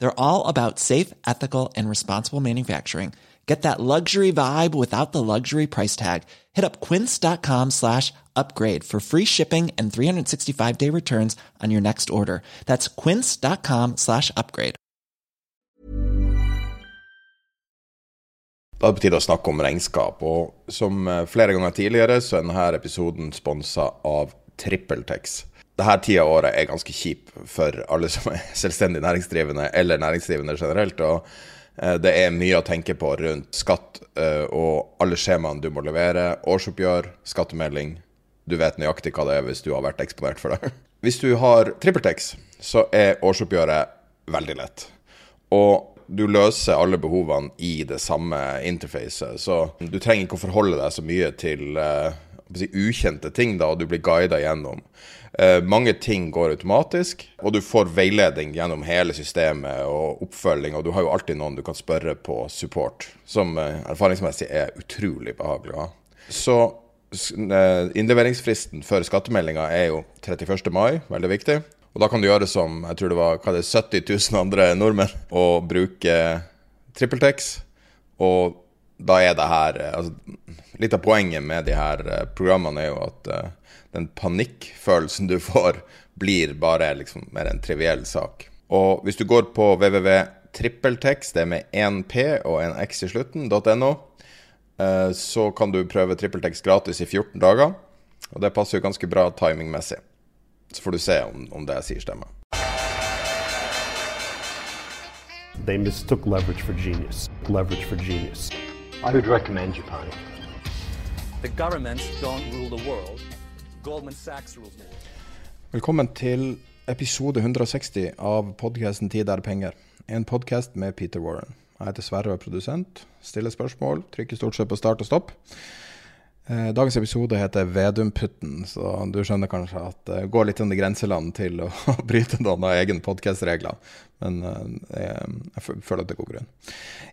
They're all about safe, ethical, and responsible manufacturing. Get that luxury vibe without the luxury price tag. Hit up quince.com slash upgrade for free shipping and 365 day returns on your next order. That's quince.com slash upgrade. Det på tide å snakke om regnskap, og som eh, flere ganger tidligere så er denne episoden sponsa av TrippelTex. Denne tida av året er ganske kjip for alle som er selvstendig næringsdrivende eller næringsdrivende generelt. og eh, det er mye å tenke på rundt skatt eh, og alle skjemaene du må levere. Årsoppgjør, skattemelding. Du vet nøyaktig hva det er hvis du har vært eksponert for det. Hvis du har TrippelTex, så er årsoppgjøret veldig lett. Og du løser alle behovene i det samme interfacet. Så du trenger ikke å forholde deg så mye til uh, ukjente ting, da, og du blir guida gjennom. Uh, mange ting går automatisk, og du får veiledning gjennom hele systemet og oppfølging, og du har jo alltid noen du kan spørre på support, som uh, erfaringsmessig er utrolig behagelig å ha. Så innleveringsfristen for skattemeldinga er jo 31. mai, veldig viktig. Og da kan du gjøre som jeg tror det var hva det er, 70 000 andre nordmenn, og bruke TrippelTex. Og da er det her altså, Litt av poenget med de her eh, programmene er jo at den panikkfølelsen du får, blir bare liksom mer en triviell sak. Og hvis du går på www.trippeltex, det er med én P og en X i slutten, .no, uh, så kan du prøve TrippelTex gratis i 14 dager. Og det passer jo ganske bra timingmessig. Så får du se om, om det jeg sier, stemmer. They mistook leverage for genius. Leverage for genius. I would recommend Japan. The governments don't rule the world. Velkommen til episode 160 av podkasten 'Tid er penger'. En podkast med Peter Warren. Jeg heter Sverre og er produsent. Stiller spørsmål, trykker stort sett på start og stopp. Eh, dagens episode heter Vedumputten, så du skjønner kanskje at det går litt under grenseland til å bryte noen av egne podkastregler. Men eh, jeg føler at det går grunn.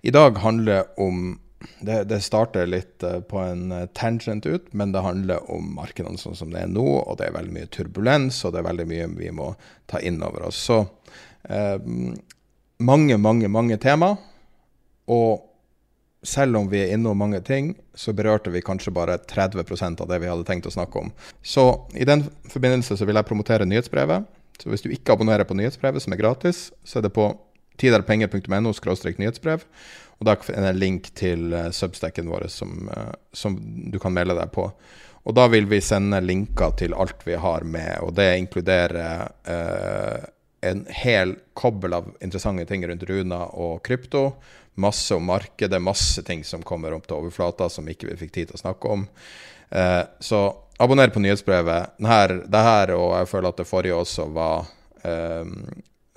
I dag handler det om det, det, starter litt eh, på en tangent ut, men det handler om markedene sånn som det er nå. Og det er veldig mye turbulens, og det er veldig mye vi må ta inn over oss. Så eh, mange, mange, mange tema. Og selv om vi er innom mange ting, så berørte vi kanskje bare 30% av det vi hadde tenkt å snakke om. Så i den forbindelse så vil jeg promotere nyhetsbrevet. Så hvis du ikke abonnerer på nyhetsbrevet, som er gratis, så er det på tiderpenger.no nyhetsbrev. Og da er det en link til uh, substacken vår som, uh, som, du kan melde deg på. Og da vil vi sende linker til alt vi har med, og det inkluderer eh, en hel kobbel av interessante ting rundt Runa og krypto masse om markedet, masse ting som kommer opp til overflata som ikke vi fikk tid til å snakke om. Eh, så abonner på nyhetsbrevet. Denne, det her, og jeg føler at det forrige også, var eh,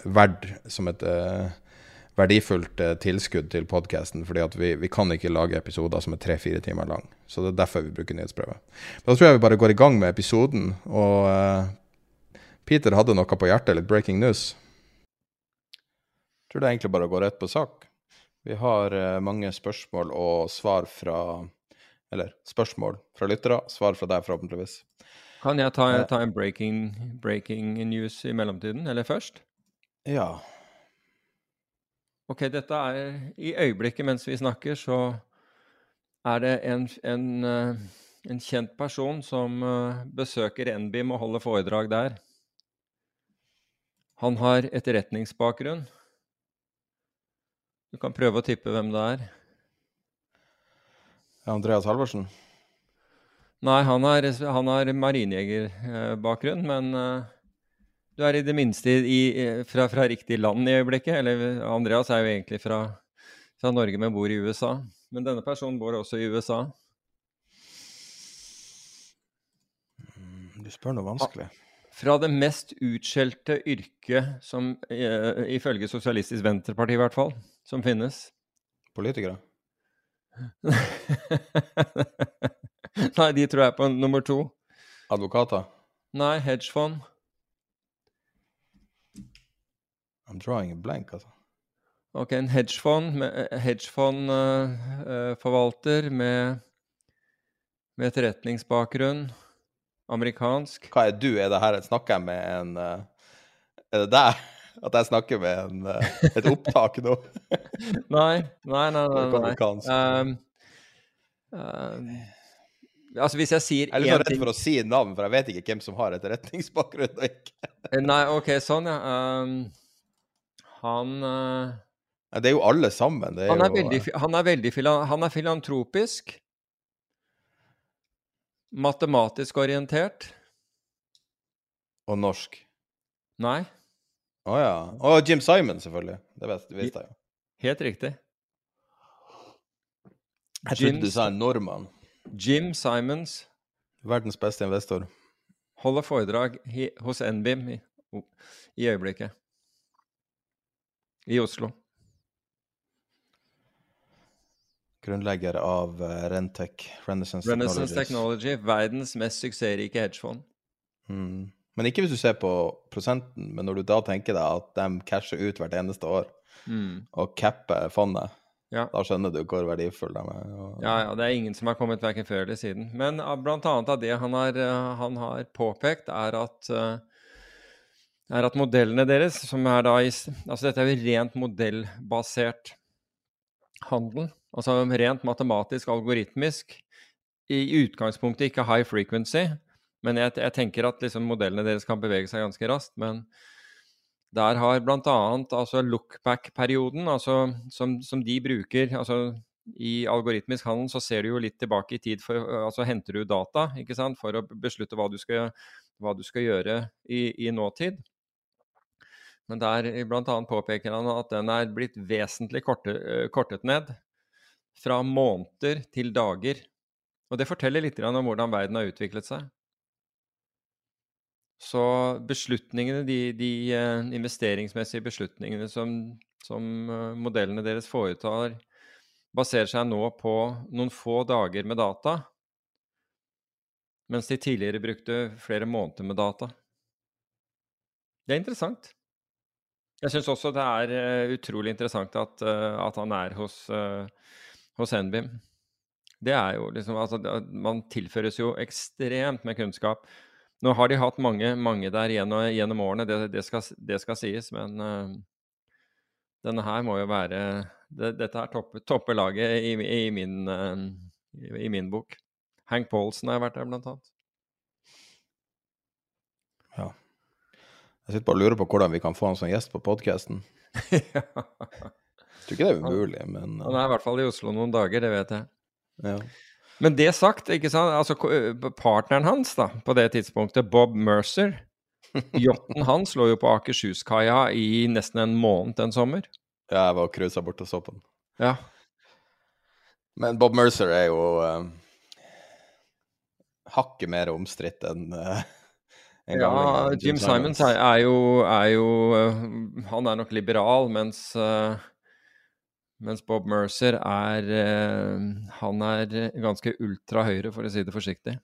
verdt som et eh, verdifullt eh, tilskudd til podkasten, fordi at vi, vi, kan ikke lage episoder som er tre-fire timer lang. Så det er derfor vi bruker nyhetsprøve. Da tror jeg vi bare går i gang med episoden. Og uh, Peter hadde noe på hjertet, litt breaking news. Jeg tror det er egentlig bare å gå rett på sak. Vi har uh, mange spørsmål og svar fra Eller spørsmål fra lyttere, svar fra deg forhåpentligvis. Kan jeg ta, ta en breaking, breaking, news i mellomtiden, eller først? Ja. Ok, dette er I øyeblikket mens vi snakker, så er det en, en, eh, en kjent person som besøker NBIM og holder foredrag der. Han har etterretningsbakgrunn. Du kan prøve å tippe hvem det er. Andreas Halvorsen? Nei, han har, han har marinjegerbakgrunn, men eh, du er i det minste i, fra, fra riktig land i øyeblikket. Eller Andreas er jo egentlig fra, fra Norge, men bor i USA. Men denne personen bor også i USA. Du spør noe vanskelig. Fra det mest utskjelte yrket som, eh, ifølge Sosialistisk Venstreparti i hvert fall, som finnes. Politikere? Nei, de tror jeg er på nummer to. Advokater? Nei, hedgefond. I'm drawing a blank, altså. Ok, en hedgefond med- eh, hedgefondforvalter med, med etterretningsbakgrunn. Amerikansk. Hva er du? Er det her Snakker jeg med en uh, Er det deg? At jeg snakker med en, uh, et opptak nå? Nei, nei, nei. nei, nei. Um, um, altså, hvis jeg sier Jeg er litt sånn redd ting for å si navn, for jeg vet ikke hvem som har etterretningsbakgrunn og ikke. Nei, OK, sånn, ja. Um, han eh, Nei, Det er jo alle sammen. Det er Han er jo, veldig, han er veldig han er filantropisk. Matematisk orientert. Og norsk. Nei, Å ja. Og Jim Simon, selvfølgelig. Det visste jeg jo. helt riktig. Jeg trodde du sa en nordmann. Jim Simons Verdens beste investor. holder foredrag hos NBIM i, i øyeblikket. I Oslo. Grunnlegger av uh, Rentec, Renaissance, Renaissance Technology, verdens mest suksessrike hedgefond. Mm. Men ikke hvis du ser på prosenten, men når du da tenker deg at de casher ut hvert eneste år Mm. og capper fondet, Ja. da skjønner du hvor verdifull de er. Og, Ja, ja, det er ingen som har kommet verken før eller siden. Men blant annet av det han har, eh, han har påpekt, er at, eh, er at modellene deres, som er da i Altså dette er jo rent modellbasert handel. Altså rent matematisk, algoritmisk. I utgangspunktet ikke high frequency, men jeg, jeg tenker at liksom modellene deres kan bevege seg ganske raskt. Men der har bl.a. altså lookback-perioden, altså som, som de bruker altså I algoritmisk handel så ser du jo litt tilbake i tid, for, altså henter du data ikke sant, for å beslutte hva du skal, hva du skal gjøre i, i nåtid. Men der bl.a. påpeker han at den er blitt vesentlig korte, eh, kortet ned. Fra måneder til dager. Og det forteller litt om hvordan verden har utviklet seg. Så beslutningene, de, de eh, investeringsmessige beslutningene som, som eh, modellene deres foretar, baserer seg nå på noen få dager med data, mens de tidligere brukte flere måneder med data. Det er interessant. Jeg syns også det er eh, utrolig interessant at, eh, at han er hos, uh, hos NBIM. Det er jo liksom altså, Man tilføres jo ekstremt med kunnskap. Nå har de hatt mange, mange der gjennom, gjennom årene, det, det, skal, det skal sies, men uh, denne her må jo være det, Dette er toppe, toppelaget i, i, eh, i, i min bok. Hank Paulsen har vært der, blant annet. Jeg sitter bare og lurer på hvordan vi kan få han som gjest på podkasten. Ja. Tror ikke det er umulig, men Han er i hvert fall i Oslo noen dager, det vet jeg. ja. Men det sagt, ikke sant, altså partneren hans da, på det tidspunktet, Bob Mercer Yachten hans lå jo på Akershus-kaia i nesten en måned en sommer. ja, jeg var og cruisa bort og så på den. Ja. Men Bob Mercer er jo uh, hakket mer omstridt enn uh, Ja, Jim Simons er, er jo, er jo Han er nok liberal, mens mens Bob Mercer er Han er ganske ultrahøyre, for å si det forsiktig.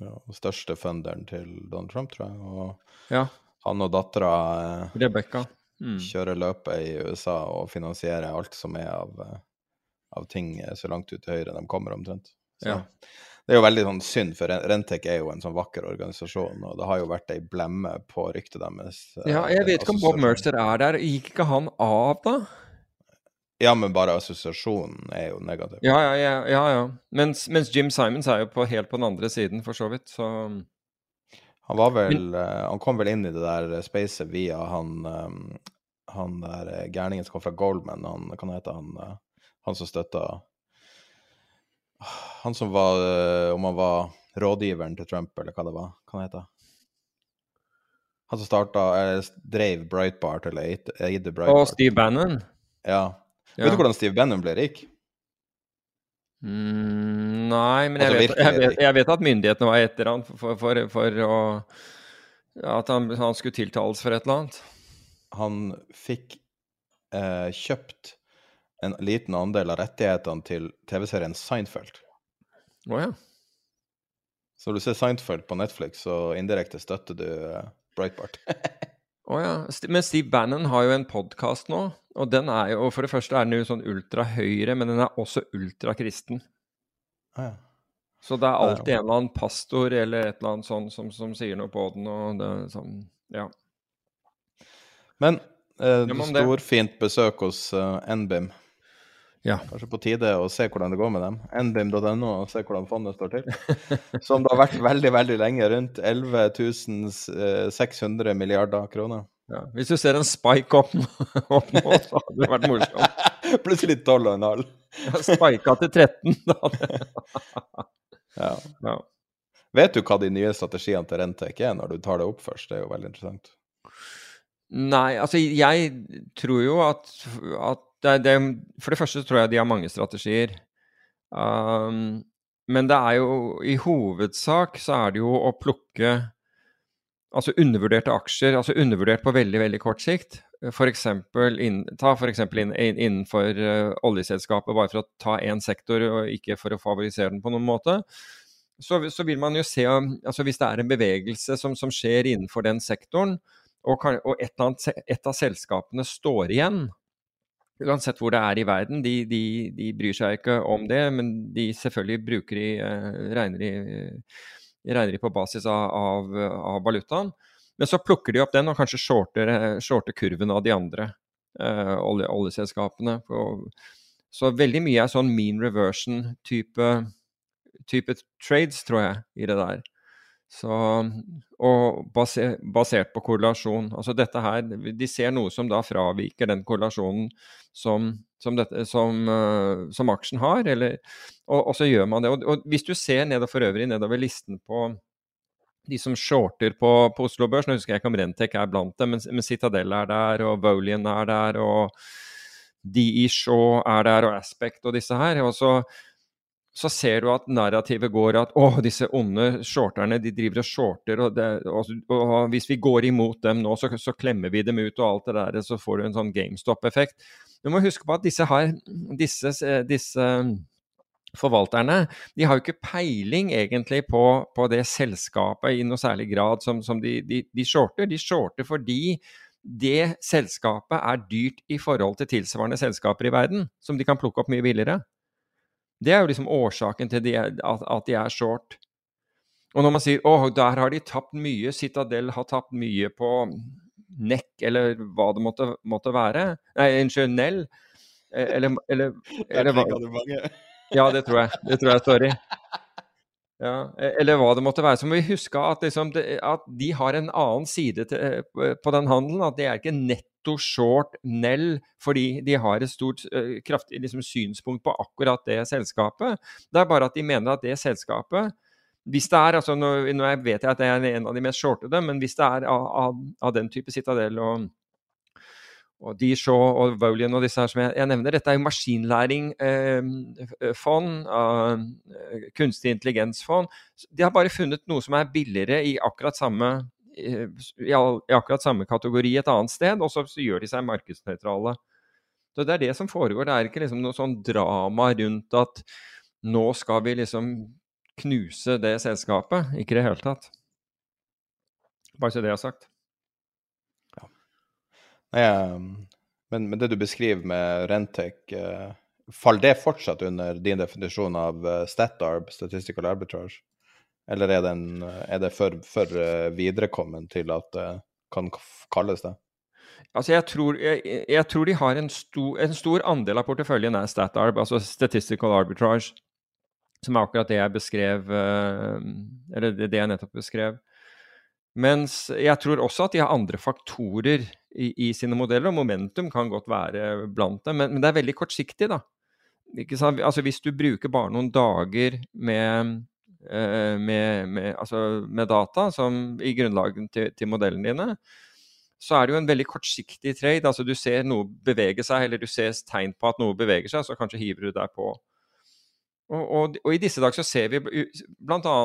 Ja, og største funderen til Donald Trump, tror jeg. Og Ja. han og dattera Rebekka. Mm. kjører løpet i USA og finansierer alt som er av, eh, av ting eh, så langt ut til høyre de kommer, omtrent. Så Ja. Det er jo veldig sånn synd, for Rentek er jo en sånn vakker organisasjon, og det har jo vært ei blemme på ryktet deres. eh, Ja, jeg vet ikke om Bob. Mercer er der. Gikk ikke han av, da? Ja, men bare assosiasjonen er jo negativ. Ja, ja, ja. ja, ja. Mens, mens Jim Simons er jo på, helt på den andre siden, for så vidt. Så Han var vel men... Han kom vel inn i det der spacet via han eh, han der eh, gærningen som kom fra Goldman, han, kan hete han, eh, han som støtta Han som var eh, Om han var rådgiveren til Trump, eller hva det var. Hva han heter han? som starta Drev Breitbart, eller eide Brightbart. Og Steve Bannon? Ja. Ja. Vet du hvordan Steve Bannon ble rik? Mm, nei, men jeg, Altså, vet, jeg, vet, jeg vet at myndighetene var etter han for, for, for å At han, han skulle tiltales for et eller annet. Han fikk eh, kjøpt en liten andel av rettighetene til TV-serien Seinfeld. Å ja. Så når du ser Seinfeld på Netflix, så indirekte støtter du eh, Breitbart. Å ja. Men Steve Bannon har jo en podkast nå, og den er jo For det første er den jo sånn ultrahøyre, men den er også ultrakristen. ah, ja. Så det er alltid en eller annen pastor eller et eller annet sånn som, som sier noe på den, og det sånn Ja. Men eh, storfint besøk hos uh, NBIM. Ja. Kanskje på tide å se hvordan det går med dem. nbim.no og se hvordan fondet står til. Som det har vært veldig, veldig lenge. Rundt 11 600 milliarder kroner. ja. Hvis du ser en spike opp, nå- opp nå, så hadde det vært morsomt. Plutselig 12,5. Ja, Spika til 13, da. Ja. Ja. Vet du hva de nye strategiene til Rentek er, når du tar det opp først? Det er jo veldig interessant. Nei, altså jeg tror jo at, at det, det, For det første tror jeg de har mange strategier. Um, men det er jo i hovedsak så er det jo å plukke altså undervurderte aksjer, altså undervurdert på veldig, veldig kort sikt. For inn, ta f.eks. Inn, inn, innenfor uh, oljeselskapet, bare for å ta én sektor og ikke for å favorisere den på noen måte. Så, så vil man jo se altså Hvis det er en bevegelse som, som skjer innenfor den sektoren, og, kan, og et, annet, et av selskapene står igjen, uansett hvor det er i verden, de, de, de bryr seg ikke om det, men de selvfølgelig bruker de, eh, regner de regner de på basis av, av, av valutaen. Men så plukker de opp den og kanskje shorter, eh, shorter kurven av de andre eh, olje, oljeselskapene. Så veldig mye er sånn mean reversion-type type trades, tror jeg, i det der. Så, og baser, basert på korrelasjon. Altså dette her De ser noe som da fraviker den korrelasjonen som, som, dette, som, eh, som aksjen har, eller, og, og så gjør man det. Og, og hvis du ser nedover for øvrig nedover listen på de som shorter på, på Oslo Børs, nå husker jeg ikke om Rentek er blant dem, men, men Citadel er der, og Volian er der, og DE Shaw er der, og Aspect og disse her. og så så ser du at narrativet går at å, disse onde shorterne de driver og shorter, og, det, og, og hvis vi går imot dem nå, så, så klemmer vi dem ut og alt det der, så får du en sånn GameStop-effekt. Du må huske på at disse, har, disse, disse forvalterne de har jo ikke peiling egentlig på, på det selskapet i noe særlig grad som, som de, de, de shorter. De shorter fordi det selskapet er dyrt i forhold til tilsvarende selskaper i verden, som de kan plukke opp mye billigere. Det er jo liksom årsaken til de, at, at de er short. Og når man sier åh, der har de tapt mye, Citadel har tapt mye på Neck, eller hva det måtte, måtte være Nei, unnskyld, Nell. Eh, Eller, eller, eller hva. Ja, det tror jeg. Det tror jeg, sorry. Ja, e- eller hva det måtte være. Så må vi huske at, liksom, at de har en annen side til, på den handelen. At det er ikke netto short Nell fordi de har et stort, eh, kraftig liksom, synspunkt på akkurat det selskapet. Det er bare at de mener at det selskapet hvis det er, altså nå, nå vet jeg at det er en av de mest shortede, men hvis det er av, av, av den type Citadel og og De Shaw og Volian og disse her som jeg, jeg nevner, dette er jo maskinlæringfond, eh, kunstig intelligensfond. De har bare funnet noe som er billigere i akkurat samme eh, all, i akkurat samme kategori et annet sted, og så, så gjør de seg markedsnøytrale. Så Det er det som foregår. Det er ikke liksom noe sånn drama rundt at nå skal vi liksom knuse det selskapet. Ikke i det hele tatt. Bare så det er sagt. Nei, eh, men, men det du beskriver med Rentek, eh, faller det fortsatt under din definisjon av eh, StatArb, Statistical Arbitrage? Eller er, den, eh, er det for, for eh, viderekommen til at det kan kalles det? Altså jeg, tror, jeg, jeg tror de har en stor, en stor andel av porteføljen er StatArb, altså Statistical Arbitrage, som er akkurat det jeg beskrev eh, Eller det, jeg nettopp beskrev. Mens jeg tror også at de har andre faktorer i, i sine modeller, og momentum kan godt være blant dem, men, men det er veldig kortsiktig, da. Altså Hvis du bruker bare noen dager med, eh, med, med, altså med data som i grunnlaget til, til, modellene dine, så er det jo en veldig kortsiktig trade. altså Du ser noe bevege seg, eller du ser tegn på at noe beveger seg, så kanskje hiver du deg på. Og, og, og i disse dager så ser vi bl.a.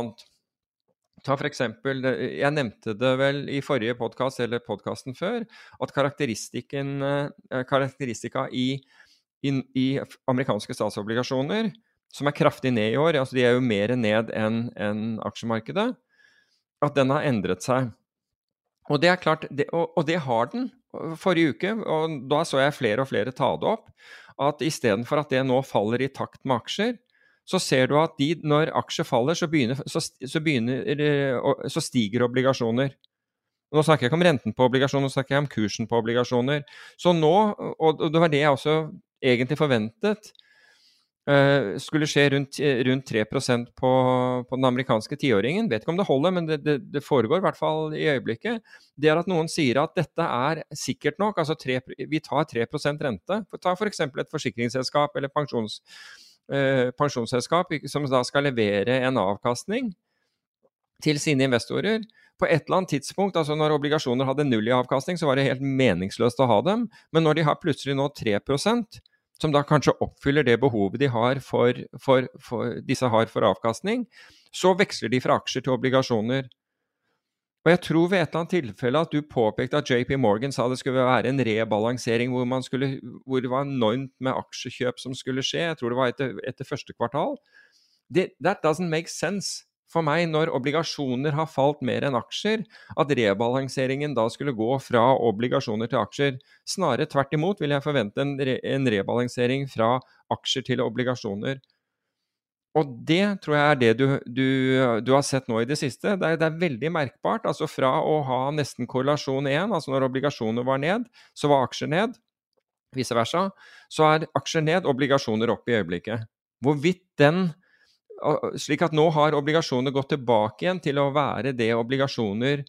Ta for eksempel, Jeg nevnte det vel i forrige podkast eller podkasten før, at karakteristikken, eh, karakteristika i, i amerikanske statsobligasjoner, som er kraftig ned i år, altså de er jo mer ned enn en aksjemarkedet, at den har endret seg. Og det er klart, det, og, og, det har den. Forrige uke, og da så jeg flere og flere ta det opp, at istedenfor at det nå faller i takt med aksjer, så ser du at de, når aksjer faller, så, begynner, så, så, begynner, så stiger obligasjoner. Nå snakker jeg ikke om renten på obligasjoner, nå snakker jeg om kursen på obligasjoner. Så nå, og det var det jeg også egentlig forventet skulle skje rundt, rundt 3 på, på den amerikanske tiåringen. Vet ikke om det holder, men det, det, det, foregår i hvert fall i øyeblikket. Det er at noen sier at dette er sikkert nok. altså 3, Vi tar 3% rente. Ta f.eks. For et forsikringsselskap eller pensjons, eh, pensjonsselskap som da skal levere en avkastning til sine investorer på et eller annet tidspunkt, altså når obligasjoner hadde null i avkastning, så var det helt meningsløst å ha dem. Men når de har plutselig nå 3 som da kanskje oppfyller det behovet de har for, for, for, disse har for avkastning, så veksler de fra aksjer til obligasjoner. Og jeg tror ved et eller annet tilfelle at du påpekte at JP Morgan sa det skulle være en rebalansering hvor, skulle, hvor det var enormt med aksjekjøp som skulle skje. Jeg tror det var etter, etter første kvartal. Det, that doesn't make sense for meg når obligasjoner har falt mer enn aksjer, at rebalanseringen da skulle gå fra obligasjoner til aksjer. Snarere tvert imot vil jeg forvente en, re en rebalansering fra aksjer til obligasjoner. Og det tror jeg er det du, du, du, har sett nå i det siste. Det er, det er, veldig merkbart. altså Fra å ha nesten korrelasjon 1, altså når obligasjoner var ned, så var aksjer ned. Vice versa. Så er aksjer ned, obligasjoner opp i øyeblikket. Hvorvidt den slik at nå har obligasjoner gått tilbake igjen til å være det obligasjoner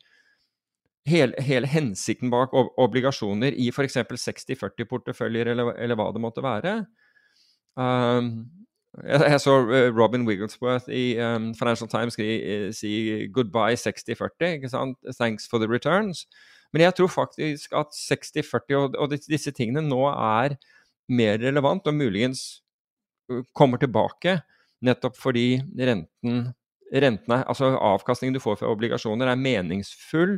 Hele, hele hensikten bak obligasjoner i f.eks. 60-40-porteføljer, eller, eller, hva det måtte være. Um, jeg, jeg, så uh, Robin Wigglesworth i um, Financial Times uh, si 'goodbye 60-40', 'thanks for the returns'. Men jeg tror faktisk at 60-40 og, og, disse tingene nå er mer relevant, og muligens uh, kommer tilbake Nettopp fordi renten, rentene, altså avkastningen du får fra obligasjoner, er meningsfull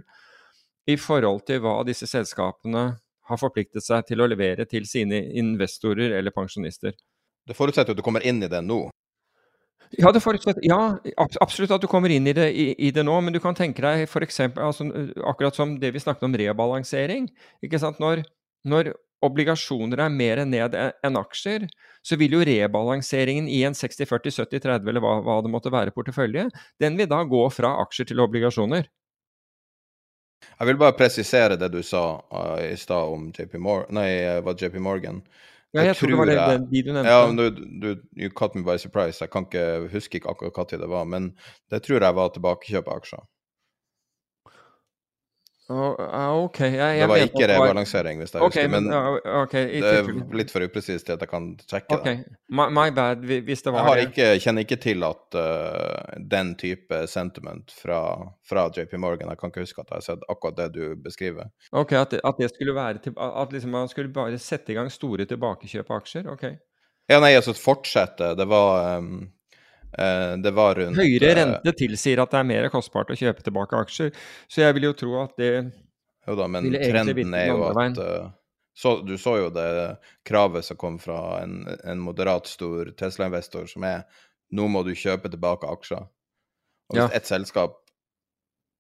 i forhold til hva disse selskapene har forpliktet seg til å levere til sine investorer eller pensjonister. Det forutsetter at du kommer inn i det nå? Ja, ja, absolutt at du kommer inn i det, i, i det nå, men du kan tenke deg f.eks. Altså, akkurat som det vi snakket om rebalansering. Når, når obligasjoner er mer ned enn aksjer, så vil jo rebalanseringen i en 60-40-70-30 eller hva, hva, det måtte være portefølje, den vil da gå fra aksjer til obligasjoner. Jeg vil bare presisere det du sa uh, i stad om JP Morgan, nei, uh, JP Morgan. Ja, jeg, jeg tror det var det, jeg, de du nevnte. Ja, du, du, you caught me by surprise. Jeg kan ikke, huske akkurat når det var, men det tror jeg var tilbakekjøp av aksjer. Ok. Jeg, jeg det var ikke rebalansering, hvis jeg okay, husker. Men, men okay, det er litt for upresist til at jeg kan sjekke okay. det. My, my bad, hvis det var jeg ikke, kjenner ikke til at uh, den type sentiment fra, fra, JP Morgan Jeg kan ikke huske at jeg har sett akkurat det du beskriver. Ok, At, at det skulle være til, At liksom man skulle bare sette i gang store tilbakekjøp av aksjer? Ok. Ja, nei, altså fortsette. Det var um, det var rundt Høyere eh, rente tilsier at det er mer kostbart å kjøpe tilbake aksjer, så jeg vil jo tro at det Jo da, men trenden er jo at uh, så, Du så jo det kravet som kom fra en, en moderat stor Tesla-investor, som er nå må du kjøpe tilbake aksjer. Og hvis ja. et selskap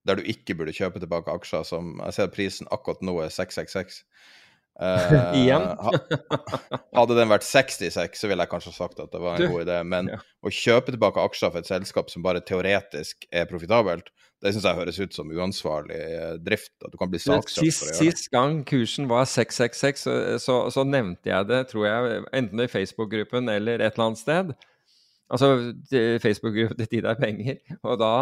der du ikke burde kjøpe tilbake aksjer, som jeg ser prisen akkurat nå er 666 Uh, Igjen? hadde den vært 66, så ville jeg kanskje sagt at det var en god idé. Men ja. å kjøpe tilbake aksjer for et selskap som bare teoretisk er profitabelt, det syns jeg høres ut som uansvarlig eh, drift. At du kan bli saksøkt det. Sist gang kursen var 666, så, så, så, nevnte jeg det, tror jeg, enten i Facebook-gruppen eller et eller annet sted. Altså Facebook-gruppen til de der penger. Og da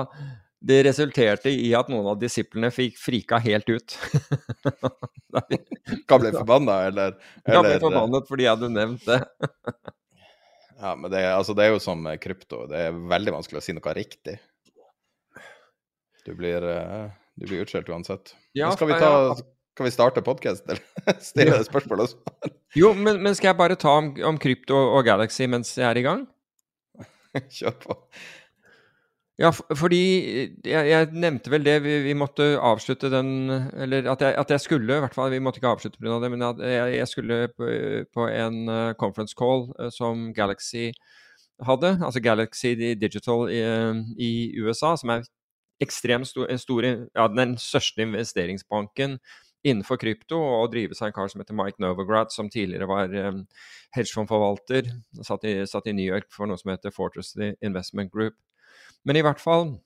det resulterte i at noen av disiplene fikk frika helt ut. Hva ble forbanna, eller, eller? Jeg ble forbannet fordi jeg hadde nevnt det. Ja, men det, altså, det er jo som krypto. Det er veldig vanskelig å si noe riktig. Du blir, eh, du blir utskjelt uansett. Ja, Men skal, vi ta, ja. skal vi starte podkast, eller stille spørsmål og svar? Jo, men, men skal jeg bare ta om, om krypto og Galaxy mens jeg er i gang? Kjør på. Ja, fordi jeg, jeg nevnte vel det, vi, vi måtte avslutte den Eller at jeg, at jeg skulle, i hvert fall. Vi måtte ikke avslutte pga. det, men at jeg, jeg skulle på, på en eh, conference call eh, som Galaxy hadde. Altså Galaxy Digital i, i USA, som er ekstremt stor, stor Ja, den største investeringsbanken innenfor krypto, og drives av en kar som heter Mike Novograd, som tidligere var um, hedgefondforvalter. Satt i, satt i New York for noe som heter Fortress Investment Group. Men i hvert fall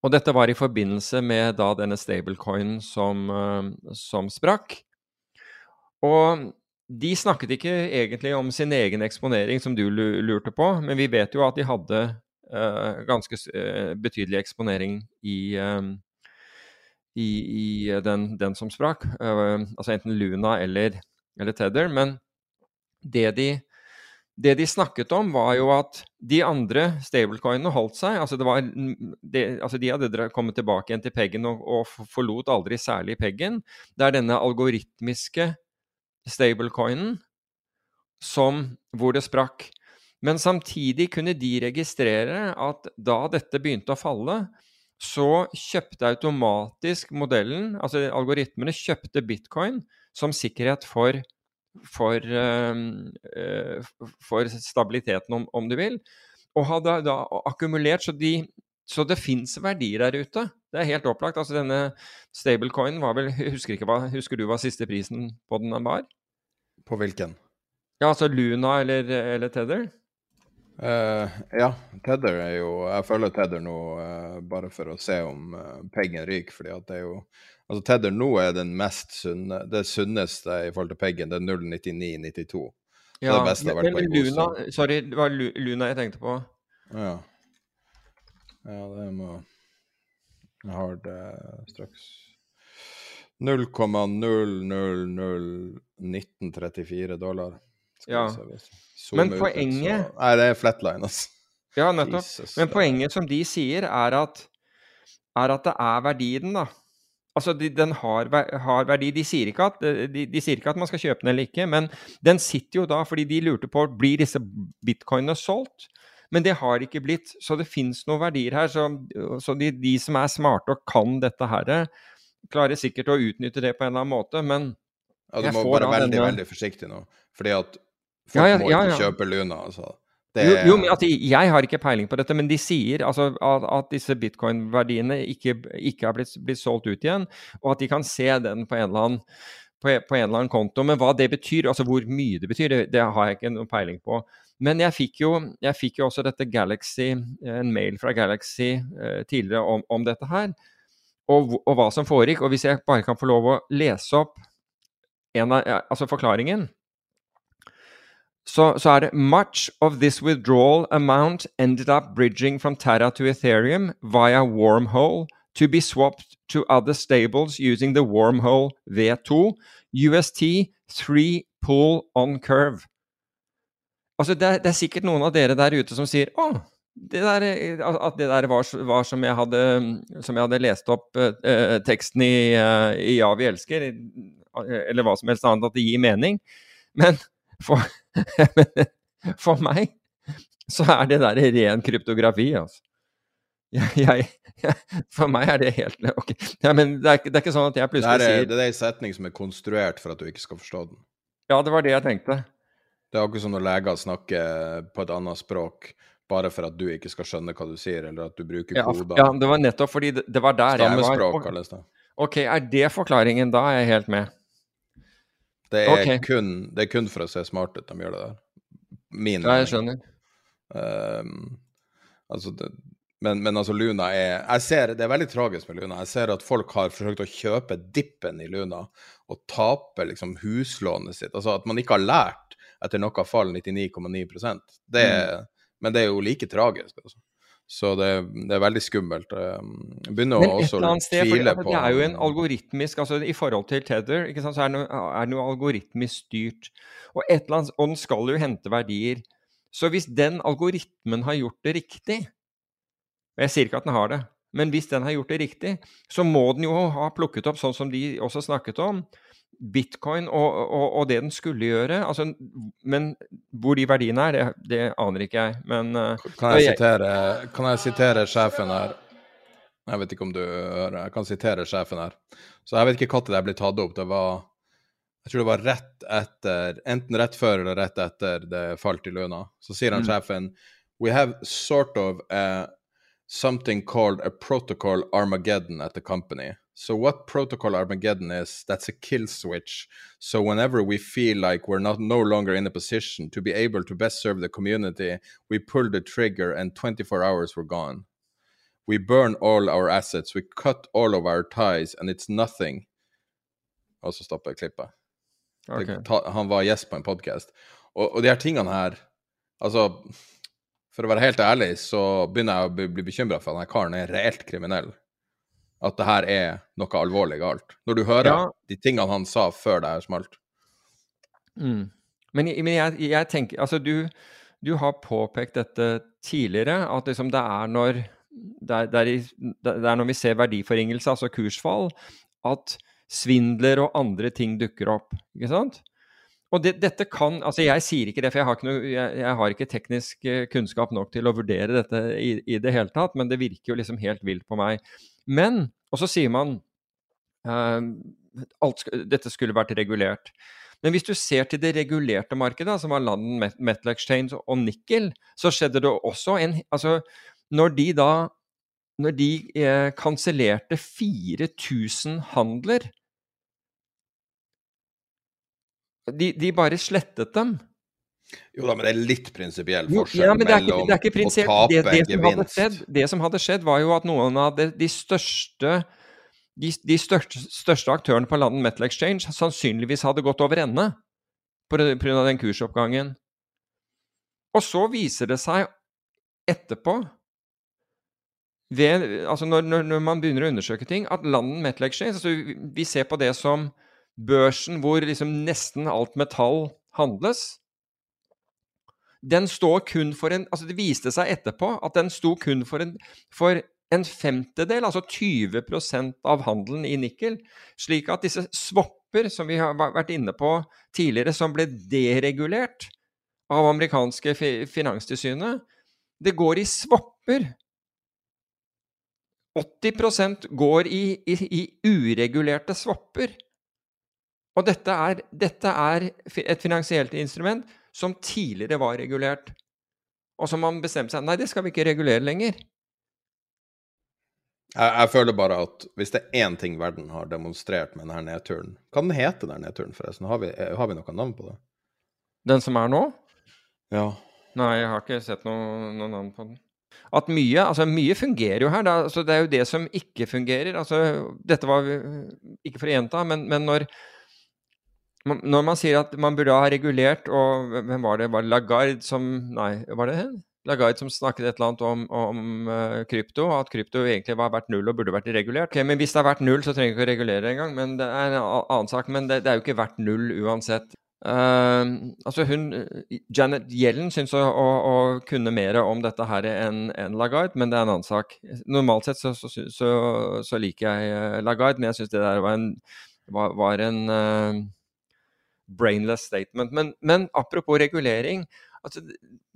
Og dette var i forbindelse med da denne stablecoinen som, eh, som sprakk. Og de snakket ikke egentlig om sin egen eksponering, som du lurte på, men vi vet jo at de hadde uh, ganske eh, betydelig eksponering i, uh, i, i den, den som sprakk. Altså enten Luna eller, eller Tether. Men det de det de snakket om, var jo at de andre stablecoinene holdt seg. Altså, var, de, altså de hadde kommet tilbake igjen til peggen og, og forlot aldri særlig peggen. Det er denne algoritmiske stablecoinen som, hvor det sprakk. Men samtidig kunne de registrere at da dette begynte å falle, så kjøpte automatisk modellen, altså algoritmene, kjøpte bitcoin som sikkerhet for for, eh, eh, for stabiliteten, om, om du vil. Og hadde da akkumulert, så, de, så det fins verdier der ute. Det er helt opplagt. altså Denne stablecoinen var vel Husker, ikke hva, husker du hva siste prisen på den var? På hvilken? Ja, altså Luna eller, eller Tether? Uh, ja, Tether er jo Jeg følger Tether nå uh, bare for å se om uh, peggen ryker, fordi at det er jo Altså Tether nå er den mest sunne, det sunneste i forhold til peggen. Det er 0,9992. Ja, det beste har vært på en god stund. Sorry, det var Luna jeg tenkte på. Ja. Ja, det må Jeg har det straks. 0,0001934 dollar. Skal Ja. Men ut poenget- så- Nei, det er flatline, altså. Ja, nettopp. Jesus, Men poenget som de sier, er at, er at det er verdi i den, da. Altså, de, den har, har verdi. De sier, ikke at, de, de sier ikke at man skal kjøpe den eller ikke, men den sitter jo da fordi de lurte på blir disse bitcoinene solgt. Men det har ikke blitt, så det fins noen verdier her. Så, så de, de som er smarte og kan dette her, klarer sikkert å utnytte det på en eller annen måte, men Ja, du må bare være veldig, denne- veldig forsiktig nå. Fordi at folk Ja, ja, må ikke ja. kjøpe Luna, altså. Det Jo, jo, men at de, jeg har ikke peiling på dette, men de sier altså, at, at disse bitcoin-verdiene ikke, ikke har blitt, blitt solgt ut igjen, og at de kan se den på en, eller annen, på, en eller annen konto. Men hva det betyr, altså hvor mye det betyr, det, det har jeg ikke noen peiling på. Men jeg fikk jo, jeg fikk jo også dette Galaxy, en mail fra Galaxy eh, tidligere om, om dette her, og, og hva som foregikk. Og hvis jeg bare kan få lov å lese opp av, altså forklaringen så, så er det Much of this withdrawal amount ended up bridging from Terra to Ethereum via wormhole to be swapped to other stables using the wormhole V2 UST 3 pull on curve. Altså, det er, det er sikkert noen av dere der ute som sier å, det der, at det der var, var som, jeg hadde, som jeg hadde lest opp eh, eh, teksten i, eh, i Ja, vi elsker, eller hva som helst annet, at det gir mening. Men for, for meg så er det der ren kryptografi, altså. Jeg, jeg, for meg er det helt ok. Ja, men det er, det er ikke sånn at jeg plutselig er, sier det er en setning som er konstruert for at du ikke skal forstå den. Ja, det var det jeg tenkte. Det er akkurat som når leger snakker på et annet språk bare for at du ikke skal skjønne hva du sier, eller at du bruker Ja, koder. ja, det var nettopp fordi det, det var der jeg var. Stammespråk kalles det. Ok, er det forklaringen? Da er jeg helt med. Det er, okay. kun, det er kun for å se smart ut de gjør det der. Min Ja, jeg skjønner. Um, altså det, men, men altså Luna er jeg ser, Det er veldig tragisk med Luna. Jeg ser at folk har forsøkt å kjøpe dippen i Luna og tape liksom huslånet sitt. Altså at man ikke har lært etter noe fall 99,9 det, Mm. Men det er jo like tragisk. Altså. Så det, det er veldig skummelt. Ehm, Jeg begynner Men også å sted, tvile på det er jo en algoritmisk altså I forhold til Tether ikke sant, så er det noe, er det noe algoritmisk styrt. Og, et eller annet, og den skal jo hente verdier Så hvis den algoritmen har gjort det riktig Og jeg sier ikke at den har det, men hvis den har gjort det riktig, så må den jo ha plukket opp, sånn som de også snakket om, bitcoin og, og, og det den skulle gjøre. Altså, men hvor de verdiene er, det, det aner ikke jeg. Men uh, kan, jeg sitere, kan jeg sitere sjefen her? Jeg vet ikke om du hører. Jeg kan sitere sjefen her. Så jeg vet ikke når det ble tatt opp. Det var Jeg tror det var rett etter Enten rett før eller rett etter det falt i lønna. Så sier han mm. sjefen We have sort of a, something called a protocol Armageddon at the company. So what protocol Armageddon is, that's a kill switch. So whenever we feel like we're not no longer in a position to be able to best serve the community, we pull the trigger and 24 hours were gone. We burn all our assets, we cut all of our ties, and it's nothing. Og så stopper klippet. Okay. han var gjest på en podkast. Og, og de her tingene her Altså, for å være helt ærlig, så begynner jeg å bli, bli bekymra for at denne karen er reelt kriminell. At det her er noe alvorlig galt. Når du hører ja. de tingene han sa før det her smalt. Mm. Men, men jeg, jeg, tenker Altså, du, du har påpekt dette tidligere, at liksom det er når det er, det, er i, det er, når vi ser verdiforringelse, altså kursfall, at svindler og andre ting dukker opp. Ikke sant? Og det, dette kan Altså, jeg sier ikke det, for jeg har ikke, noe, jeg, jeg har ikke teknisk eh, kunnskap nok til å vurdere dette i, i, det hele tatt, men det virker jo liksom helt vilt på meg. Men Og så sier man uh, alt, dette skulle vært regulert. Men hvis du ser til det regulerte markedet, som var London Metal Exchange og Nikkel, så skjedde det også en Altså, når de da Når de eh, kansellerte 4000 handler de, de, bare slettet dem. Jo da, men det er litt prinsipiell forskjell ja, mellom det ikke, er å tape det, det gevinst. Skjedd, det som hadde skjedd, var jo at noen av de, de største de, de største, største, aktørene på London Metal Exchange sannsynligvis hadde gått over ende pga. den kursoppgangen. Og så viser det seg etterpå ved, altså når, når, når, man begynner å undersøke ting, at London Metal Exchange altså Vi ser på det som børsen hvor liksom nesten alt metall handles. Den står kun for en altså Det viste seg etterpå at den sto kun for en, for en femtedel, altså 20% av handelen i nikkel. Slik at disse swapper, som vi har vært inne på tidligere, som ble deregulert av amerikanske finanstilsynet, det går i swapper 80% går i, i, i, uregulerte swapper. Og dette er, dette er, et finansielt instrument som tidligere var regulert, og som man bestemte seg Nei, det skal vi ikke regulere lenger. Jeg, jeg føler bare at hvis det er én ting verden har demonstrert med denne nedturen Hva den heter den nedturen, forresten? Har vi, har vi noe navn på det? Den som er nå? Ja. Nei, jeg har ikke sett noe, noe navn på den at mye, altså mye fungerer jo her. Da. Altså det er jo det som ikke fungerer. Altså, dette var ikke for å gjenta, men, men når, når man sier at man burde ha regulert, og hvem var det? Var det Lagarde som Nei, var det Lagarde som snakket et eller annet om, om uh, krypto, at krypto egentlig var verdt null og burde vært regulert. Okay, men Hvis det er verdt null, så trenger vi ikke å regulere engang. men Det er en annen sak, men det, det er jo ikke verdt null uansett. Uh, altså hun, Janet Yellen syns å, å, å, kunne mer om dette her enn en Lagarde, men det er en annen sak. Normalt sett så, så, så, så liker jeg uh, Lagarde, men jeg syns det der var en, var, var en uh, brainless statement. Men, men, apropos regulering. Altså,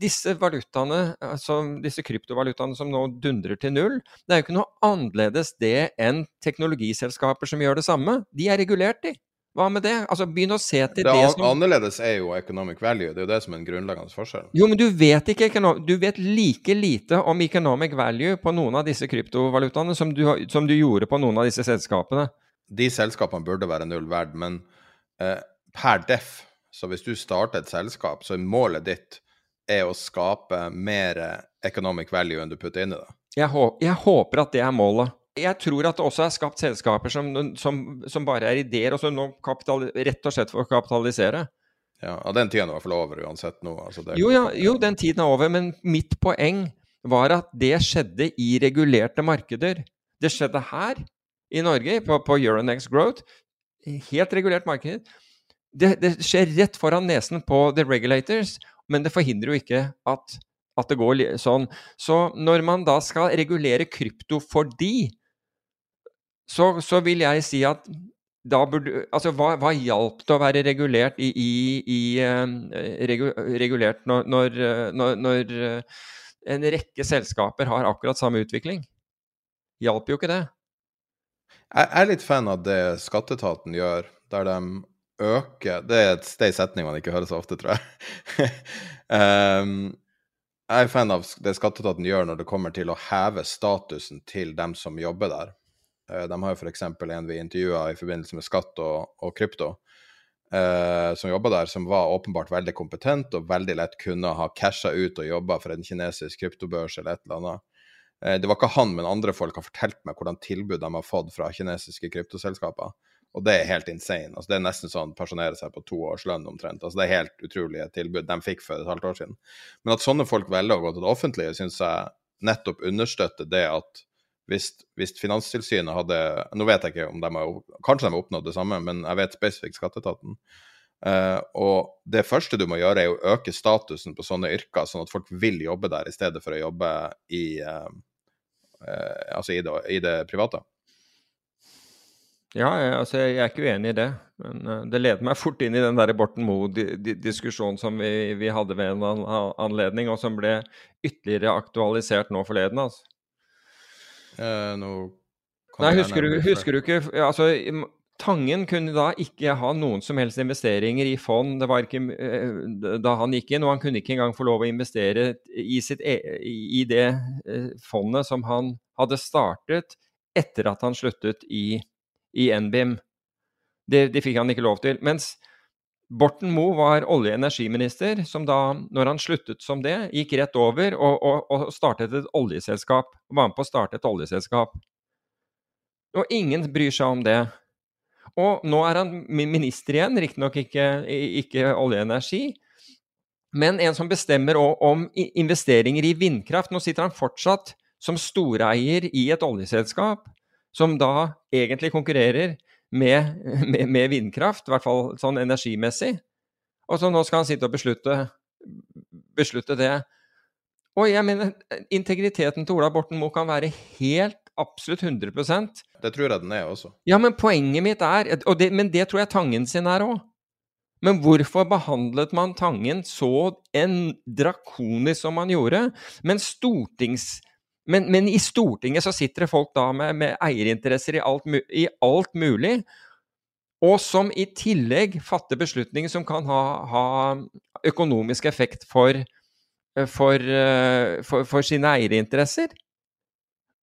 disse valutaene, altså disse kryptovalutaene som nå dundrer til null, det er jo ikke noe annerledes det enn teknologiselskaper som gjør det samme. De er regulert, de. Hva med det? Altså, Begynn å se til det, det som Annerledes er jo economic value. Det er jo det som er en grunnleggende forskjell. Jo, men du vet, ikke, du vet like lite om economic value på noen av disse kryptovalutaene som du, som du gjorde på noen av disse selskapene. De selskapene burde være null verd, men eh, per def, så hvis du starter et selskap, så målet ditt er å skape mer economic value enn du putter inn i det. Jeg, håper, jeg håper at det er målet. Jeg tror at det også er skapt selskaper som, som, som bare er ideer, og som nå rett og slett for å kapitalisere. Ja, og Den tiden er i hvert fall over uansett nå. Altså jo, ja, jo, den tiden er over, men mitt poeng var at det skjedde i regulerte markeder. Det skjedde her i Norge, på, på Euronex Growth. Helt regulert marked. Det, det, skjer rett foran nesen på the regulators, men det forhindrer jo ikke at, at det går sånn. Så når man da skal regulere krypto for de, så, så vil jeg si at da burde Altså, hva, hva hjalp det å være regulert i, i, i uh, regu, Regulert når, når, når, når uh, en rekke selskaper har akkurat samme utvikling? Hjalp jo ikke det. Jeg er litt fan av det skatteetaten gjør, der de øker Det er en setning man ikke hører så ofte, tror jeg. um, jeg er fan av det skatteetaten gjør når det kommer til å heve statusen til dem som jobber der. Uh, de har jo f.eks. en vi intervjua i forbindelse med skatt og, og krypto, uh, som jobba der, som var åpenbart veldig kompetent og veldig lett kunne ha casha ut og jobba for en kinesisk kryptobørs eller et eller annet. Uh, det var ikke han, men andre folk har fortalt meg hvordan tilbud de har fått fra kinesiske kryptoselskaper. Og det er helt insane. Altså, det er nesten sånn pensjonere seg på to års lønn omtrent. Altså, det er helt utrolige tilbud de fikk for et halvt år siden. Men at sånne folk velger å gå til det offentlige, syns jeg nettopp understøtter det at hvis, hvis, Finanstilsynet hadde Nå vet jeg ikke om de har Kanskje de har oppnådd det samme, men jeg vet spesifikt Skatteetaten. Uh, og det første du må gjøre, er å øke statusen på sånne yrker, sånn at folk vil jobbe der i stedet for å jobbe i, uh, uh, altså i, det, i det private. Ja, altså jeg er ikke uenig i det. Men uh, det leder meg fort inn i den der Borten Moe-diskusjonen som vi, vi, hadde ved en anledning, og som ble ytterligere aktualisert nå forleden. altså. Eh, nå Nei, husker du, husker du, ikke altså, Tangen kunne da ikke ha noen som helst investeringer i fond. Det var ikke uh, da han gikk inn, og han kunne ikke engang få lov å investere i, sitt, e, i det fondet som han hadde startet etter at han sluttet i i NBIM. Det, det, fikk han ikke lov til. Mens Borten Moe var olje- og energiminister, som da, når han sluttet som det, gikk rett over og, og, og startet et oljeselskap. Var med på å starte et oljeselskap. Og ingen bryr seg om det. Og nå er han minister igjen, riktignok ikke, ikke olje og energi, men en som bestemmer om investeringer i vindkraft. Nå sitter han fortsatt som storeier i et oljeselskap som da egentlig konkurrerer med, med, med, vindkraft, i hvert fall sånn energimessig. Og så nå skal han sitte og beslutte, beslutte det. Og jeg mener, integriteten til Ola Borten Moe kan være helt absolutt 100% Det tror jeg den er også. Ja, men poenget mitt er det, Men det tror jeg Tangen sin er òg. Men hvorfor behandlet man Tangen så en drakonisk som man gjorde? Men stortings men, men, i Stortinget så sitter det folk da med, med eierinteresser i alt, i alt, mulig, og som i tillegg fatter beslutninger som kan ha, ha økonomisk effekt for, for, for, for sine eierinteresser.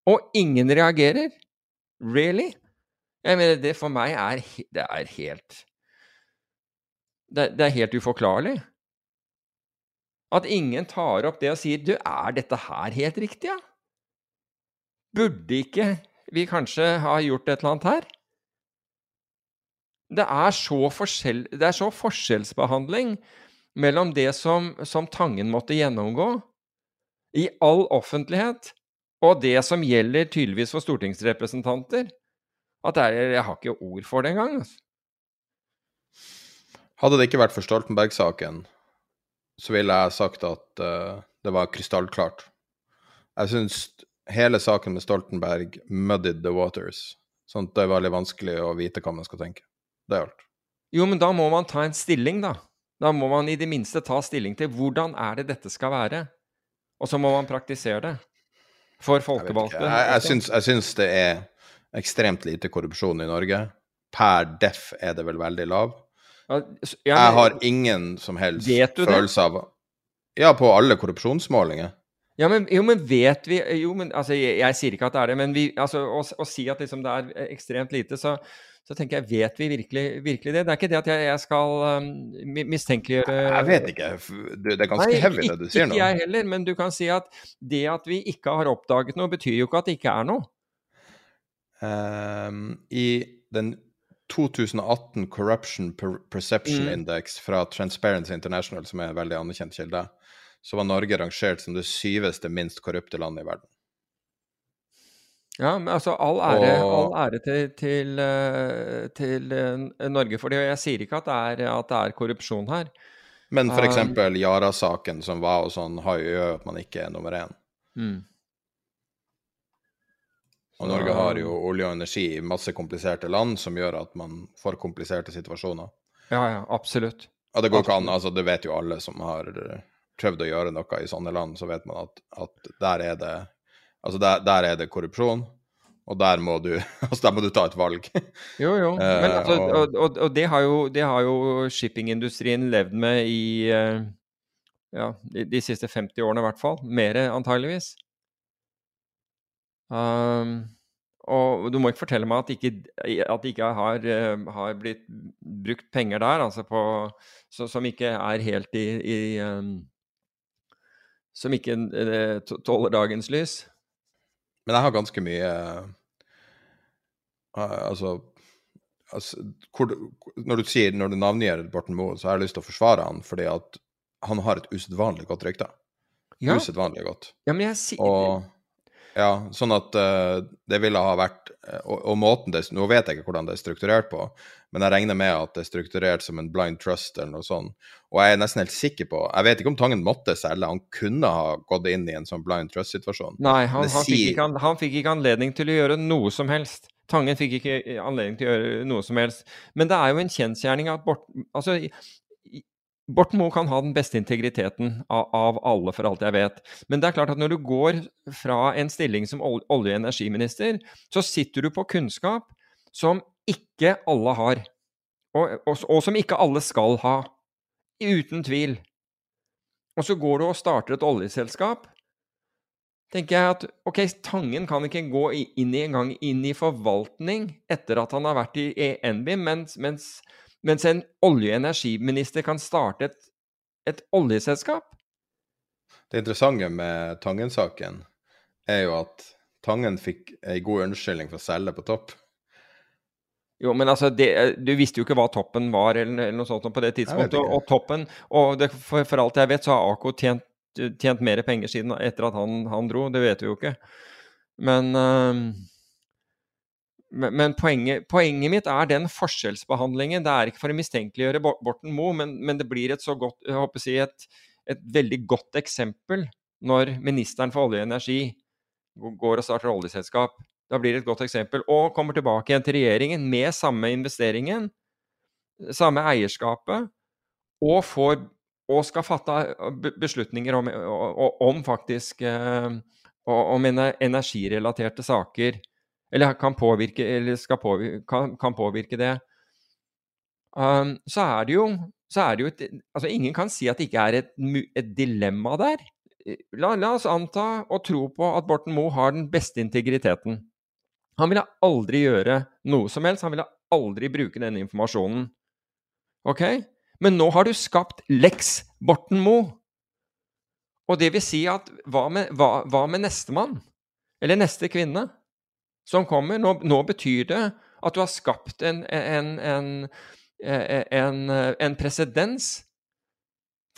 Og ingen reagerer. Really? Jeg mener, det for meg er, det er helt det, det er helt uforklarlig. At ingen tar opp det og sier Du, er dette her helt riktig, ja? Burde ikke vi kanskje ha gjort et eller annet her? Det er så, forskjell, det er så forskjellsbehandling mellom det som, som Tangen måtte gjennomgå i all offentlighet, og det som gjelder tydeligvis for stortingsrepresentanter, at er, jeg har ikke ord for det engang. Altså. Hadde det ikke vært for Stoltenberg-saken, så ville jeg sagt at uh, det var krystallklart. Jeg syns hele saken med Stoltenberg muddied the waters. Sånn at det er veldig vanskelig å vite hva man skal tenke. Det er alt. Jo, men da må man ta en stilling, da. Da må man i det minste ta stilling til hvordan er det dette skal være. Og så må man praktisere det. For folkevalgte. Jeg, jeg, jeg, syns, jeg syns det er ekstremt lite korrupsjon i Norge. Per def er det vel veldig lav. Ja, jeg, jeg har ingen som helst følelse av Ja, på alle korrupsjonsmålinger. Ja, men, jo, men vet vi Jo, men altså, jeg, jeg, sier ikke at det er det, men vi, altså, å, å si at liksom, det er ekstremt lite, så, så, tenker jeg Vet vi virkelig, virkelig, det? Det er ikke det at jeg, jeg skal um, mistenkeliggjøre Jeg vet ikke. Det er ganske heavy, det du sier nå. Ikke jeg heller, men du kan si at det at vi ikke har oppdaget noe, betyr jo ikke at det ikke er noe. Um, I den 2018 Corruption Perception mm. Index fra Transparency International, som er en veldig anerkjent kilde, så var Norge rangert som det syveste minst korrupte landet i verden. Ja, men altså all ære, all ære til, til, eh, til, eh, Norge for det. Og jeg sier ikke at det, er, at det er korrupsjon her. Men Um, f.eks. Yara-saken som var og sånn, har jo gjør at man ikke er nummer én. Mm. Og Norge har jo olje og energi i masse kompliserte land som gjør at man får kompliserte situasjoner. Ja, ja, absolutt. Og det går ikke an, altså det vet jo alle som har eh, prøvd å gjøre noe i sånne land, så vet man at, at der er det Altså der, der er det korrupsjon, og der må du Altså der må du ta et valg. Jo, jo. Men Eh, altså, og- og, og, det har jo, det har jo shippingindustrien levd med i eh, ja, de, de siste 50 årene i hvert fall. Mer antageligvis. Um, og du må ikke fortelle meg at ikke, at ikke har, eh, har blitt brukt penger der, altså på, så, som ikke er helt i, i um, Som ikke eh, tåler dagens lys. Men jeg har ganske mye eh, Altså, altså hvor, Når du sier, når du navngir Borten Moe, så har jeg lyst til å forsvare han fordi at han har et usedvanlig godt rykte. Ja, Usedvanlig godt. ja men jeg sier Og ja, sånn at uh, det ville ha vært eh, og, og måten det Nå vet jeg ikke hvordan det er strukturert på, men jeg regner med at det er strukturert som en blind trust eller noe sånt. Og jeg er nesten helt sikker på Jeg vet ikke om Tangen måtte selge, han kunne ha gått inn i en sånn blind trust-situasjon. Nei, han, han, sier... fikk ikke, an- han fikk ikke anledning til å gjøre noe som helst. Tangen fikk ikke anledning til å gjøre noe som helst. Men det er jo en kjensgjerning at Borten altså, Borten Moe kan ha den beste integriteten av, av alle, for alt jeg vet. Men det er klart at når du går fra en stilling som olje- og energiminister, så sitter du på kunnskap som ikke alle har. Og, og, og som ikke alle skal ha. Uten tvil. Og så går du og starter et oljeselskap tenker jeg at ok, Tangen kan ikke gå inn i engang inn i forvaltning etter at han har vært i ENBIM, NBIM, mens, mens, mens en olje- og energiminister kan starte et, et oljeselskap. Det interessante med Tangen-saken er jo at Tangen fikk ei god unnskyldning for å selge på topp. Jo, men altså, det, Du visste jo ikke hva toppen var, eller, eller noe sånt på det tidspunktet. Og, og toppen, og det, for, for alt jeg vet, så har Ako tjent, tjent mer penger siden etter at han, han dro. Det vet vi jo ikke. Men, øhm, men, poenget, poenget mitt er den forskjellsbehandlingen. Det er ikke for å mistenkeliggjøre Borten Moe, men, men det blir et godt, si et, et veldig godt eksempel når ministeren for olje og energi går og starter oljeselskap. Da blir det et godt eksempel. Og kommer tilbake igjen til regjeringen med samme investeringen, samme eierskapet, og, får, og skal fatte beslutninger om, om, faktisk om energirelaterte saker. Eller kan påvirke, eller påvirke, kan, kan påvirke det. Um, så er det jo, er det jo et, altså Ingen kan si at det ikke er et, et dilemma der. La, la oss anta og tro på at Borten Moe har den beste integriteten. Han ville aldri gjøre noe som helst. Han ville aldri bruke denne informasjonen. Ok? Men nå har du skapt Lex Borten Moe. Og det vil si at hva med, hva, hva med nestemann? Eller neste kvinne som kommer? Nå, nå betyr det at du har skapt en, en, en, en, en presedens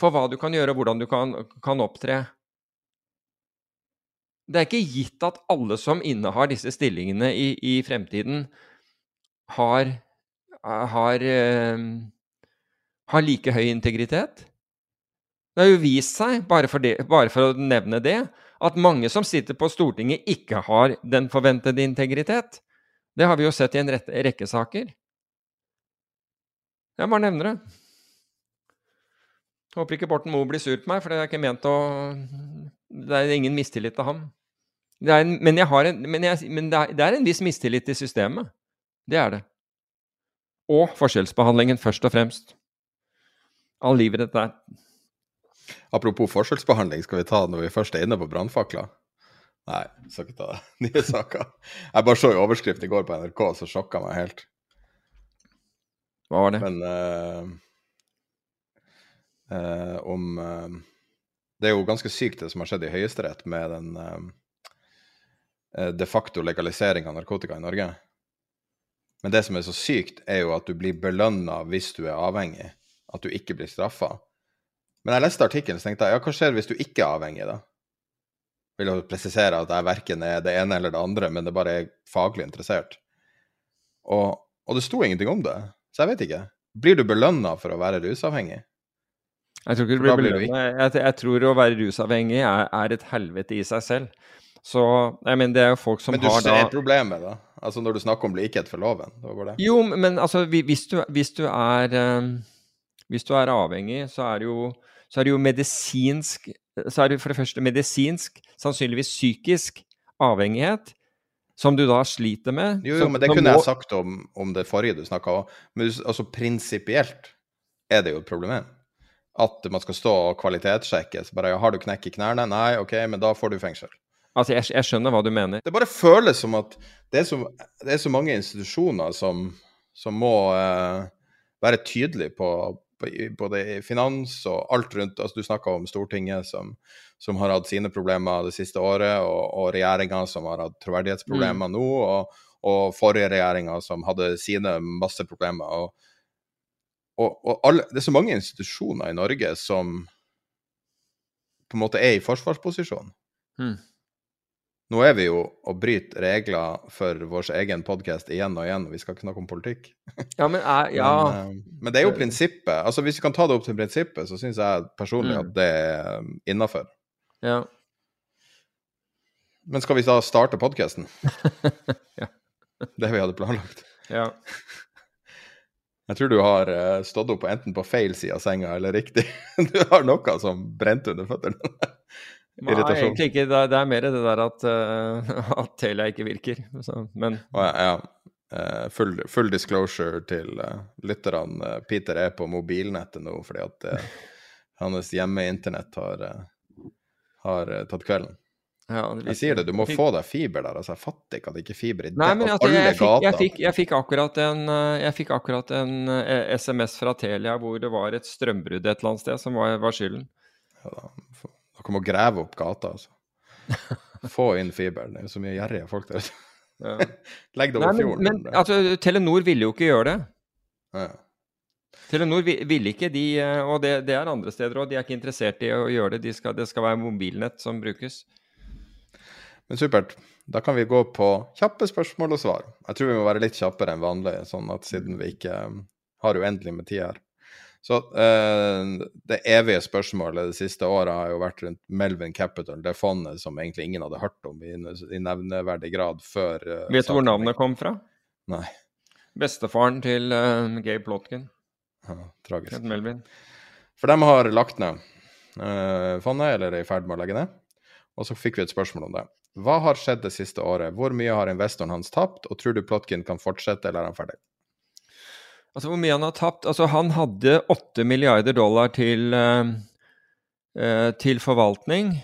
for hva du kan gjøre, og hvordan du kan, kan opptre. Det er ikke gitt at alle som innehar disse stillingene i, i fremtiden, har, har, eh, har like høy integritet. Det har jo vist seg, bare for, det, bare for å nevne det, at mange som sitter på Stortinget, ikke har den forventede integritet. Det har vi jo sett i en rekke saker. Jeg bare nevner det. Håper ikke Borten Moe blir sur på meg, for det er ikke ment å Det er ingen mistillit til ham. En, men en, men, jeg, men det, er, det er en viss mistillit til systemet. Det er det. Og forskjellsbehandlingen, først og fremst. All livet dette er. Apropos forskjellsbehandling, skal vi ta det når vi først er inne på brannfakler? Nei, jeg skal ikke ta nye saker. Jeg bare så en overskrift i går på NRK, så sjokka meg helt. Hva var det? Men uh, uh, om uh, Det er jo ganske sykt det som har skjedd i Høyesterett med den de facto legalisering av narkotika i Norge. Men det som er så sykt, er jo at du blir belønna hvis du er avhengig. At du ikke blir straffa. Men jeg leste artikkelen så tenkte jeg, ja, hva skjer hvis du ikke er avhengig, da? Vil jo presisere at jeg verken er det ene eller det andre, men det bare er faglig interessert. Og, og det sto ingenting om det, så jeg vet ikke. Blir du belønna for å være rusavhengig? Jeg tror ikke du blir belønnet. Jeg, jeg tror å være rusavhengig er, er et helvete i seg selv. Så jeg mener, det er jo folk som har da Men du ser da problemet, da? Altså når du snakker om likhet for loven? Det var det. Jo, men altså, hvis du, hvis du er eh, Hvis du er avhengig, så er det jo, så er det jo medisinsk Så er det for det første medisinsk, sannsynligvis psykisk avhengighet, som du da sliter med. Jo, jo, men det kunne må- jeg sagt om, om det forrige du snakka om. Men altså prinsipielt er det jo et problem. At man skal stå og kvalitetssjekkes. Bare ja, 'Har du knekk i knærne?' Nei, OK, men da får du fengsel. Altså, jeg, jeg skjønner hva du mener. Det bare føles som at det er så, det er så mange institusjoner som, som må eh, være tydelige på, både i finans og alt rundt. Altså, du snakka om Stortinget som, som har hatt sine problemer det siste året, og, og regjeringa som har hatt troverdighetsproblemer nå, og, og forrige regjeringa som hadde sine masse problemer. Og, og, og alle, det er så mange institusjoner i Norge som på en måte er i forsvarsposisjon. Hmm. Nå er vi jo og bryter regler for vår egen podkast igjen og igjen, og vi skal ikke snakke om politikk. Ja, men er, ja, Men, eh, men det er jo prinsippet. Altså Hvis vi kan ta det opp til prinsippet, så syns jeg personlig Mm. at det er innafor. ja. Men skal vi da starte podkasten? Ja. Det vi hadde planlagt. ja. Jeg tror du har eh, stått opp enten på feil side av senga eller riktig. Du har noe som brente under føttene. Nei, egentlig ikke. Det er, det er mer det der at, uh, at Telia ikke virker. Så, men Og ja, ja. eh, full, full disclosure til uh, lytterne. Peter er på mobilnettet nå fordi at uh, hans hjemmeinternett har, har tatt kvelden. ja, Jeg sier det, du må få deg fiber der. altså Jeg fatter ikke at det ikke er fiber i Nei, men altså, alle jeg, fikk, jeg, fikk, jeg, fikk akkurat en, jeg fikk akkurat en SMS fra Telia hvor det var et strømbrudd et eller annet sted som var, var skylden. Ja, da, f- og grave opp gata, altså. Få inn fiber. Det er jo så mye gjerrige folk der. Ja. Legg det Nei, over men, fjorden. men altså, Telenor ville jo ikke gjøre det. ja. Telenor vi- ville ikke, de, eh, og det, det er andre steder òg, de er ikke interessert i å gjøre det. De skal, det skal være mobilnett som brukes. Men supert. Da kan vi gå på kjappe spørsmål og svar. Jeg tror vi må være litt kjappere enn vanlig, sånn at siden vi ikke um, har uendelig med tid her. Så eh, det evige spørsmålet det siste året har jo vært rundt Melvin Capital, det fondet som egentlig ingen hadde hørt om i, i nevneverdig grad før eh, Vet du hvor navnet kom fra? Nei. Bestefaren til uh, Gabe Plotkin. Ja, tragisk. Fred Melvin. For de har lagt ned eh, fondet, eller er i ferd med å legge ned. Og så fikk vi et spørsmål om det. Hva har skjedd det siste året? Hvor mye har investoren hans tapt, og tror du Plotkin kan fortsette, eller er han ferdig? Altså hvor mye han har tapt? Altså han hadde 8 milliarder dollar til, eh, eh, til forvaltning,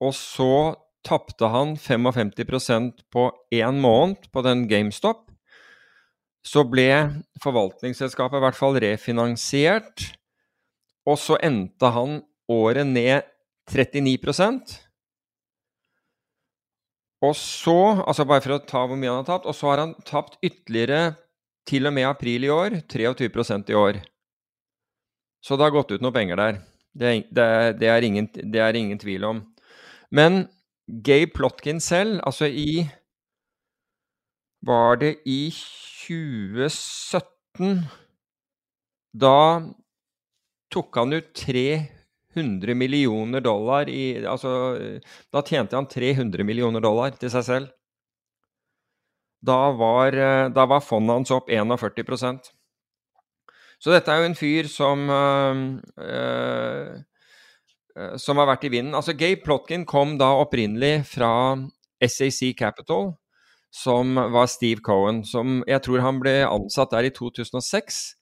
og så tapte han 55% på én måned på den GameStop. Så ble forvaltningsselskapet i hvert fall refinansiert, og så endte han året ned 39% Og så, altså bare for å ta hvor mye han har tapt, og så har han tapt ytterligere til og med april i år 23% i år. Så det har gått ut noen penger der. Det er, det, det, er ingen, det er ingen tvil om. Men Gabe Plotkin selv, altså i Var det i 2017 Da tok han ut 300 millioner dollar i Altså, da tjente han 300 millioner dollar til seg selv. Da var, eh, da var fondet hans opp 41% Så dette er jo en fyr som eh, eh, Som har vært i vinden. Altså, Gabe Plotkin kom da opprinnelig fra SAC Capital, som var Steve Cohen. Som jeg tror han ble ansatt der i 2006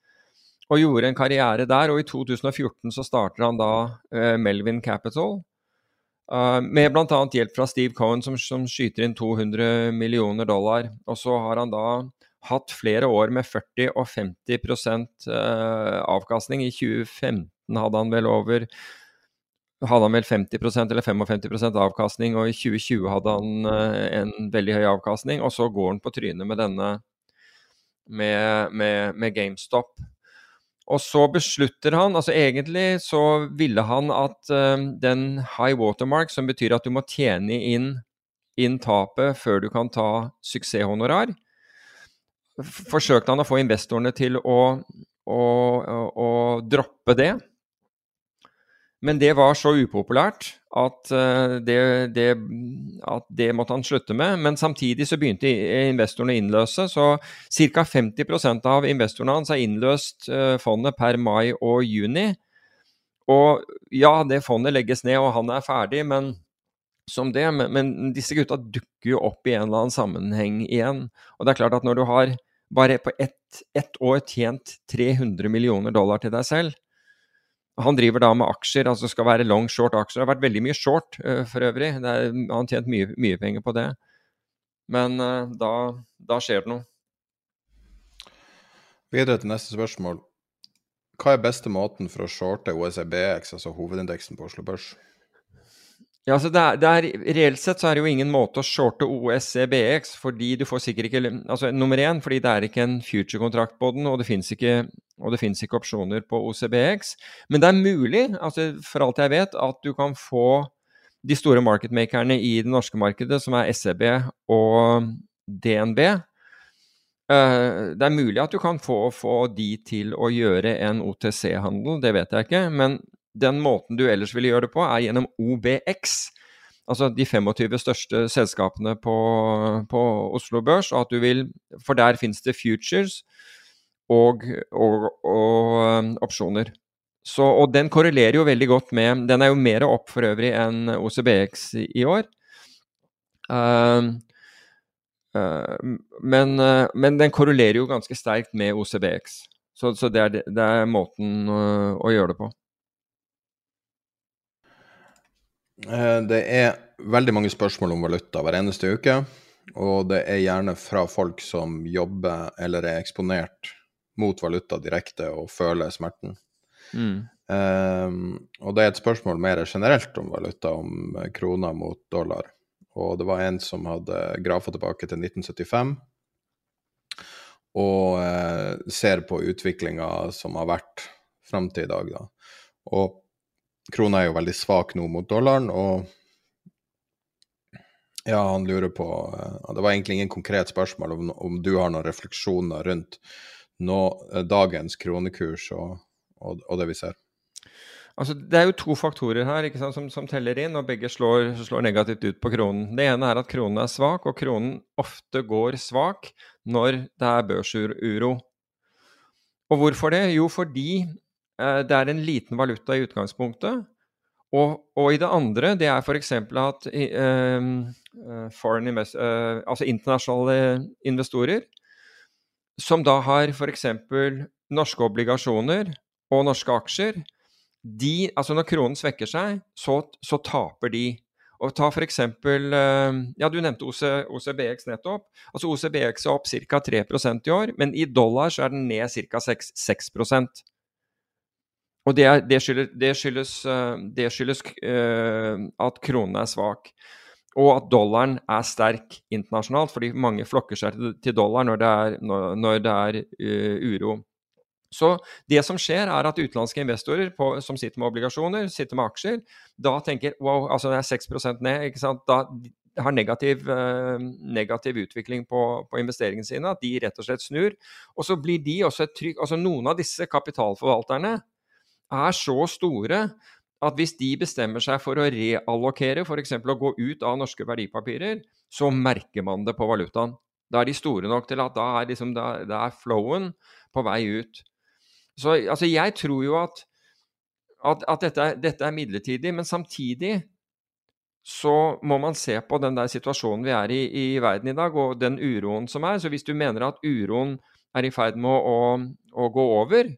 og gjorde en karriere der. Og i 2014 så starter han da eh, Melvin Capital. Uh, med bl.a. hjelp fra Steve Cohen, som, som skyter inn 200 millioner dollar. Og så har han da hatt flere år med 40 og 50 uh, avkastning. I 2015 hadde han vel over hadde han vel 50% eller 55% avkastning, og i 2020 hadde han uh, en veldig høy avkastning. Og så går han på trynet med denne med, med, med GameStop. Og så beslutter han altså Egentlig så ville han at eh, den high watermark, som betyr at du må tjene inn, inn tapet før du kan ta suksesshonorar, forsøkte han å få investorene til å, å, å, å droppe det. Men det var så upopulært at det, det, at det, måtte han slutte med. Men samtidig så begynte investorene å innløse, så ca. 50% av investorene hans har innløst fondet per mai og juni. Og ja, det fondet legges ned, og han er ferdig, men som det, men, men, disse gutta dukker jo opp i en eller annen sammenheng igjen. Og det er klart at når du har bare på ett, ett år tjent 300 millioner dollar til deg selv Han driver da med aksjer, altså skal være long short aksjer. Det har vært veldig mye short uh, for øvrig. Er, han har tjent mye, mye, penger på det. Men uh, da, da skjer det noe. Videre til neste spørsmål. Hva er beste måten for å shorte OECBX, altså hovedindeksen på Oslo Børs? Ja, altså det er, det er, Reelt sett så er det jo ingen måte å shorte OSCBX, fordi du får sikkert ikke altså Nummer én, fordi det er ikke en future-kontrakt på den, og det fins ikke, ikke, opsjoner på OCBX. Men det er mulig, altså for alt jeg vet, at du kan få de store marketmakerne i det norske markedet, som er SEB og DNB. Uh, det er mulig at du kan få, få de til å gjøre en OTC-handel, det vet jeg ikke. Men den måten du ellers ville gjøre det på, er gjennom OBX. Altså de 25 største selskapene på, på Oslo Børs. Og at du vil, for der finnes det futures og, og, og um, opsjoner. Så, og den korrelerer jo veldig godt med Den er jo mer opp for øvrig enn OCBX i år. Uh, uh, men, uh, men, den korrelerer jo ganske sterkt med OCBX. Så, så det, er, det, er, måten uh, å gjøre det på. Eh, det er veldig mange spørsmål om valuta hver eneste uke. Og det er gjerne fra folk som jobber eller er eksponert mot valuta direkte og føler smerten. Mm. Um, og det er et spørsmål mer generelt om valuta, om kroner mot dollar. Og det var en som hadde grafa tilbake til 1975 og uh, ser på utviklinga som har vært fram til i dag. Da. Og krona er jo veldig svak nå mot dollaren, og ja, han lurer på uh, Det var egentlig ingen konkret spørsmål om, om du har noen refleksjoner rundt nå, uh, dagens kronekurs og, og, og, det vi ser. Altså, det er jo to faktorer her sant, som, som, teller inn, og begge slår, slår, negativt ut på kronen. Det ene er at kronen er svak, og kronen ofte går svak når det er børsuro. Og hvorfor det? Jo, fordi Eh, det er en liten valuta i utgangspunktet. Og, og i det andre, det er f.eks. at uh, invest, uh, altså internasjonale investorer, som da har f.eks. norske obligasjoner og norske aksjer, de, altså når kronen svekker seg, så, så taper de. Og ta f.eks. Ja, du nevnte OC, OCBX nettopp. Altså OCBX er opp ca. 3% i år, men i dollar så er den ned ca. 6, 6 og det, det, skyldes, det skyldes, eh, det skyldes uh, at kronen er svak. Og at dollaren er sterk internasjonalt, fordi mange flokker seg til dollar når det er, når, når det er uh, uro. Så det som skjer, er at utenlandske investorer på, som sitter med obligasjoner, sitter med aksjer, da tenker wow, altså det er 6% ned, ikke sant? da har negativ, eh, negativ utvikling på, på, investeringene sine, at de rett og slett snur. Og så blir de også et trykk Altså noen av disse kapitalforvalterne er så store at hvis de bestemmer seg for å reallokere, f.eks. å gå ut av norske verdipapirer, så merker man det på valutaen. Da er de store nok til at da er, liksom, da, da er flowen på vei ut. Så altså, jeg tror jo at, at, at dette, dette, er midlertidig, men samtidig så må man se på den der situasjonen vi er i i verden i dag, og den uroen som er. Så hvis du mener at uroen er i ferd med å, å, å gå over,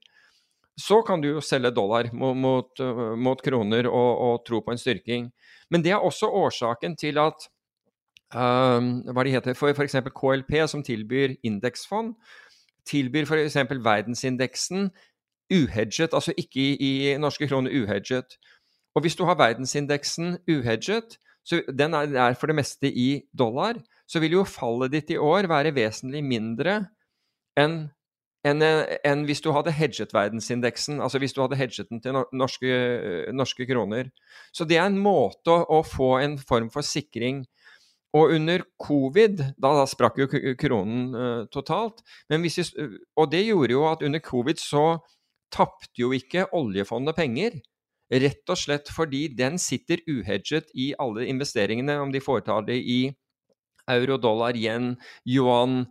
så kan du jo selge dollar mot, mot, øh, mot kroner og, og, tro på en styrking. Men det er også årsaken til at um, hva det heter, for f.eks. KLP, som tilbyr indeksfond, tilbyr f.eks. verdensindeksen uhedget, altså ikke i, i norske kroner uhedget. Og hvis du har verdensindeksen uhedget, så den er, er for det meste i dollar, så vil jo fallet ditt i år være vesentlig mindre enn enn en hvis du hadde hedget verdensindeksen, altså hvis du hadde hedget den til norske, norske kroner. Så det er en måte å, få en form for sikring. Og under covid, da, da sprakk jo kronen uh, totalt. Vi, og det gjorde jo at under covid så tapte jo ikke oljefondet penger. Rett og slett fordi den sitter uhedget i alle investeringene, om de foretar det i euro, dollar, yen, yuan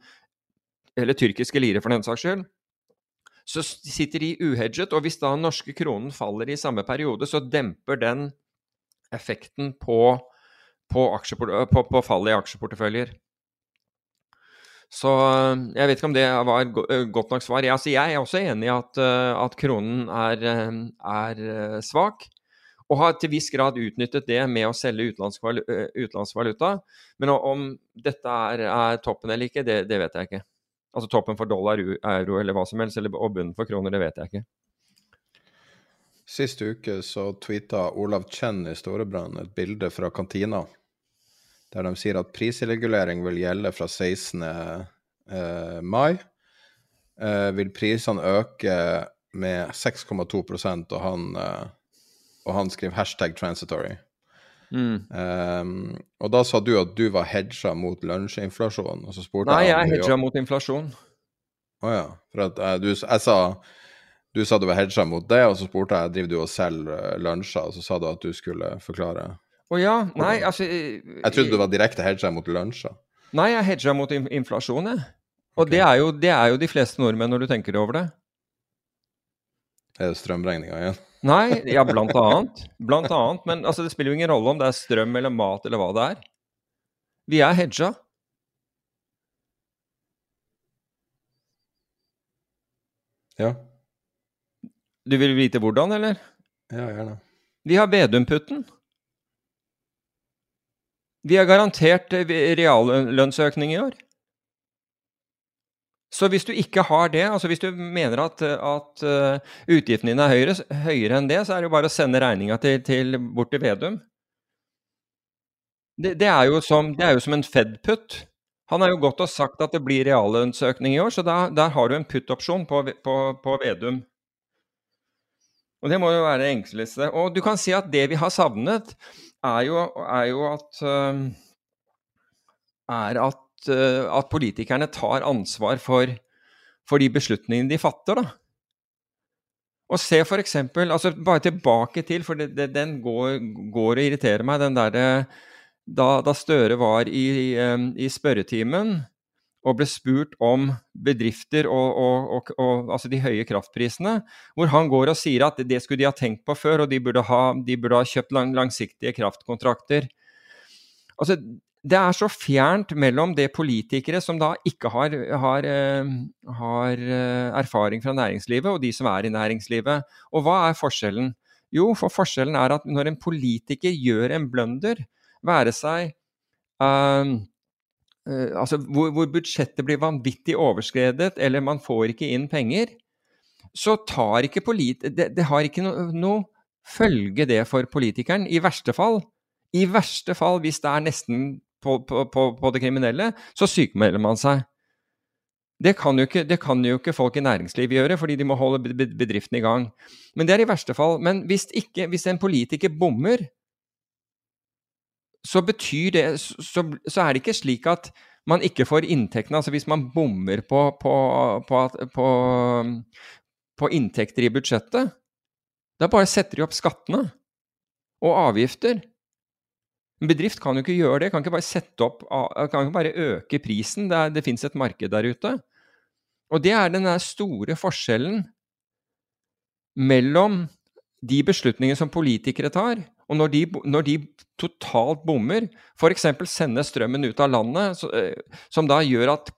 eller tyrkiske lire for den saks skyld. Så sitter de uhedget, og hvis da norske kronen faller i samme periode, så demper den effekten på, på, på, på fallet i aksjeporteføljer. Så jeg vet ikke om det var godt nok svar. Jeg, altså, jeg er også enig i at, at kronen er, er, svak. Og har til viss grad utnyttet det med å selge utenlandsvaluta. Men om dette er, er toppen eller ikke, det, det, vet jeg ikke. Altså toppen for dollar, euro eller hva som helst, eller, og bunnen for kroner, det vet jeg ikke. Sist uke så tweeta Olav Chen i Storebrand et bilde fra kantina der de sier at prisregulering vil gjelde fra 16. Eh, mai. Eh, vil prisene øke med 6,2% og eh, og han skriver hashtag transitory. Mm. Um, og da sa du at du var hedga mot lunsjinflasjon. Og så spurte Nei, jeg er hedga mot inflasjon. Å oh, ja. For at, uh, du, jeg sa du sa du var hedga mot det, og så spurte jeg driver du og selger lunsjer, og så sa du at du skulle forklare. Å oh, ja, nei, altså Jeg trodde du var direkte hedga mot lunsjer. Nei, jeg hedga mot inflasjon, jeg. Og okay. det, er jo, det, er jo, de fleste nordmenn, når du tenker over det. Er det strømregninga igjen? Nei, ja, blant annet. Blant annet. Men altså, det spiller jo ingen rolle om det er strøm eller mat eller hva det er. Vi er hedga. Ja. Du vil vite hvordan, eller? Ja, gjerne. Vi har Vedum-putten. Vi har garantert reallønnsøkning i år. Så hvis du ikke har det, altså hvis du mener at, at uh, utgiftene dine er høyere, høyere, enn det, så er det jo bare å sende regninga til, til, bort til Vedum. Det, det, er som, det, er jo som, en Fed-putt. Han har jo gått og sagt at det blir reallønnsøkning i år, så da, der har du en putt-opsjon på, på, på, Vedum. Og det må jo være det enkleste. Og du kan si at det vi har savnet, er jo, er jo at uh, Er at Eh, at, politikerne tar ansvar for, for, de beslutningene de fatter. da. Og se f.eks. Altså bare tilbake til, for det, det, den går, går, og irriterer meg, den derre da, da, Støre var i, i, i, spørretimen og ble spurt om bedrifter og, og, og, altså de høye kraftprisene, hvor han går og sier at det skulle de ha tenkt på før, og de burde ha, de burde ha kjøpt lang, langsiktige kraftkontrakter. Altså, det er så fjernt mellom det politikere som da ikke har, har, eh, har, eh, erfaring fra næringslivet, og de som er i næringslivet. Og hva er forskjellen? Jo, for forskjellen er at når en politiker gjør en blunder, være seg uh, uh, Altså hvor, hvor, budsjettet blir vanvittig overskredet, eller man får ikke inn penger, så tar ikke polit... Det, det har ikke noe no følge, det, for politikeren. I verste fall. I verste fall, hvis det er nesten på, på, på, det kriminelle, så sykemelder man seg. Det kan, ikke, det kan, jo ikke, folk i næringslivet gjøre, fordi de må holde bedriften i gang. Men det er i verste fall. Men hvis, ikke, hvis en politiker bommer, så betyr det så, så, er det ikke slik at man ikke får inntektene. Altså hvis man bommer på, på, på inntekter i budsjettet, da bare setter de opp skattene og avgifter. En bedrift kan jo ikke gjøre det, kan ikke bare sette opp, kan ikke bare øke prisen. Det, er, det fins et marked der ute. Og det er den store forskjellen mellom de beslutningene som politikere tar, og når de, når de totalt bommer, f.eks. sender strømmen ut av landet, så, eh, som da gjør at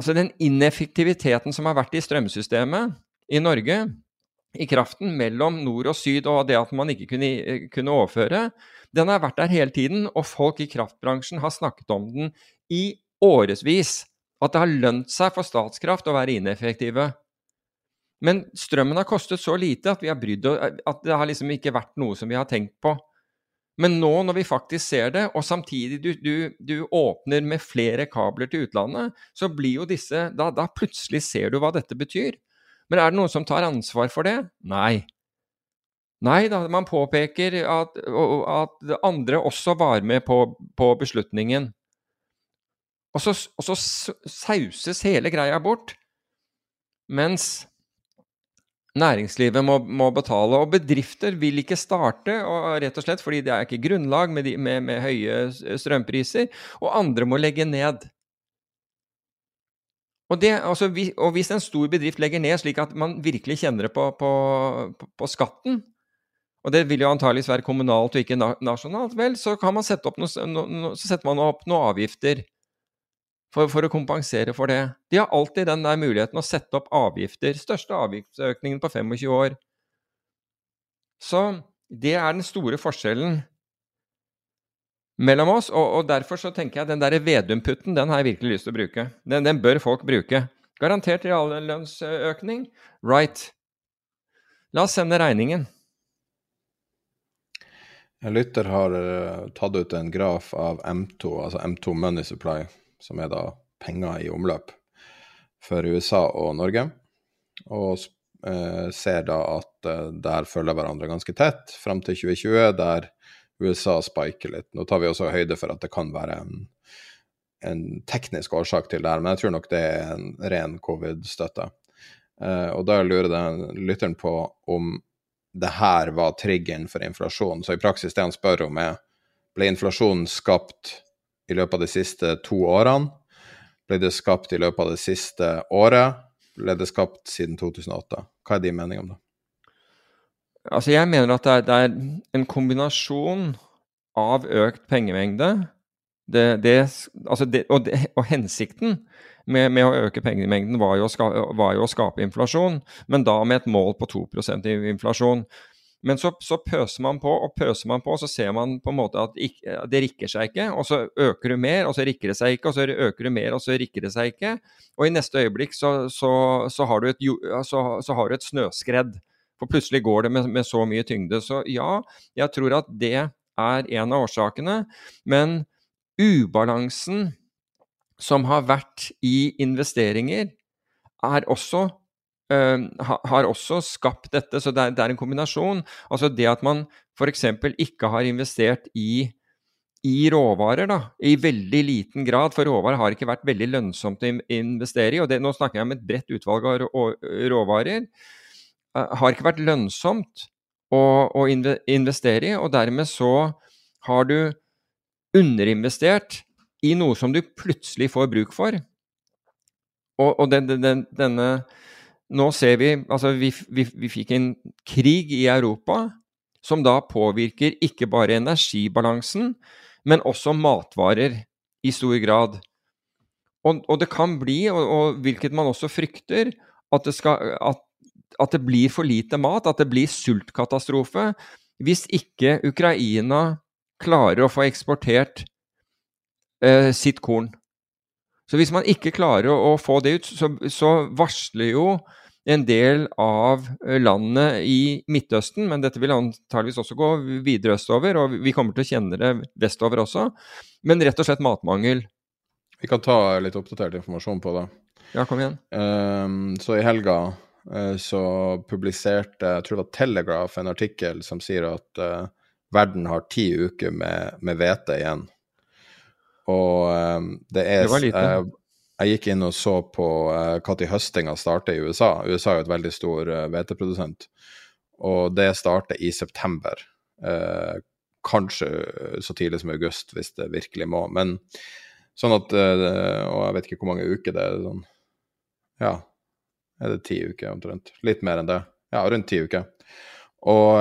Altså den ineffektiviteten som har vært i strømsystemet i Norge, i kraften mellom nord og syd, og det at man ikke kunne, eh, kunne overføre, den har vært der hele tiden, og folk i kraftbransjen har snakket om den i årevis. At det har lønt seg for Statskraft å være ineffektive. Men strømmen har kostet så lite at, brydd, at det har liksom ikke vært noe som vi har tenkt på. Men nå når vi faktisk ser det, og samtidig du, du, du åpner med flere kabler til utlandet, så blir jo disse da, da plutselig ser du hva dette betyr. Men er det noen som tar ansvar for det? Nei. Nei da, man påpeker at, at andre også var med på, på beslutningen. Og så, og så, sauses hele greia bort. Mens Næringslivet må, må, betale, og bedrifter vil ikke starte, og, rett og slett fordi det er ikke grunnlag med, de, med, med høye strømpriser, og andre må legge ned. Og, det, altså, og, hvis en stor bedrift legger ned slik at man virkelig kjenner det på, på, på skatten, og det vil jo antageligvis være kommunalt og ikke nasjonalt, vel, så, man noe, så setter man opp noen avgifter for, for, å kompensere for det. De har alltid den der muligheten å sette opp avgifter. Største avgiftsøkningen på 25 år. Så det er den store forskjellen mellom oss, og, og derfor så tenker jeg den der Vedum-putten, den har jeg virkelig lyst til å bruke. Den, den bør folk bruke. Garantert reallønnsøkning. Right. La oss sende regningen. En lytter har uh, tatt ut en graf av M2, altså M2 Money Supply, som er da penger i omløp for USA og Norge. Og uh, ser da at uh, der følger hverandre ganske tett fram til 2020, der USA spiker litt. Nå tar vi også høyde for at det kan være en, en teknisk årsak til det her, men jeg tror nok det er en ren covid-støtte. og da lurer den lytteren på om det her var triggeren for inflasjon. Så i praksis det han spør om, er ble inflasjonen skapt i løpet av de siste to årene? Ble det skapt i løpet av det siste året? Ble det skapt siden 2008? Hva er din mening om det? Altså, jeg mener at det er, det er en kombinasjon av økt pengemengde det, det, altså og, og, hensikten med, med, å øke pengemengden var jo, ska, var jo, å skape inflasjon, men da med et mål på 2 i inflasjon. Men så, så, pøser man på og pøser man på, og så ser man på en måte at det rikker seg ikke. Og så øker du mer, og så rikker det seg ikke, og så øker du mer, og så rikker det seg ikke. Og i neste øyeblikk så, så har, du et, har, du et, snøskredd. For plutselig går det med, med så mye tyngde. Så ja, jeg tror at det er en av årsakene. Men ubalansen som har vært i investeringer, er også, har også skapt dette. Så det er, det er, en kombinasjon. Altså det at man f.eks. ikke har investert i, i råvarer da, i veldig liten grad, for råvarer har ikke vært veldig lønnsomt å investere i. og det, Nå snakker jeg om et bredt utvalg av råvarer. Har ikke vært lønnsomt å, å investere i, og dermed så har du underinvestert i noe som du plutselig får bruk for. Og, og den, den, denne Nå ser vi Altså, vi, vi, vi fikk en krig i Europa som da påvirker ikke bare energibalansen, men også matvarer i stor grad. Og, og det kan bli, og, og, hvilket man også frykter, at det, skal, at, at det blir for lite mat, at det blir sultkatastrofe, hvis ikke Ukraina klarer å få eksportert eh, sitt korn. Så hvis man ikke klarer å, å få det ut, så, så, varsler jo en del av landet i Midtøsten, men dette vil antageligvis også gå videre østover, og vi kommer til å kjenne det vestover også, men rett og slett matmangel. Vi kan ta litt oppdatert informasjon på det. Ja, kom igjen. Um, så i helga uh, så publiserte jeg tror det var Telegraph en artikkel som sier at uh, verden har ti uker med hvete igjen. Og um, det er det jeg, jeg, gikk inn og så på når uh, høstinga starter i USA. USA er jo et veldig stor uh, hveteprodusent. Og det starter i september. Kanskje så tidlig som august, hvis det virkelig må. Men sånn at Og jeg vet ikke hvor mange uker det er. sånn Ja, er det ti uker omtrent? Litt mer enn det. Ja, rundt ti uker. Og,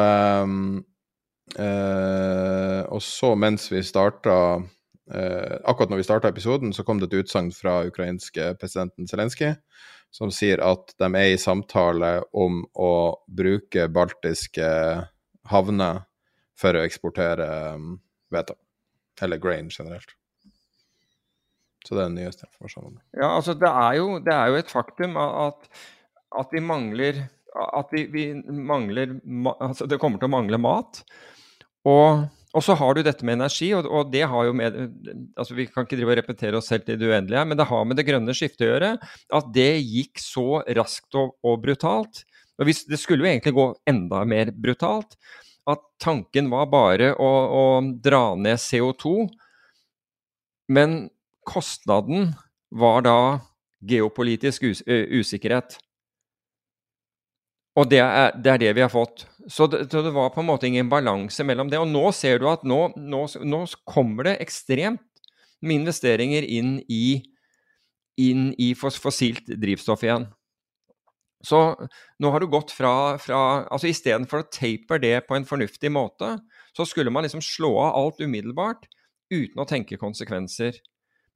uh, og så, mens vi starta Eh, akkurat når vi starta episoden, så kom det et utsagn fra ukrainske presidenten Zelenskyj som sier at de er i samtale om å bruke baltiske havner for å eksportere um, hvete. Eller grain generelt. Så det er den nyeste informasjonen. Ja, altså det er jo, det er jo et faktum at, at vi mangler At vi, vi mangler Altså det kommer til å mangle mat. Og og så har du dette med energi, og, og, det har jo med altså Vi kan ikke drive og repetere oss selv til det uendelige, men det har med det grønne skiftet å gjøre. At det gikk så raskt og, og brutalt. Og hvis, Det skulle jo egentlig gå enda mer brutalt. At tanken var bare å, å dra ned CO2. Men kostnaden var da geopolitisk us usikkerhet. Og det er, det er, det vi har fått. Så det, så det, var på en måte ingen balanse mellom det. Og nå ser du at nå, nå, nå kommer det ekstremt med investeringer inn i, inn i fossilt drivstoff igjen. Så nå har du gått fra, fra altså Istedenfor å taper det på en fornuftig måte, så skulle man liksom slå av alt umiddelbart uten å tenke konsekvenser.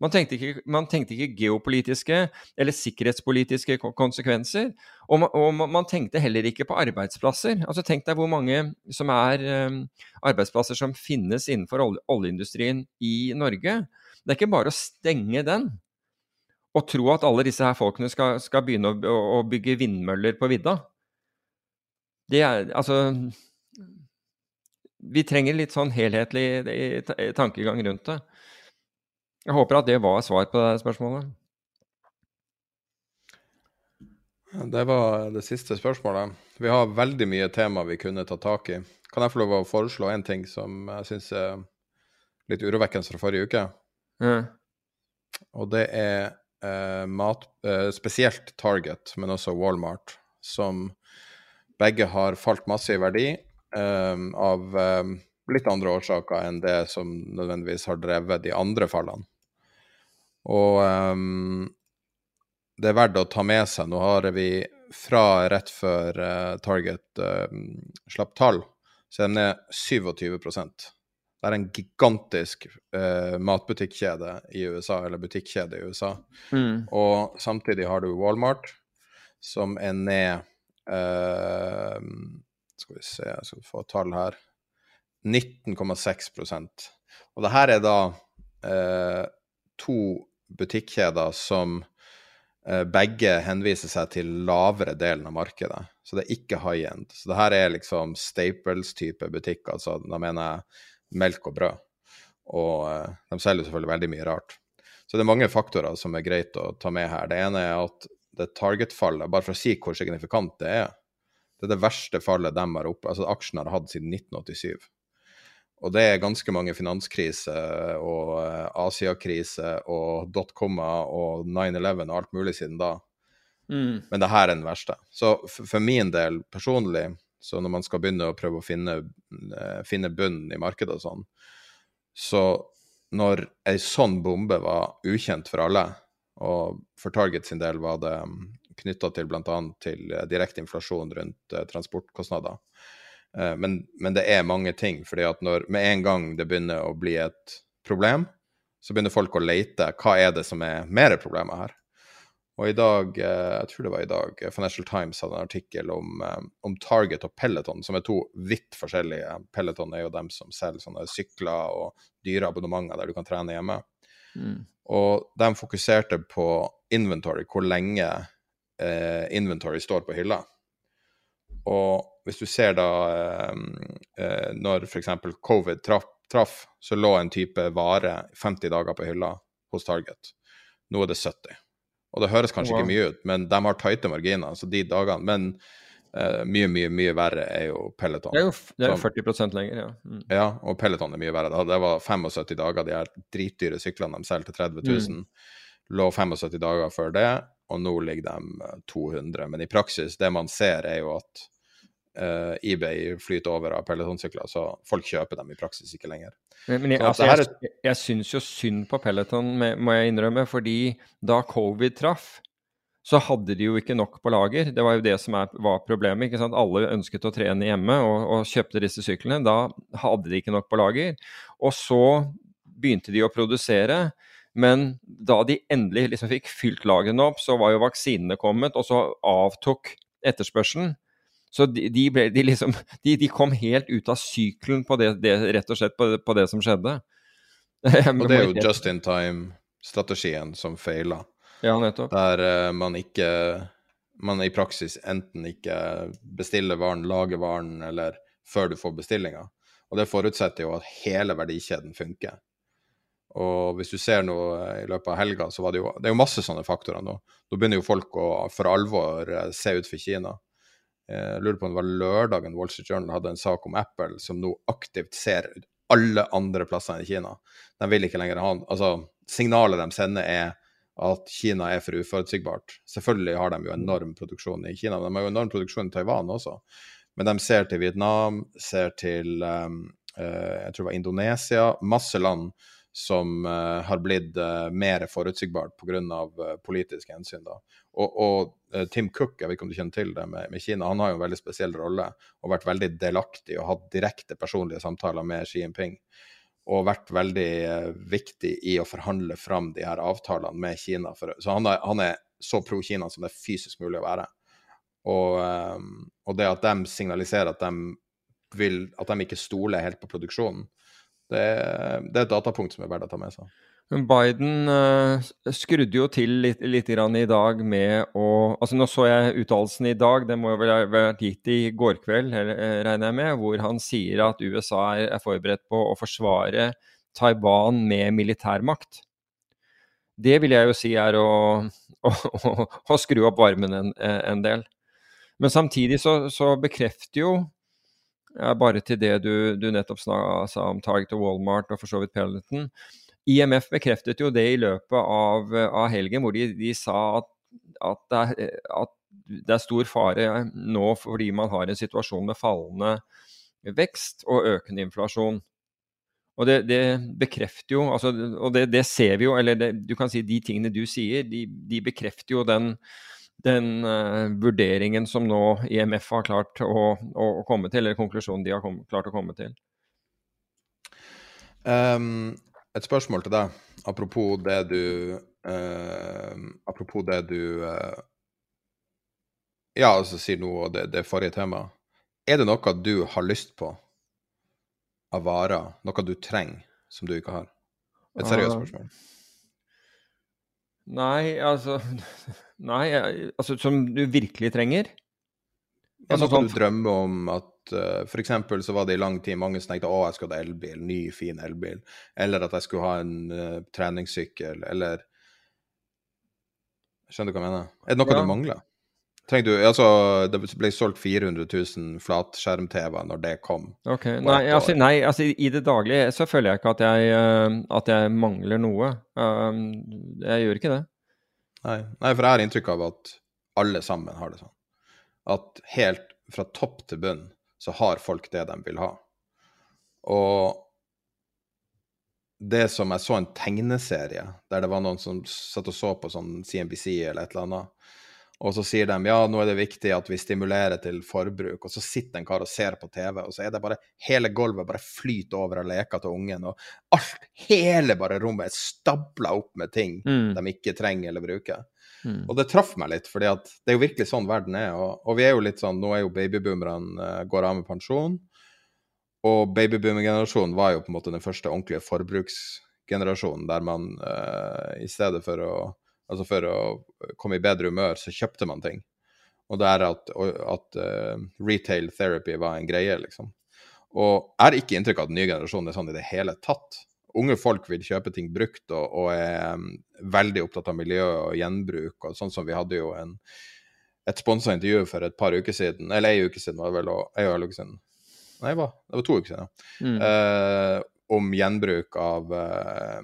Man tenkte, ikke, man tenkte ikke, geopolitiske eller sikkerhetspolitiske konsekvenser. Og man, og man, tenkte heller ikke på arbeidsplasser. Altså Tenk deg hvor mange som er um, arbeidsplasser som finnes innenfor olje, oljeindustrien i Norge. Det er ikke bare å stenge den og tro at alle disse her folkene skal, skal begynne å, å, bygge vindmøller på vidda. Det er altså Vi trenger litt sånn helhetlig tankegang rundt det. Jeg håper at det var svar på det spørsmålet. Det var det siste spørsmålet. Vi har veldig mye tema vi kunne ta tak i. Kan jeg få lov å foreslå en ting som jeg syns er litt urovekkende fra forrige uke? Mm. Og det er eh, mat, eh, spesielt Target, men også Walmart, som begge har falt masse i verdi eh, av eh, litt andre årsaker enn det som nødvendigvis har drevet de andre fallene. Og um, det er verdt å ta med seg. Nå har vi fra rett før uh, Target uh, slapp tall, så er den ned 27 Det er en gigantisk uh, matbutikkjede i USA, eller butikkjede i USA. Mm. Og samtidig har du Walmart, som er ned Skal vi se, jeg skal få tall her 19,6% Og det her er da to butikkjeder som uh, begge henviser seg til lavere delen av markedet. Så det er ikke high end. Så det her er liksom Staples-type butikk, altså da mener jeg melk og brød. Og uh, de selger selvfølgelig veldig mye rart. Så det er mange faktorer som er greit å ta med her. Det ene er at det target-fallet, bare for å si hvor signifikant det er, det er det verste fallet de har opp, altså aksjen har hatt siden 1987. Og det er ganske mange finanskriser og Asiakrise og dotcomer og 9-11 og alt mulig siden da. Mm. Men det her er den verste. Så for min del personlig, så når man skal begynne å prøve å finne, uh, finne bunnen i markedet og sånn, så når ei sånn bombe var ukjent for alle, og for Target sin del var det um, knytta til bl.a. til uh, direkte inflasjon rundt transportkostnader, Eh, men, men, det er mange ting. fordi at når med en gang det begynner å bli et problem, så begynner folk å lete. Hva er det som er mer problemer her? Og i dag, eh, jeg tror det var i dag, Financial Times hadde en artikkel om, eh, om Target og Peloton, som er to vidt forskjellige. Peloton er jo dem som selger sånne sykler og dyre abonnementer der du kan trene hjemme. Mm. Og de fokuserte på inventory, hvor lenge eh, inventory står på hylla. Og hvis du ser da eh, eh når f.eks. covid traff, traff, så lå en type vare 50 dager på hylla hos Target. Nå er det 70. Og det høres kanskje wow. ikke mye ut, men de har tighte marginer. så de dagene, Men eh, mye, mye mye verre er jo Peloton. Det er jo, det er jo 40% lenger, ja. Mm. Ja, og Peloton er mye verre. Det var 75 dager, de her dritdyre syklene de selger til 30 000. Mm. Lå 75 dager før det, og nå ligger de 200. Eh, men i praksis, det man ser, er jo at uh, eBay flyter over av pelotonsykler, så folk kjøper dem i praksis ikke lenger. Men, men jeg, altså, jeg, jeg, jeg syns jo synd på Peloton, må jeg innrømme, fordi da covid traff, så hadde de jo ikke nok på lager. Det var jo det som er, var problemet. ikke sant? Alle ønsket å trene hjemme og, og kjøpte disse syklene. Da hadde de ikke nok på lager. Og så begynte de å produsere. Men da de endelig liksom fikk fylt lagrene opp, så var jo vaksinene kommet, og så avtok etterspørselen. Så de, de, ble, de, liksom, de, kom helt ut av sykelen på det, det rett og slett på, på, det som skjedde. og det er jo just in time-strategien som feila. Ja, nettopp. Der uh, man ikke Man i praksis enten ikke bestiller varen, lager varen, eller før du får bestillinga. Og det forutsetter jo at hele verdikjeden funker. Og hvis du ser nå i løpet av helga, så var det jo Det er jo masse sånne faktorer nå. Nå begynner jo folk å for alvor eh, se ut for Kina. Jeg lurer på om det var lørdagen Wall Street Journal hadde en sak om Apple, som nå aktivt ser alle andre plasser enn Kina. De vil ikke lenger ha Altså, signalet de sender, er at Kina er for uforutsigbart. Selvfølgelig har de jo enorm produksjon i Kina, men de har jo enorm produksjon i Taiwan også. Men de ser til Vietnam, ser til um, uh, jeg tror det var Indonesia, masse land som uh, har blitt uh, mer forutsigbart pga. Uh, politiske hensyn. da. Og, og Tim Cook, jeg vet ikke om du kjenner til det med, med, Kina, han har jo en veldig spesiell rolle og vært veldig delaktig og hatt direkte personlige samtaler med Xi Jinping og vært veldig eh, viktig i å forhandle fram de her avtalene med Kina. For, så han er, han er, så pro Kina som det er fysisk mulig å være. Og, og, det at de signaliserer at de, vil, at de ikke stoler helt på produksjonen, det, det er et datapunkt som er verdt å ta med seg. Biden uh, skrudde jo til litt, litt i dag med å altså Nå så jeg uttalelsen i dag, det må jo vel ha vært gitt i går kveld, eh, regner jeg med, hvor han sier at USA er forberedt på å forsvare Taiwan med militærmakt. Det vil jeg jo si er å, å, å, å skru opp varmen en, en, del. Men samtidig så, så bekrefter jo ja, bare til det du, du nettopp sa om Target og Walmart og for så vidt Peloton, IMF bekreftet jo det i løpet av, av helgen, hvor de, de sa at, at, det er, at, det er, stor fare nå fordi man har en situasjon med fallende vekst og økende inflasjon. Og det, det bekrefter jo, altså, og det, det, ser vi jo, eller du kan si de tingene du sier, de, de bekrefter jo den, den uh, vurderingen som nå IMF har klart å, å, komme til, eller konklusjonen de har kom, klart å komme til. Um, et spørsmål til deg, apropos det du uh, Apropos det du uh, Ja, altså sier noe det, det forrige temaet. Er det noe du har lyst på av varer, noe du trenger, som du ikke har? Et seriøst ah. spørsmål. Nei, altså Nei, altså som du virkelig trenger? Ja, noe kan du drømme om at uh, eh, F.eks. så var det i lang tid mange som tenkte å, jeg skulle ha elbil, ny, fin elbil. Eller at jeg skulle ha en uh, treningssykkel, eller Skjønner du hva jeg mener? Er det noe ja. du mangler? Du, altså, det ble solgt 400 000 flatskjerm-TV når det kom. Ok, Nei, altså, nei altså, i det daglige så føler jeg ikke at jeg, uh, at jeg mangler noe. Um, jeg gjør ikke det. Nei. nei, for jeg har inntrykk av at alle sammen har det sånn. At helt fra topp til bunn så har folk det de vil ha. Og det som jeg så en tegneserie der det var noen som satt og så på sånn CNBC eller et eller annet, og så sier de ja, nå er det viktig at vi stimulerer til forbruk, og så sitter en kar og ser på TV, og så er det bare hele gulvet bare flyter over av leker til ungen, og alt, hele bare rommet er stabla opp med ting mm. de ikke trenger eller bruker. Mm. Og det traff meg litt, for det er jo virkelig sånn verden er. Og, og, vi er jo litt sånn, nå er jo babyboomerne uh, går av med pensjon. Og babyboomer-generasjonen var jo på en måte den første ordentlige forbruksgenerasjonen der man uh, i stedet for å, altså for å komme i bedre humør, så kjøpte man ting. Og det er at, at uh, retail therapy var en greie, liksom. Og jeg har ikke inntrykk av at den nye generasjonen er sånn i det hele tatt unge folk vil kjøpe ting brukt og, og, er um, veldig opptatt av miljø og gjenbruk. og sånn som Vi hadde jo en, et sponsa intervju for et par uker siden, eller ei uke siden, var det vel, og ei uke siden. Nei, hva? Det var to uker siden, ja. Mm. Uh, om gjenbruk av, uh,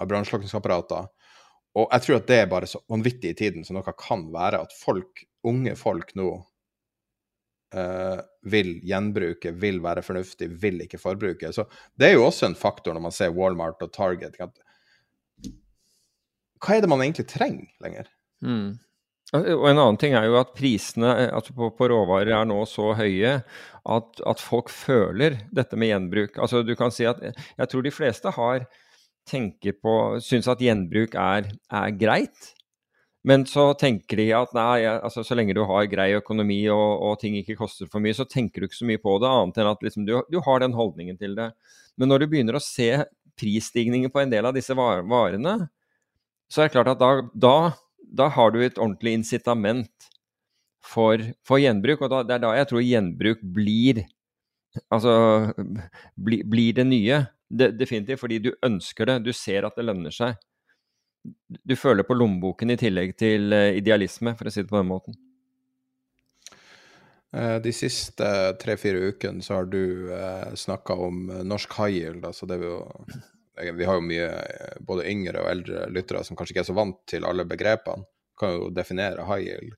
av brannslukningsapparater. Og jeg tror at det er bare så vanvittig i tiden som noe kan være, at folk, unge folk nå uh, vil gjenbruke, vil være fornuftig, vil ikke forbruke. Så det er jo også en faktor når man ser Walmart og Target. Hva er det man egentlig trenger lenger? Mm. Og En annen ting er jo at prisene altså på, på, råvarer er nå så høye at, at, folk føler dette med gjenbruk. Altså du kan si at Jeg tror de fleste har tenker på, syns at gjenbruk er, er greit. Men så tenker de at nei, altså, så lenge du har grei økonomi og, og, ting ikke koster for mye, så tenker du ikke så mye på det, annet enn at liksom, du, du, har den holdningen til det. Men når du begynner å se prisstigninger på en del av disse varene, så er det klart at da, da, da har du et ordentlig incitament for, for gjenbruk. Og da, det er da jeg tror gjenbruk blir Altså bli, blir det nye. Det, definitivt fordi du ønsker det. Du ser at det lønner seg du føler på lommeboken i tillegg til eh, idealisme, for å si det på den måten? Eh, de siste tre-fire ukene så har du eh, snakka om norsk high yield, altså det vil jo Vi har jo mye både yngre og eldre lyttere som kanskje ikke er så vant til alle begrepene. Kan jo definere high yield,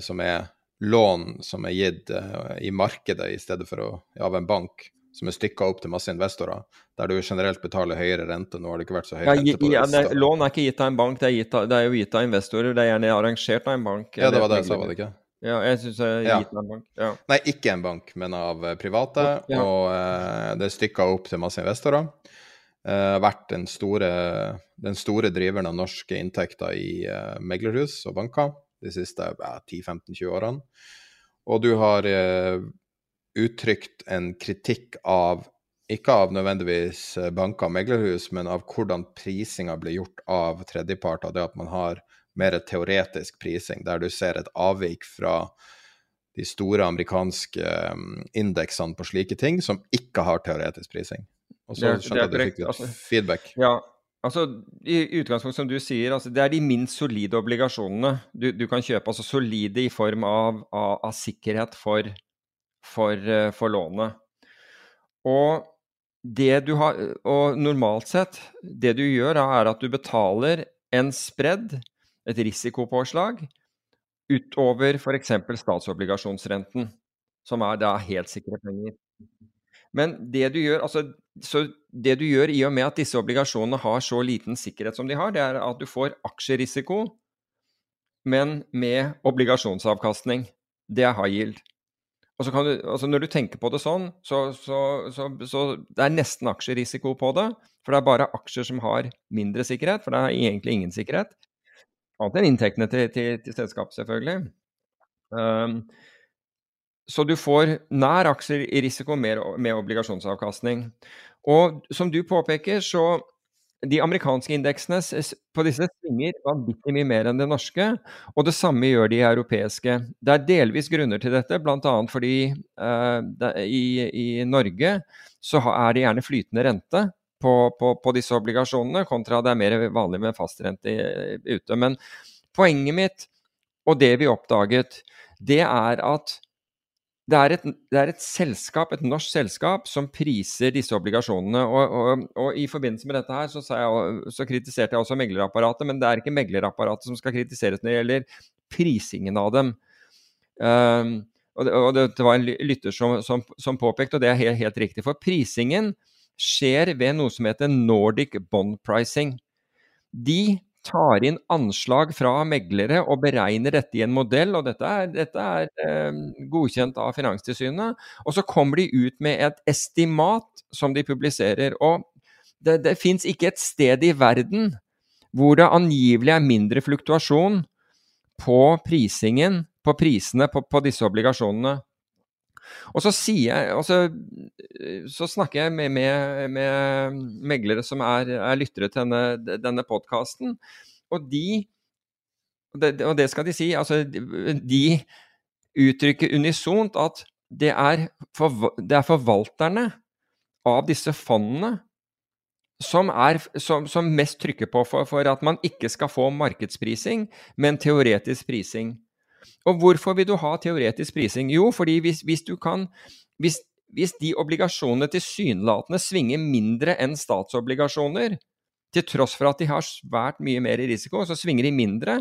som er lån som er gitt i markedet i stedet for å, av en bank, som er stykka opp til masse investorer, der du generelt betaler høyere rente. Nå har det ikke vært så høy Ja, rente på det ja, det, lån er ikke gitt av en bank, det er, gitt av, det er jo gitt av investorer. Det er gjerne arrangert av en bank. Ja, det var det jeg sa, var det ikke? Ja, jeg syns det er gitt av en bank. Ja. Nei, ikke en bank, men av eh, private, Ja. og eh, det er stykka opp til masse investorer. Eh, vært den store, den store driveren av norske inntekter i eh, meglerhus og banker de siste ja, 10-15-20 årene. Og du har eh, uttrykt en kritikk av ikke av nødvendigvis eh, banker og meglerhus, men av hvordan prisinga blir gjort av tredjeparter. Det at man har mer teoretisk prising, der du ser et avvik fra de store amerikanske um, indeksene på slike ting, som ikke har teoretisk prising. Og så skjønte jeg du fikk litt altså. feedback. Ja, altså i utgangspunkt som du sier, altså, det er de minst solide obligasjonene du, du kan kjøpe. Altså solide i form av, av, av sikkerhet for, for, eh, for lånet. Og det du har Og normalt sett, det du gjør da, er at du betaler en spredd, et risikopåslag, utover f.eks. statsobligasjonsrenten, som er da helt sikre penger. Men det du gjør, altså, så det du gjør i og med at disse obligasjonene har så liten sikkerhet som de har, det er at du får aksjerisiko, men med obligasjonsavkastning. Det er high yield. Og så kan du, altså Når du tenker på det sånn, så, så, så, så det er nesten aksjerisiko på det. For det er bare aksjer som har mindre sikkerhet, for det er egentlig ingen sikkerhet. Annet enn inntektene til, til, til selskapet, selvfølgelig. Um, så du får nær aksjer i risiko med, med obligasjonsavkastning. Og som du påpeker, så de amerikanske indeksene på disse svinger vanvittig mye mer enn det norske, og det samme gjør de europeiske. Det er delvis grunner til dette, bl.a. fordi uh, i, i Norge så er det gjerne flytende rente på, på, på disse obligasjonene, kontra det er mer vanlig med fastrente i- ute. Men poenget mitt, og det vi oppdaget, det er at det er, et, det er et selskap, et norsk selskap som priser disse obligasjonene. Og, og, og I forbindelse med dette her så, jeg, så kritiserte jeg også meglerapparatet, men det er ikke meglerapparatet som skal kritiseres når det gjelder prisingen av dem. Um, og det, og det var en lytter som, som, som påpekte, og det er helt, helt riktig, for prisingen skjer ved noe som heter Nordic Bond Pricing. De tar inn anslag fra meglere og beregner dette i en modell, og dette er, dette er eh, godkjent av Finanstilsynet. Og så kommer de ut med et estimat som de publiserer. Og det, det fins ikke et sted i verden hvor det angivelig er mindre fluktuasjon på prisingen, på prisene på, på disse obligasjonene. Og så jeg, og så, så snakker jeg med, med, med meglere som er, er lyttere til denne, denne podkasten, og de og det, skal de si, altså de uttrykker unisont at det er, for, det er forvalterne av disse fondene som, er, som, som mest trykker på for, for at man ikke skal få markedsprising, men teoretisk prising. Og hvorfor vil du ha teoretisk prising? Jo, fordi hvis, hvis du kan hvis, hvis de obligasjonene tilsynelatende svinger mindre enn statsobligasjoner, til tross for at de har svært mye mer i risiko, så svinger de mindre,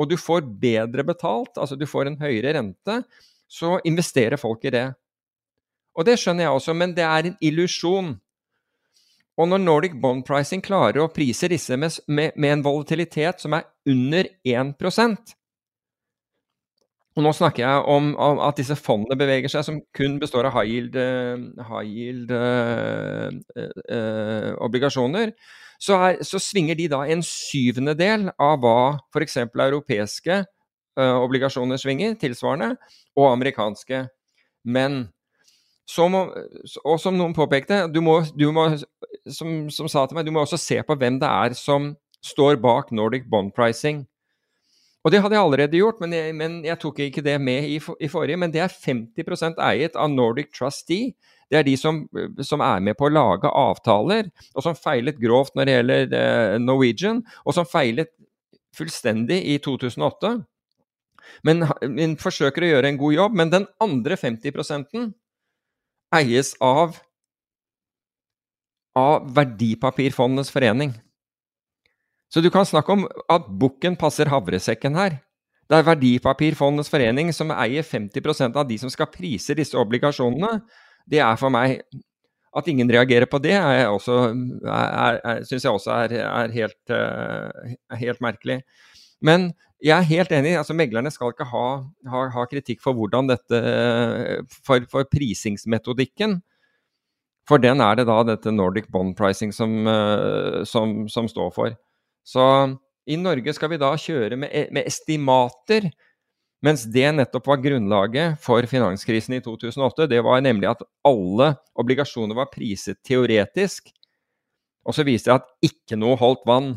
og du får bedre betalt, altså du får en høyere rente, så investerer folk i det. Og det skjønner jeg også, men det er en illusjon. Og når Nordic Bond Pricing klarer å prise disse med, med, med en volatilitet som er under 1 og nå snakker jeg om, om at disse fondene beveger seg, som kun består av high yield, eh, high yield eh, eh, obligasjoner, så, er, så svinger de da en syvendedel av hva f.eks. europeiske eh, obligasjoner svinger, tilsvarende, og amerikanske. Men som, og som noen påpekte, du må, du må, som, som sa til meg, du må også se på hvem det er som står bak Nordic Bond Pricing. Og det hadde jeg allerede gjort, men jeg, men jeg tok ikke det med i, for, i, forrige. Men det er 50% eiet av Nordic Trustee. Det er de som, som, er med på å lage avtaler, og som feilet grovt når det gjelder eh, Norwegian, og som feilet fullstendig i 2008. Men, men forsøker å gjøre en god jobb. Men den andre 50 eies av av Verdipapirfondenes forening. Så du kan snakke om at bukken passer havresekken her. Det er Verdipapirfondenes forening som eier 50% av de som skal prise disse obligasjonene. Det er for meg At ingen reagerer på det, syns jeg også er, er helt, uh, helt, merkelig. Men jeg er helt enig. altså Meglerne skal ikke ha, ha, ha kritikk for hvordan dette for, for, prisingsmetodikken. For den er det da dette Nordic Bond Pricing som, uh, som, som står for. Så i Norge skal vi da kjøre med, e, med, estimater, mens det nettopp var grunnlaget for finanskrisen i 2008. Det var nemlig at alle obligasjoner var priset teoretisk, og så viste det at ikke noe holdt vann.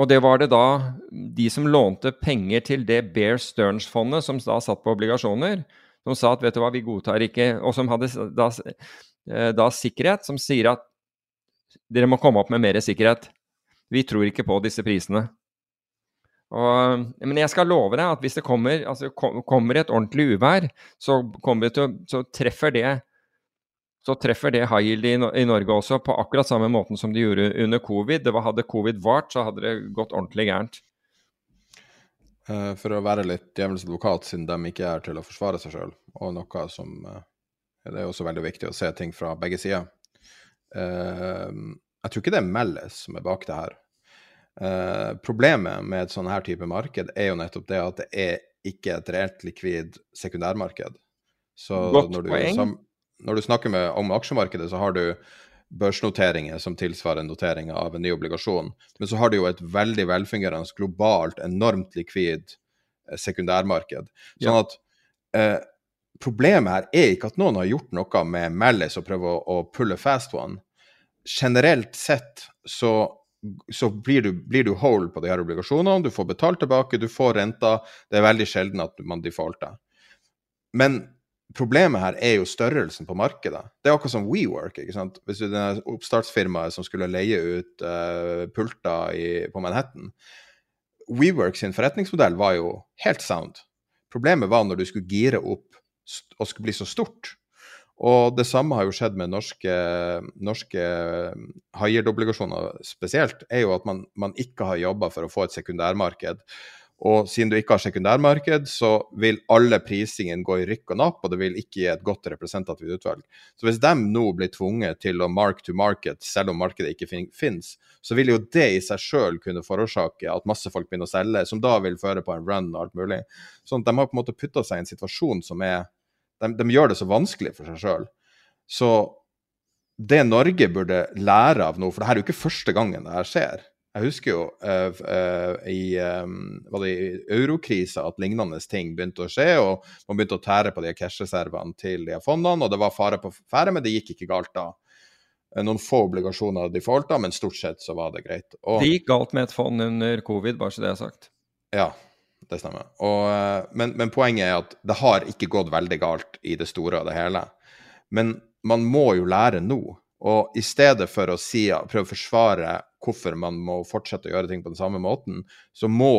Og det var det da de som lånte penger til det Bear Stearns-fondet, som da satt på obligasjoner, som sa at vet du hva, vi godtar ikke Og som hadde da, eh, da sikkerhet, som sier at dere må komme opp med mer sikkerhet. Vi tror ikke på disse prisene. Og, men jeg skal love deg at hvis det kommer, altså, kommer et ordentlig uvær, så, til, så, treffer det så treffer det high yield i, Norge også på akkurat samme måten som de gjorde under covid. Var, hadde covid vart, så hadde det gått ordentlig gærent. Uh, for å være litt djevelens advokat, siden de ikke er til å forsvare seg sjøl, og noe som uh, Det er også veldig viktig å se ting fra begge sider. Jeg tror ikke det er Mellis som er bak det her. Uh, problemet med et sånn her type marked er jo nettopp det at det er ikke et reelt likvid sekundærmarked. Så når du, som, når du, snakker med, om aksjemarkedet, så har du børsnoteringer som tilsvarer noteringer av en ny obligasjon. Men så har du jo et veldig velfungerende, globalt, enormt likvid eh, sekundærmarked. Sånn at uh, problemet her er ikke at noen har gjort noe med Mellis og prøver å, å pulle fast one generelt sett så, så blir, du, blir, du, whole på de her obligasjonene. Du får betalt tilbake, du får renta. Det er veldig sjelden at man defaulter. Men problemet her er jo størrelsen på markedet. Det er akkurat som WeWork. ikke sant? Hvis du er oppstartsfirmaet som skulle leie ut uh, pulter i, på Manhattan WeWork sin forretningsmodell var jo helt sound. Problemet var når du skulle gire opp og skulle bli så stort og det samme har jo skjedd med norske, norske high spesielt, er jo at man, man ikke har jobba for å få et sekundærmarked. Og siden du ikke har sekundærmarked, så vil alle prisingen gå i rykk og napp, og det vil ikke gi et godt representativt utvalg. Så hvis de nå blir tvunget til å mark to market, selv om markedet ikke fin finnes, så vil jo det i seg sjøl kunne forårsake at masse folk begynner å selge, som da vil føre på en run og alt mulig. Sånn at de har på en måte putta seg i en situasjon som er de, de gjør det så vanskelig for seg sjøl. Så det Norge burde lære av nå, for det her er jo ikke første gangen det her skjer. Jeg husker jo uh, uh, i um, var det i eurokrisa at lignende ting begynte å skje, og man begynte å tære på de cash-reservene til de fondene, og det var fare på ferde, men det gikk ikke galt da. Noen få obligasjoner de forholdt da, men stort sett så var det greit. Og, det gikk galt med et fond under covid, bare så det er sagt. Ja, det stemmer. Og, eh, men, men, poenget er at det har ikke gått veldig galt i det store og det hele. Men man må jo lære nå. Og i stedet for å si, prøve å forsvare hvorfor man må fortsette å gjøre ting på den samme måten, så må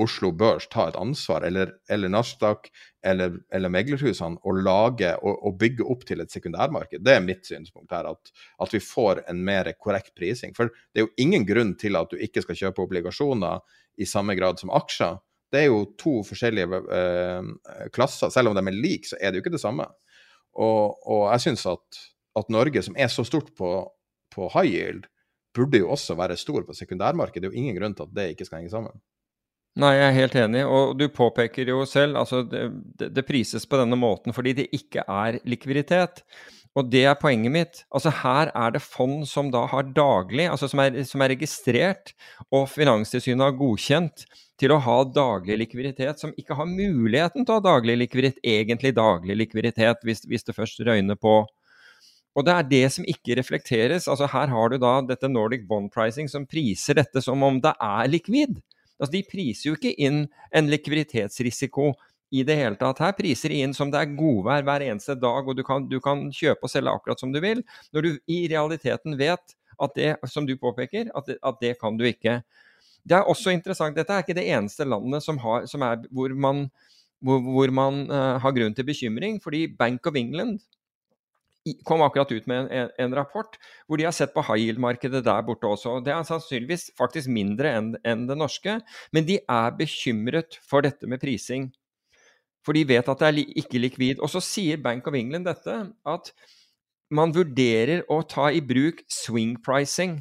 Oslo Børs ta et ansvar, eller, eller Nasdaq eller, eller meglerhusene, og lage og, og, bygge opp til et sekundærmarked. Det er mitt synspunkt her, at, at, vi får en mer korrekt prising. For det er jo ingen grunn til at du ikke skal kjøpe obligasjoner i samme grad som aksjer. Det er jo to forskjellige eh, klasser. Selv om de er like, så er det jo ikke det samme. Og, og jeg syns at, at, Norge, som er så stort på, på, high yield, burde jo også være stor på sekundærmarkedet. Det er jo ingen grunn til at det ikke skal henge sammen. Nei, jeg er helt enig, og du påpeker jo selv altså det, det, prises på denne måten fordi det ikke er likviditet. Og det er poenget mitt. Altså Her er det fond som da har daglig, altså som er, som er registrert, og Finanstilsynet har godkjent til å ha daglig likviditet, som ikke har muligheten til å ha daglig likviditet, egentlig daglig likviditet, hvis, hvis det først røyner på. Og det er det som ikke reflekteres. Altså Her har du da dette Nordic Bond Pricing som priser dette som om det er likvid. Altså De priser jo ikke inn en likviditetsrisiko i det hele tatt. Her priser inn som det er godvær hver eneste dag, og du kan, du kan, kjøpe og selge akkurat som du vil, når du i realiteten vet at det, som du påpeker, at det, at det kan du ikke. Det er også interessant, Dette er ikke det eneste landet som har, som er, hvor man, hvor, hvor man uh, har grunn til bekymring. fordi Bank of England kom akkurat ut med en, en, en rapport hvor de har sett på high yield-markedet der borte også. og Det er sannsynligvis faktisk mindre enn enn det norske, men de er bekymret for dette med prising. For de vet at det er ikke likvid. Og så sier Bank of England dette, at man vurderer å ta i bruk swing pricing.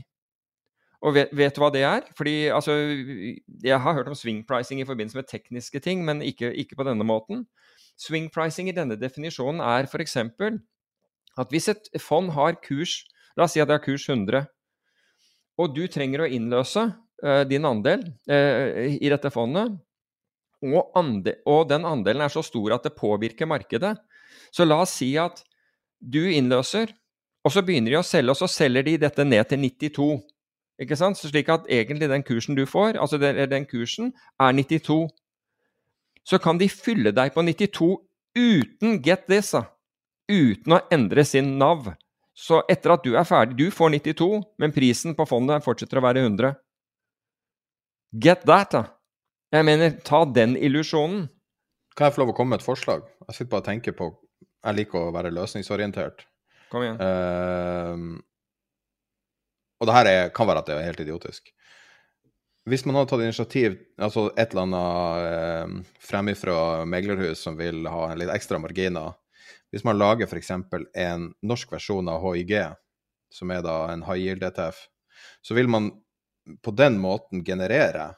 Og vet, vet, du hva det er? Fordi altså, Jeg har hørt om swing pricing i forbindelse med tekniske ting, men ikke, ikke på denne måten. Swing pricing i denne definisjonen er f.eks. at hvis et fond har kurs La oss si at det har kurs 100, og du trenger å innløse uh, din andel uh, i dette fondet, og, ande, og, den andelen er så stor at det påvirker markedet. Så la oss si at du innløser, og så begynner de å selge, og så selger de dette ned til 92. Ikke sant? Så slik at egentlig den kursen du får, altså den, den kursen, er 92 så kan de fylle deg på 92 uten get this. Uten å endre sin Nav. Så etter at du er ferdig Du får 92, men prisen på fondet fortsetter å være 100. Get that, da. Jeg mener, ta den illusjonen. Kan jeg få lov å komme med et forslag? Jeg sitter bare og tenker på Jeg liker å være løsningsorientert. Kom igjen. Uh, og det her er, kan være at det er helt idiotisk. Hvis man hadde tatt initiativ, altså et eller annet eh, fremifra meglerhus som vil ha litt ekstra marginer Hvis man lager f.eks. en norsk versjon av HIG, som er da en high yield ETF, så vil man på den måten generere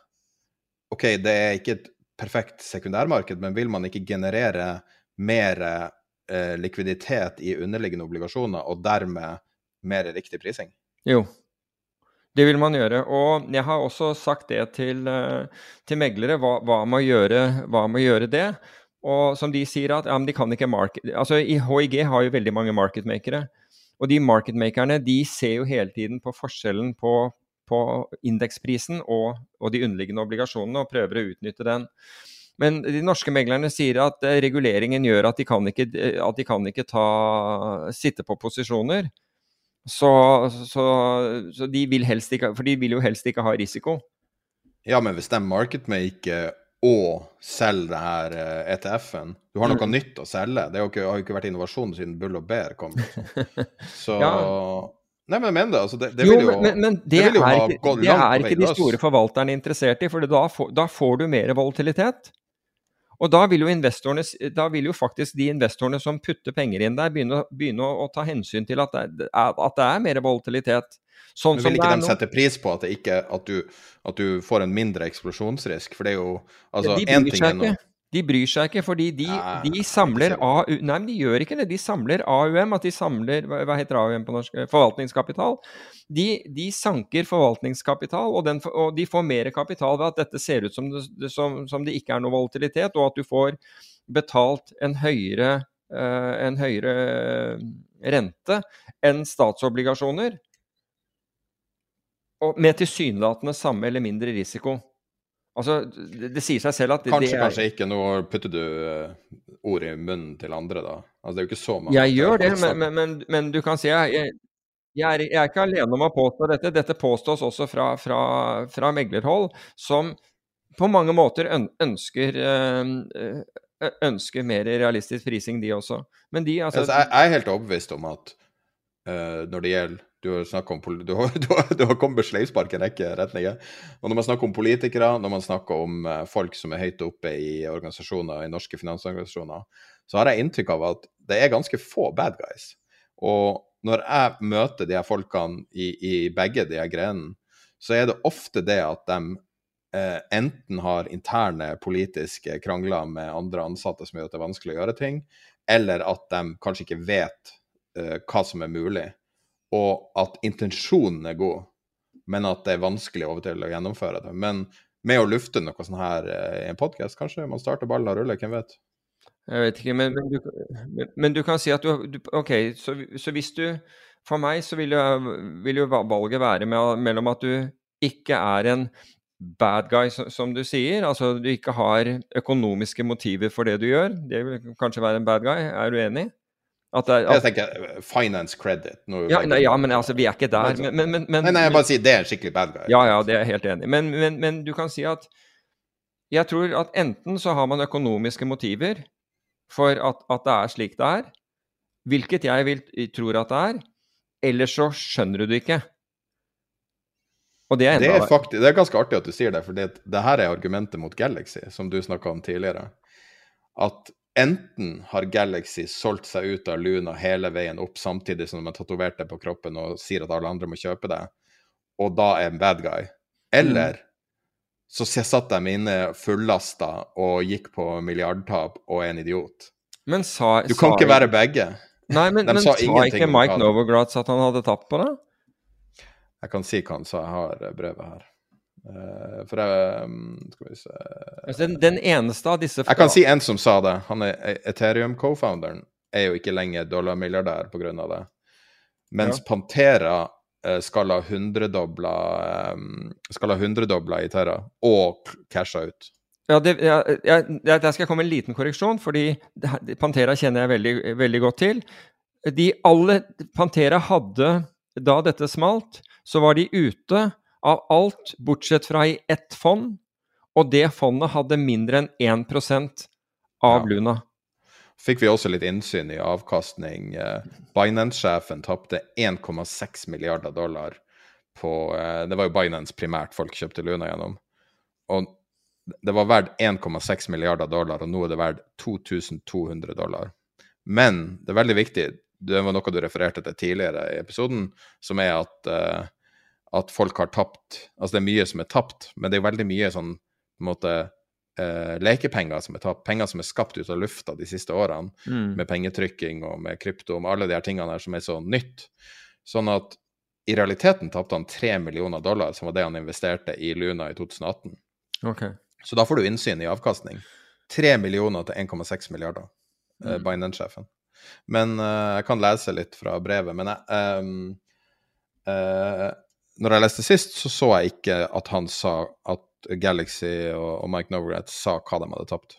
OK, det er ikke et perfekt sekundærmarked, men vil man ikke generere mer eh, likviditet i underliggende obligasjoner, og dermed mer riktig prising? Jo, det vil man gjøre. Og jeg har også sagt det til, eh, til meglere, hva, hva, med å gjøre, det. Og som de sier at ja, de kan ikke market... Altså HIG har jo veldig mange marketmakere. Og de marketmakerne de ser jo hele tiden på forskjellen på, på indeksprisen og, og, de underliggende obligasjonene og prøver å utnytte den. Men de norske meglerne sier at eh, reguleringen gjør at de kan ikke, at de kan ikke ta, sitte på posisjoner. Så, så, så, de vil helst ikke For de vil jo helst ikke ha risiko. Ja, men hvis de marketmaker og selger det her ETF-en eh, e Du har noe mm. nytt å selge. Det har jo ikke, har ikke vært innovasjon siden Bull og Bear kom. Så ja. Nei, men men det. Altså, det, det jo, vil jo, men, men det, det vil jo er ikke, det er ikke de store forvalterne interessert i, for da, da får du mer volatilitet. Og da vil, da vil, jo faktisk de investorene som putter penger inn der, begynne, begynne å, å, ta hensyn til at det, at det er mer volatilitet. Sånn Men vil ikke de sette pris på at, ikke, at, du, at, du, får en mindre eksplosjonsrisk? For det er jo altså, én ting er noe de bryr seg ikke, fordi de, de samler AU... Nei, men de gjør ikke det. De samler AUM, at de samler Hva heter AUM på norsk? Forvaltningskapital. De, de sanker forvaltningskapital, og, den, og, de får mer kapital ved at dette ser ut som det, som, som det ikke er noe volatilitet, og at du får betalt en høyere, uh, en høyere rente enn statsobligasjoner. Og med tilsynelatende samme eller mindre risiko. Altså, det, det, sier seg selv at det, Kanskje, det er... kanskje ikke. Nå putter du uh, ord i munnen til andre, da. Altså, det er jo ikke så mange Jeg gjør det, men, men, men, du kan si jeg, jeg, jeg, er, jeg, er, ikke alene om å påstå dette. Dette påstås også fra, fra, fra meglerhold, som på mange måter ønsker, uh, ønsker mer realistisk prising, de også. Men de, altså, altså Jeg er helt overbevist om at uh, når det gjelder du har, om, du, har, du, har, du har, kommet med sleivspark i en rekke retninger. Og når man snakker om politikere, når man snakker om uh, folk som er høyt oppe i organisasjoner, i norske finansorganisasjoner, så har jeg inntrykk av at det er ganske få bad guys. Og når jeg møter de her folkene i, i begge de her grenene, så er det ofte det at de eh, enten har interne politiske krangler med andre ansatte som gjør at det er vanskelig å gjøre ting, eller at de kanskje ikke vet eh, hva som er mulig og at intensjonen er god, men at det er vanskelig over til å gjennomføre det. Men med å lufte noe sånn her eh, i en podkast, kanskje man starter ballen og ruller, hvem vet? Jeg vet ikke, men, men, du, men du, kan si at du, du OK, så, så, hvis du For meg så vil jo, vil jo valget være med, mellom at du ikke er en bad guy, som du sier. Altså du ikke har økonomiske motiver for det du gjør. Det vil kanskje være en bad guy. Er du enig? At det, at... Jeg tenker eh, finance credit. Ja, nei, ja, men altså, vi er ikke der. Men, men, men, nei, nei, jeg bare sier det er en skikkelig bad guy. Ja, ja, det er jeg helt enig i. Men, du kan si at jeg tror at enten så har man økonomiske motiver for at, at det er slik det er, hvilket jeg vil, tror at det er, eller så skjønner du det ikke. Og det er Det er, faktisk, det er ganske artig at du sier det, for det, det her er argumentet mot Galaxy, som du snakka om tidligere. At enten har Galaxy solgt seg ut av Luna hele veien opp, samtidig som de har tatovert det på kroppen og sier at alle andre må kjøpe det, og da er en bad guy. Eller så satt de inne fullasta og gikk på milliardtap og er en idiot. Men sa, Du kan sa ikke være begge. Nei, men, men sa sa, ikke Mike Novogratz at han hadde tapt på det? Jeg kan si hva han sa, jeg har brevet her. Eh, for jeg mm, Skal vi se Altså, den, den eneste av disse Jeg kan si en som sa det. Han er E- Ethereum co-founderen. Er jo ikke lenger dollarmilliardær pga. det. Mens Ja. Pantera eh, skal ha hundredobla um, Skal ha hundredobla i Terra og casha ut. Ja, det, ja, ja, Der skal jeg komme med en liten korreksjon, fordi Pantera kjenner jeg veldig, veldig godt til. De alle Pantera hadde Da dette smalt, så var de ute av alt bortsett fra i ett fond, og det fondet hadde mindre enn 1% av Ja. Luna. Fikk vi også litt innsyn i avkastning. Eh, Binance-sjefen tapte 1,6 milliarder dollar på eh, Det var jo Binance primært folk kjøpte Luna gjennom. Og det var verdt 1,6 milliarder dollar, og nå er det verdt 2200 dollar. Men det er veldig viktig, det var noe du refererte til tidligere i episoden, som er at, eh, at folk har tapt Altså det er mye som er tapt, men det er veldig mye sånn på en måte eh, lekepenger som er tapt. Penger som er skapt ut av lufta de siste årene Mm. med pengetrykking og med krypto med alle de her tingene her som er så nytt. Sånn at i realiteten tapte han 3 millioner dollar, som var det han investerte i Luna i 2018. Ok. Så da får du innsyn i avkastning. 3 millioner til 1,6 milliarder, eh, Mm. Binance-sjefen. Men eh, jeg kan lese litt fra brevet. Men jeg, ehm, eh, når jeg leste sist, så så jeg ikke at han sa at Galaxy og, Mike Novogratz sa hva de hadde tapt.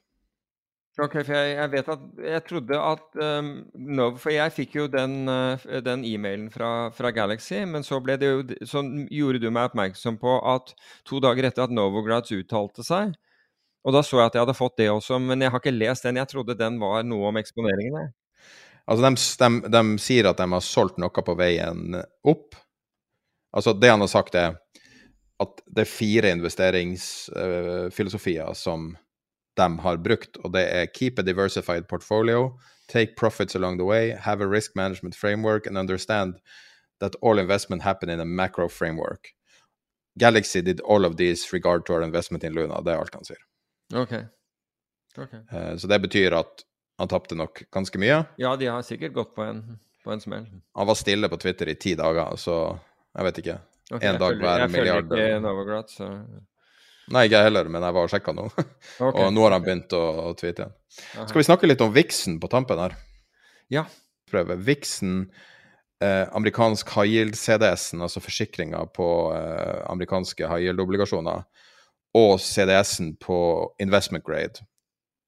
Ok, for jeg, jeg vet at Jeg trodde at um, Nov, For jeg fikk jo den, uh, den e-mailen fra, fra Galaxy, men så jo Så gjorde du meg oppmerksom på at to dager etter at Novogratz uttalte seg Og da så jeg at jeg hadde fått det også, men jeg har ikke lest den. Jeg trodde den var noe om eksponeringene. Altså, de, de, de sier at de har solgt noe på veien opp. Altså, det han har sagt, er at det er fire investeringsfilosofier som de har brukt, og det er keep a diversified portfolio, take profits along the way, have a risk management framework, and understand that all investment happen in a macro framework. Galaxy did all of these regard to our investment in Luna. Det er alt han sier. Ok. Okay. Uh, Så det betyr at han tapte nok ganske mye. Ja, de har sikkert gått på en, på en smell. Han var stille på Twitter i ti dager, så jeg vet ikke. Ok, En dag følger- hver jeg milliard, følger ikke Novograd, så Nei, ikke jeg heller, men jeg var og sjekka nå. Okay. og nå har han begynt å, å tweete igjen. Aha. Skal vi snakke litt om Vixen på tampen her? Ja. Prøve. Vixen, eh, amerikansk high yield-CDS-en, altså forsikringa på eh, amerikanske high yield-obligasjoner, og CDS-en på investment grade.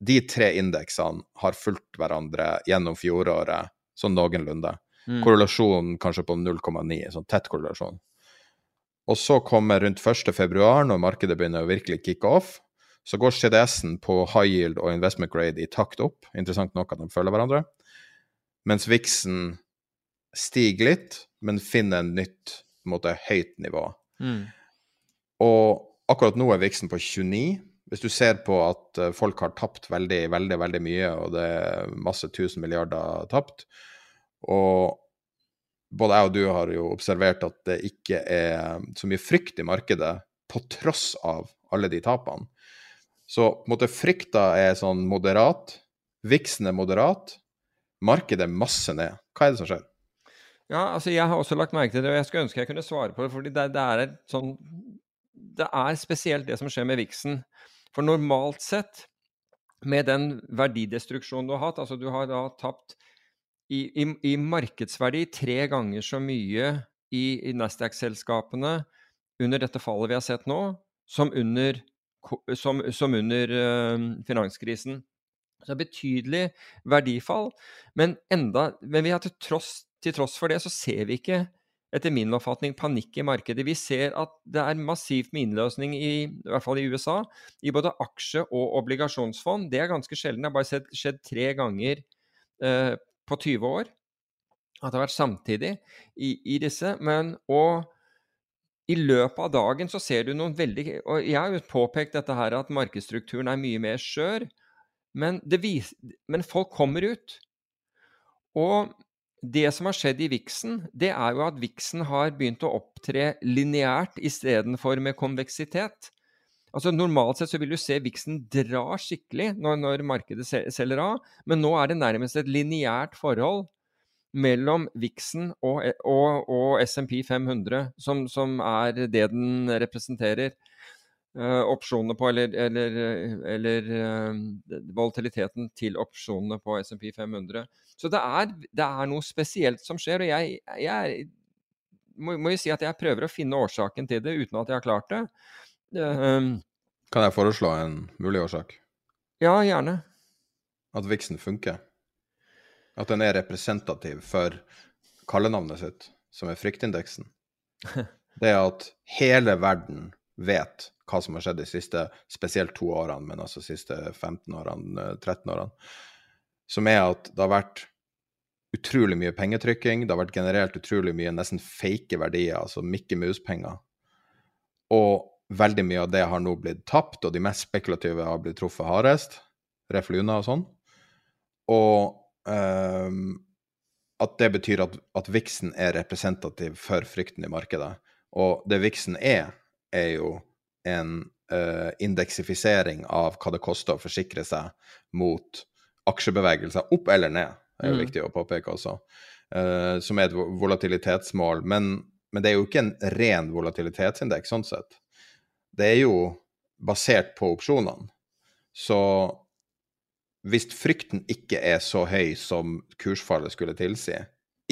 De tre indeksene har fulgt hverandre gjennom fjoråret sånn noenlunde. Mm. Korrelasjonen kanskje på 0,9, sånn tett korrelasjon. Og så kommer rundt 1. februar, når markedet begynner å virkelig kicke off, så går CDS-en på high yield og investment grade i takt opp. Interessant nok at de følger hverandre. Mens Vixen stiger litt, men finner en nytt på en måte, høyt nivå. Mm. Og akkurat nå er Vixen på 29. Hvis du ser på at eh, folk har tapt veldig, veldig, veldig mye, og det er masse tusen milliarder tapt, og både jeg og du har jo observert at det ikke er så mye frykt i markedet, på tross av alle de tapene. Så på en måte frykta er sånn moderat, viksen er moderat, markedet er masse ned. Hva er det som skjer? Ja, altså jeg har også lagt merke til det, og jeg skulle ønske jeg kunne svare på det. fordi det, det er sånn Det er spesielt det som skjer med viksen. For normalt sett, med den verdidestruksjonen du har hatt, altså du har da tapt i, i, i markedsverdi tre ganger så mye i, i Nasdaq-selskapene under dette fallet vi har sett nå, som under, som, som under eh, finanskrisen. Så betydelig verdifall. Men, enda, men vi har til tross, til tross for det, så ser vi ikke, etter min oppfatning, panikk i markedet. Vi ser at det er massivt med innløsning, i, i hvert fall i USA, i både aksje- og obligasjonsfond. Det er ganske sjelden. Det har bare skjedd tre ganger eh, på 20 år. At det har vært samtidig i, i disse. Men og i løpet av dagen så ser du noen veldig Og jeg har jo påpekt dette her at markedsstrukturen er mye mer skjør. Men, vis, men folk kommer ut. Og det som har skjedd i viksen, det er jo at viksen har begynt å opptre lineært istedenfor med konveksitet. Altså Normalt sett så vil du se viksen dra skikkelig når, når markedet selger av, men nå er det nærmest et lineært forhold mellom viksen og, og, og SMP 500, som, som, er det den representerer. Uh, opsjonene på, eller, eller, eller uh, volatiliteten til opsjonene på SMP 500. Så det er, det er, noe spesielt som skjer, og jeg, jeg må, må, jo si at jeg prøver å finne årsaken til det uten at jeg har klart det. Um, kan jeg foreslå en mulig årsak? Ja, gjerne. At viksen funker. At den er representativ for kallenavnet sitt, som er fryktindeksen. Det er at hele verden vet hva som har skjedd de siste spesielt to årene, men altså de siste 15 årene, 13 årene. Som er at det har vært utrolig mye pengetrykking, det har vært generert utrolig mye nesten fake verdier, altså Mikke Mus-penger. Og veldig mye av det har nå blitt tapt, og de mest spekulative har blitt truffet hardest. Refluna og sånn. Og um, at det betyr at, at viksen er representativ for frykten i markedet. Og det viksen er, er jo en uh, indeksifisering av hva det koster å forsikre seg mot aksjebevegelser opp eller ned. Det er jo mm. viktig å påpeke også. Uh, som er et volatilitetsmål. Men, men, det er jo ikke en ren volatilitetsindeks sånn sett det er jo basert på opsjonene. Så hvis frykten ikke er så høy som kursfallet skulle tilsi,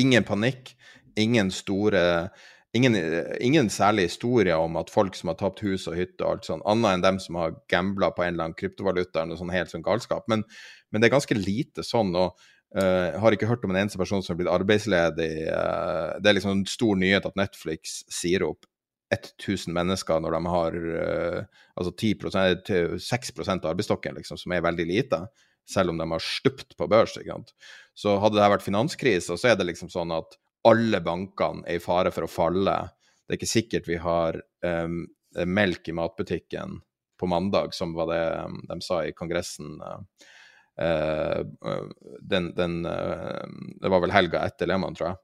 ingen panikk, ingen store Ingen, ingen særlig historier om at folk som har tapt hus og hytte og alt sånt, annet enn dem som har gambla på en eller annen kryptovaluta eller noe sånn helt sånn galskap. Men, men, det er ganske lite sånn. og uh, har ikke hørt om en eneste person som har blitt arbeidsledig. Uh, det er liksom en stor nyhet at Netflix sier opp 1000 mennesker når de har uh, altså 10 6 av arbeidsstokken, liksom, som er veldig lite, selv om de har stupt på børs. Så hadde det vært finanskrise, så er det liksom sånn at alle bankene er i fare for å falle. Det er ikke sikkert vi har um, melk i matbutikken på mandag, som var det um, de sa i Kongressen. Uh, den, den uh, Det var vel helga etter Lehmann, tror jeg.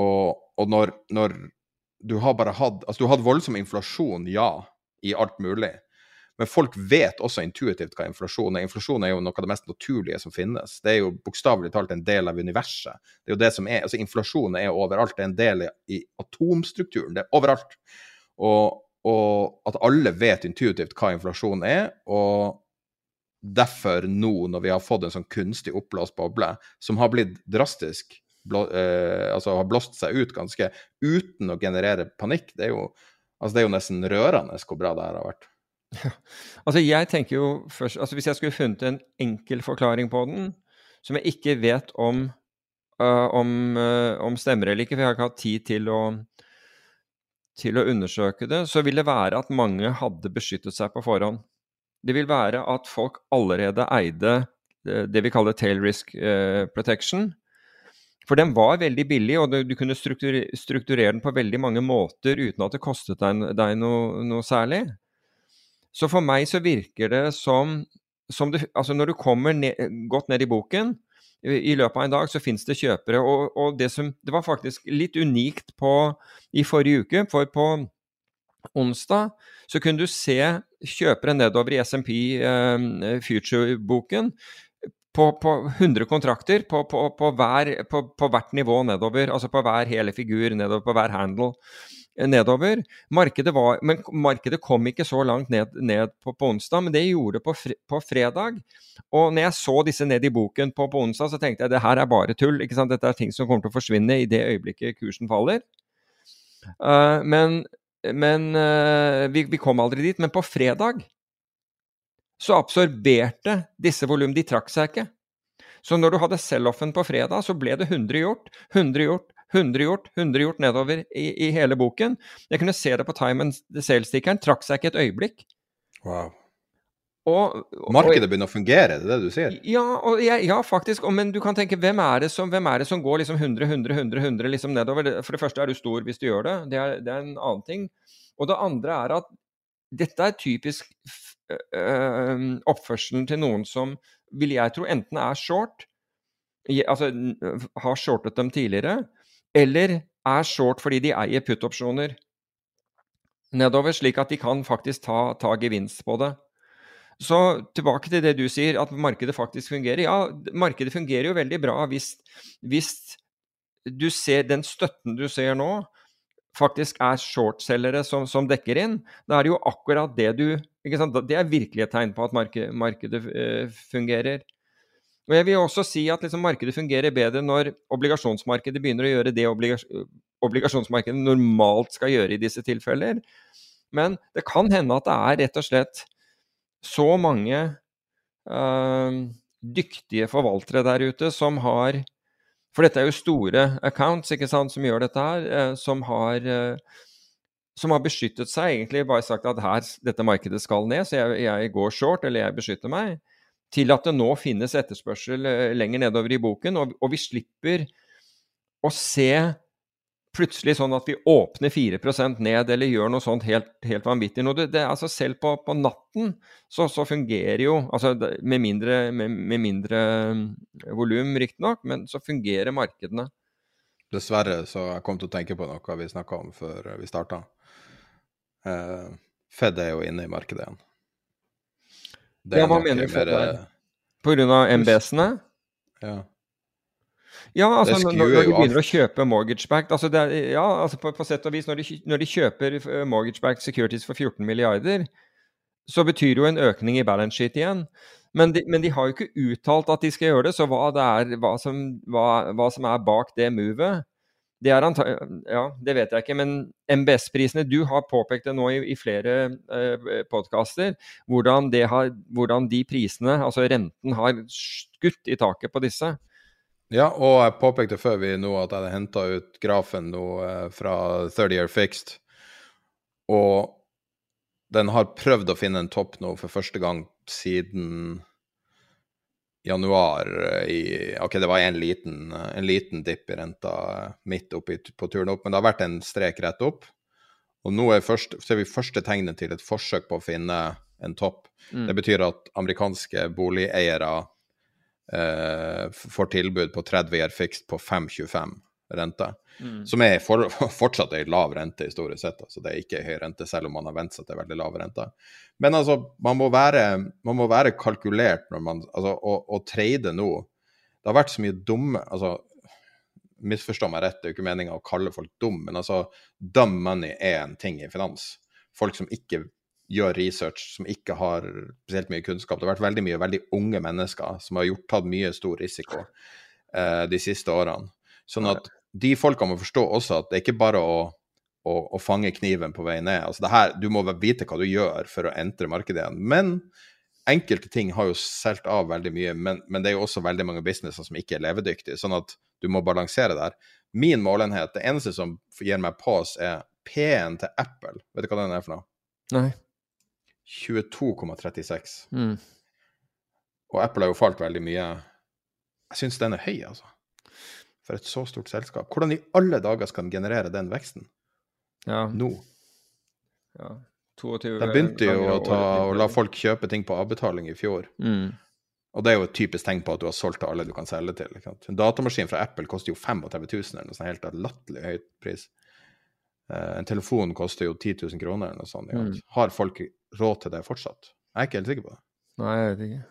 Og, og når, når du har bare hatt Altså, du har hatt voldsom inflasjon, ja, i alt mulig. Men folk vet også intuitivt hva inflasjon er. Inflasjon er jo noe av det mest naturlige som finnes. Det er jo bokstavelig talt en del av universet. Det er jo det som er, altså Inflasjon er overalt. Det er en del i atomstrukturen. Det er overalt. Og, og at alle vet intuitivt hva inflasjon er. og derfor nå, når vi har fått en sånn kunstig oppblåst boble, som har blitt drastisk eh, altså har blåst seg ut ganske uten å generere panikk. Det er jo, altså det er jo nesten rørende hvor bra det her har vært. Altså jeg tenker jo først, altså Hvis jeg skulle funnet en enkel forklaring på den, som jeg ikke vet om, uh, om, uh, om stemmer eller ikke, for jeg har ikke hatt tid til å, til å undersøke det, så vil det være at mange hadde beskyttet seg på forhånd. Det vil være at folk allerede eide det, vi kaller tail risk protection. For den var veldig billig, og du, kunne strukturere, den på veldig mange måter uten at det kostet deg, deg noe, noe, særlig. Så for meg så virker det som, som det, Altså når du kommer ned, godt ned i boken, i løpet av en dag så fins det kjøpere. Og, og det, som, det var faktisk litt unikt på, i forrige uke, for på onsdag så kunne du se kjøpere nedover i SMP eh, Future-boken på, på 100 kontrakter på, på, hver, på, hvert nivå nedover. Altså på hver hele figur nedover, på hver handle eh, nedover. Markedet var, men markedet kom ikke så langt ned, ned på, onsdag, men det gjorde det på, fredag. Og når jeg så disse ned i boken på onsdag, så tenkte jeg det her er bare tull. ikke sant? Dette er ting som kommer til å forsvinne i det øyeblikket kursen faller. Uh, men, men uh, vi, vi, kom aldri dit. Men på fredag så absorberte disse volum. De trakk seg ikke. Så når du hadde sell-offen på fredag, så ble det 100 gjort, 100 gjort, 100 gjort, 100 gjort nedover i, i hele boken. Jeg kunne se det på time and sale-stikkeren. Trakk seg ikke et øyeblikk. Wow. Og, og, Markedet begynner å fungere, det er det du sier? Ja, og ja faktisk. Men du kan tenke, hvem er det som, er det som går liksom 100, 100, 100, 100 liksom nedover? For det første er du stor hvis du gjør det. Det er, det er en annen ting. Og det andre er at dette er typisk øh, oppførselen til noen som vil jeg tro enten er short, altså har shortet dem tidligere, eller er short fordi de eier put-opsjoner nedover, slik at de kan faktisk ta, ta gevinst på det. Så tilbake til det du sier, at markedet faktisk fungerer. Ja, markedet fungerer jo veldig bra hvis, hvis du ser den støtten du ser nå, faktisk er shortselgere som, som, dekker inn. Da er det jo akkurat det du Det er virkelig et tegn på at markedet, markedet uh, fungerer. Og jeg vil også si at liksom, markedet fungerer bedre når obligasjonsmarkedet begynner å gjøre det obligas obligasjonsmarkedet normalt skal gjøre i disse tilfeller. Men det kan hende at det er rett og slett så mange øh, dyktige forvaltere der ute som har For dette er jo store accounts ikke sant, som gjør dette her, uh, som har uh, som har beskyttet seg, egentlig bare sagt at her, dette markedet skal ned, så jeg, jeg, går short, eller jeg beskytter meg, til at det nå finnes etterspørsel lenger nedover i boken, og, og vi slipper å se plutselig sånn at vi åpner 4% ned eller gjør noe sånt helt, helt vanvittig. Det, det, altså selv på, på natten så, så, fungerer jo altså Med mindre, med, med mindre mm, volum, riktignok, men så fungerer markedene. Dessverre så jeg kom til å tenke på noe vi snakka om før vi starta. Uh, Fed er jo inne i markedet igjen. Det ja, hva mener du Fed er? På grunn av MBS-ene? Ja. Ja, altså når, når, de begynner å kjøpe mortgage-backed altså Ja, altså på, på, sett og vis, når de, når de kjøper uh, mortgage-backed securities for 14 milliarder, så betyr jo en økning i balance sheet igjen. Men de, men de, har jo ikke uttalt at de skal gjøre det, så hva, det er, hva, som, hva, hva som, er bak det movet, det er Ja, det vet jeg ikke. Men MBS-prisene Du har påpekt det nå i, i flere eh, podkaster. Hvordan, hvordan de prisene, altså renten, har skutt i taket på disse. Ja, og jeg påpekte før vi nå at jeg hadde henta ut grafen nå eh, fra 30 Year Fixed. Og den har prøvd å finne en topp nå for første gang siden januar eh, i OK, det var en liten, en liten dipp i renta midt oppi på turen opp, men det har vært en strek rett opp. Og nå først, ser vi første tegnet til et forsøk på å finne en topp. Mm. Det betyr at amerikanske boligeiere eh, får tilbud på 30 year fixed på 5,25 rente. Mm. Som er for, fortsatt ei lav rente historisk sett. altså Det er ikke høy rente, selv om man har vent seg til veldig lav rente. Men altså, man må være, man må være kalkulert når man altså, å, å trade nå Det har vært så mye dumme altså, Misforstå meg rett, det er jo ikke meninga å kalle folk dum, men altså, dumb money er en ting i finans. Folk som ikke gjør research, som ikke har spesielt mye kunnskap. Det har vært veldig mye veldig unge mennesker som har gjort, tatt mye stor risiko eh, de siste årene. Sånn at de folka må forstå også at det er ikke bare å, å, å fange kniven på vei ned. Altså her, du må vite hva du gjør for å entre markedet igjen. Men enkelte ting har jo solgt av veldig mye, men, men, det er jo også veldig mange businesser som ikke er levedyktige, sånn at du må balansere der. Min målenhet, det eneste som gir meg pause, er P-en til Apple. Vet du hva den er for noe? Nei. 22,36. Mm. Og Apple har jo falt veldig mye. Jeg syns den er høy, altså. For et så stort selskap. Hvordan i alle dager skal den generere den veksten ja. nå? Ja. 22 De begynte jo å, ta, å la folk kjøpe ting på avbetaling i fjor. Mm. Og det er jo et typisk tegn på at du har solgt til alle du kan selge til. En datamaskin fra Apple koster jo 35 000, eller noe sånt helt latterlig høyt pris. Uh, en telefon koster jo 10 000 kroner, eller noe sånt. Mm. Har folk råd til det fortsatt? Jeg er ikke helt sikker på det. Nei, jeg vet ikke.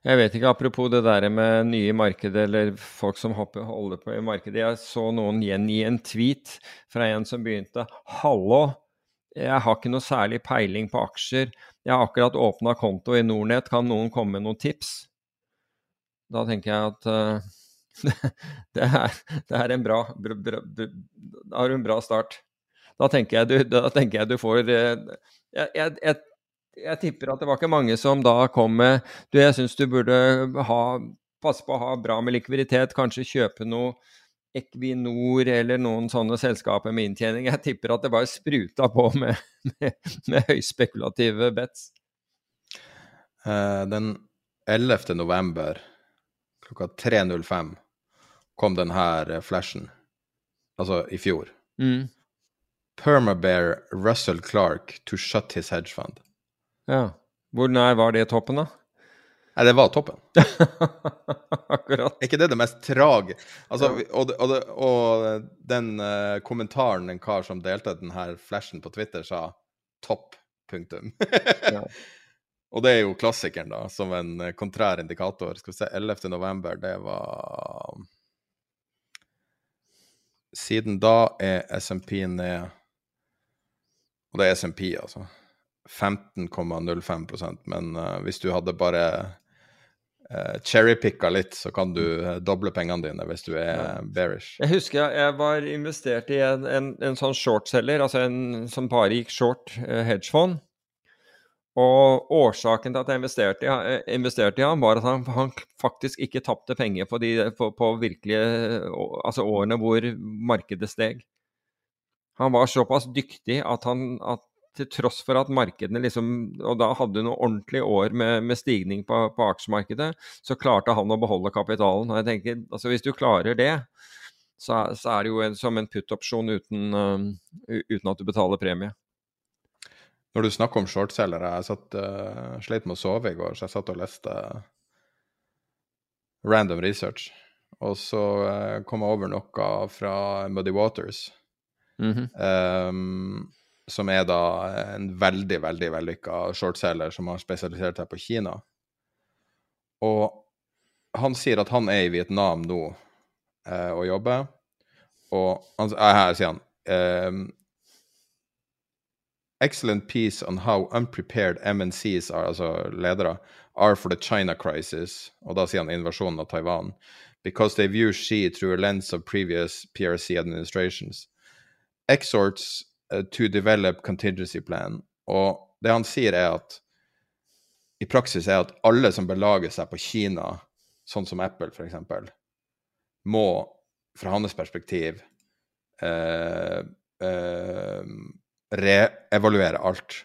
Jeg vet ikke, apropos det der med nye markeder eller folk som hopper, holder på i markedet. Jeg så noen gjengi en tweet fra en som begynte Hallo, jeg har ikke noe særlig peiling på aksjer. Jeg har akkurat åpna konto i Nordnett, kan noen komme med noen tips? Da tenker jeg at uh, det, er, det, er, en bra, bra, bra, du en bra start. Da tenker jeg du, tenker jeg du får jeg, jeg, jeg, jeg, tipper at det var ikke mange som da kom med Du, jeg syns du burde ha, passe på å ha bra med likviditet, kanskje kjøpe noe Equinor eller noen sånne selskaper med inntjening. Jeg tipper at det bare spruta på med, med, med høyspekulative bets. Uh, den 11. november klokka 3.05 kom den her eh, flashen. Altså i fjor. Mm. Permabear Russell Clark to shut his hedge fund. Ja. Hvor nær var det toppen, da? Nei, det var toppen. Akkurat. Er ikke det det mest trage? Altså, ja. og, og, og den uh, kommentaren en kar som delte denne flashen på Twitter, sa topp, punktum. Ja. Og det er jo klassikeren, da, som en eh, kontrær indikator. Skal vi se, 11. november, det var Siden da er SMP ned Og det er SMP, altså. 15,05% men uh, hvis du hadde bare uh, cherrypicka litt, så kan du uh, doble pengene dine hvis du er bearish. Jeg husker jeg, jeg var investert i en, en, en sånn shortselger, altså en som bare gikk short hedgefond. Og årsaken til at jeg investerte eh, investerte i ham, var at han, han faktisk ikke tapte penger på, de, på, på virkelige altså årene hvor markedet steg. Han var såpass dyktig at han at til tross for at markedene liksom Og da hadde du noen ordentlige år med, med stigning på, på aksjemarkedet, så klarte han å beholde kapitalen. Og jeg tenker, altså Hvis du klarer det, så, så er det jo en, som en put-opsjon uten, uh, uten at du betaler premie. Når du snakker om shortselgere, jeg satt, uh, sleit med å sove i går, så jeg satt og leste random research. Og så uh, kom jeg over noe fra Muddy Waters, mm -hmm. um, som er da en veldig, veldig vellykka shortselger som har spesialisert seg på Kina. Og han sier at han er i Vietnam nå uh, og jobber, og han, her sier han ehm, excellent piece on how unprepared MNCs are, altså ledere, are for the China crisis, og da sier han invasjonen av Taiwan, because they view Xi through a lens of previous PRC administrations. Exhorts uh, to develop contingency plan. Og det han sier er at i praksis er at alle som belager seg på Kina, sånn som Apple f.eks., må fra hans perspektiv eh, eh, reevaluere alt.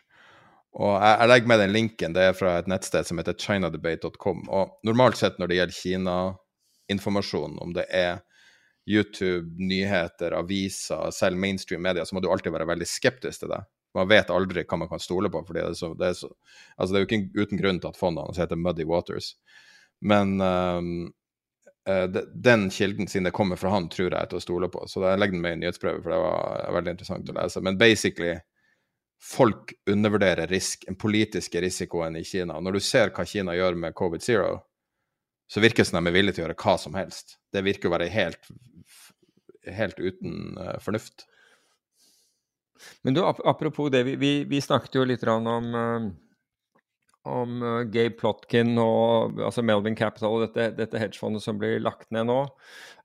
Og jeg, jeg legger med den linken, det er fra et nettsted som heter chinadebate.com. Og normalt sett når det gjelder Kina-informasjon, om det er YouTube, nyheter, aviser, selv mainstream media, så må du alltid være veldig skeptisk til det. Man vet aldri hva man kan stole på. fordi det er, så, det, er så, altså det er jo ikke uten grunn til at fondene heter Muddy Waters. Men de- den kilden, siden det kommer fra han, tror jeg er til å stole på. Så jeg legger den med i nyhetsprøve, for det var veldig interessant å lese. Men basically, folk undervurderer risk, den politiske risikoen i Kina. Når du ser hva Kina gjør med covid zero, så virker det som de er villige til å gjøre hva som helst. Det virker å være helt, helt uten eh, fornuft. Men du, ap apropos det, vi, vi, vi snakket jo litt om, eh, om eh, Gabe Plotkin og altså Melvin Capital og dette, dette hedgefondet som blir lagt ned nå.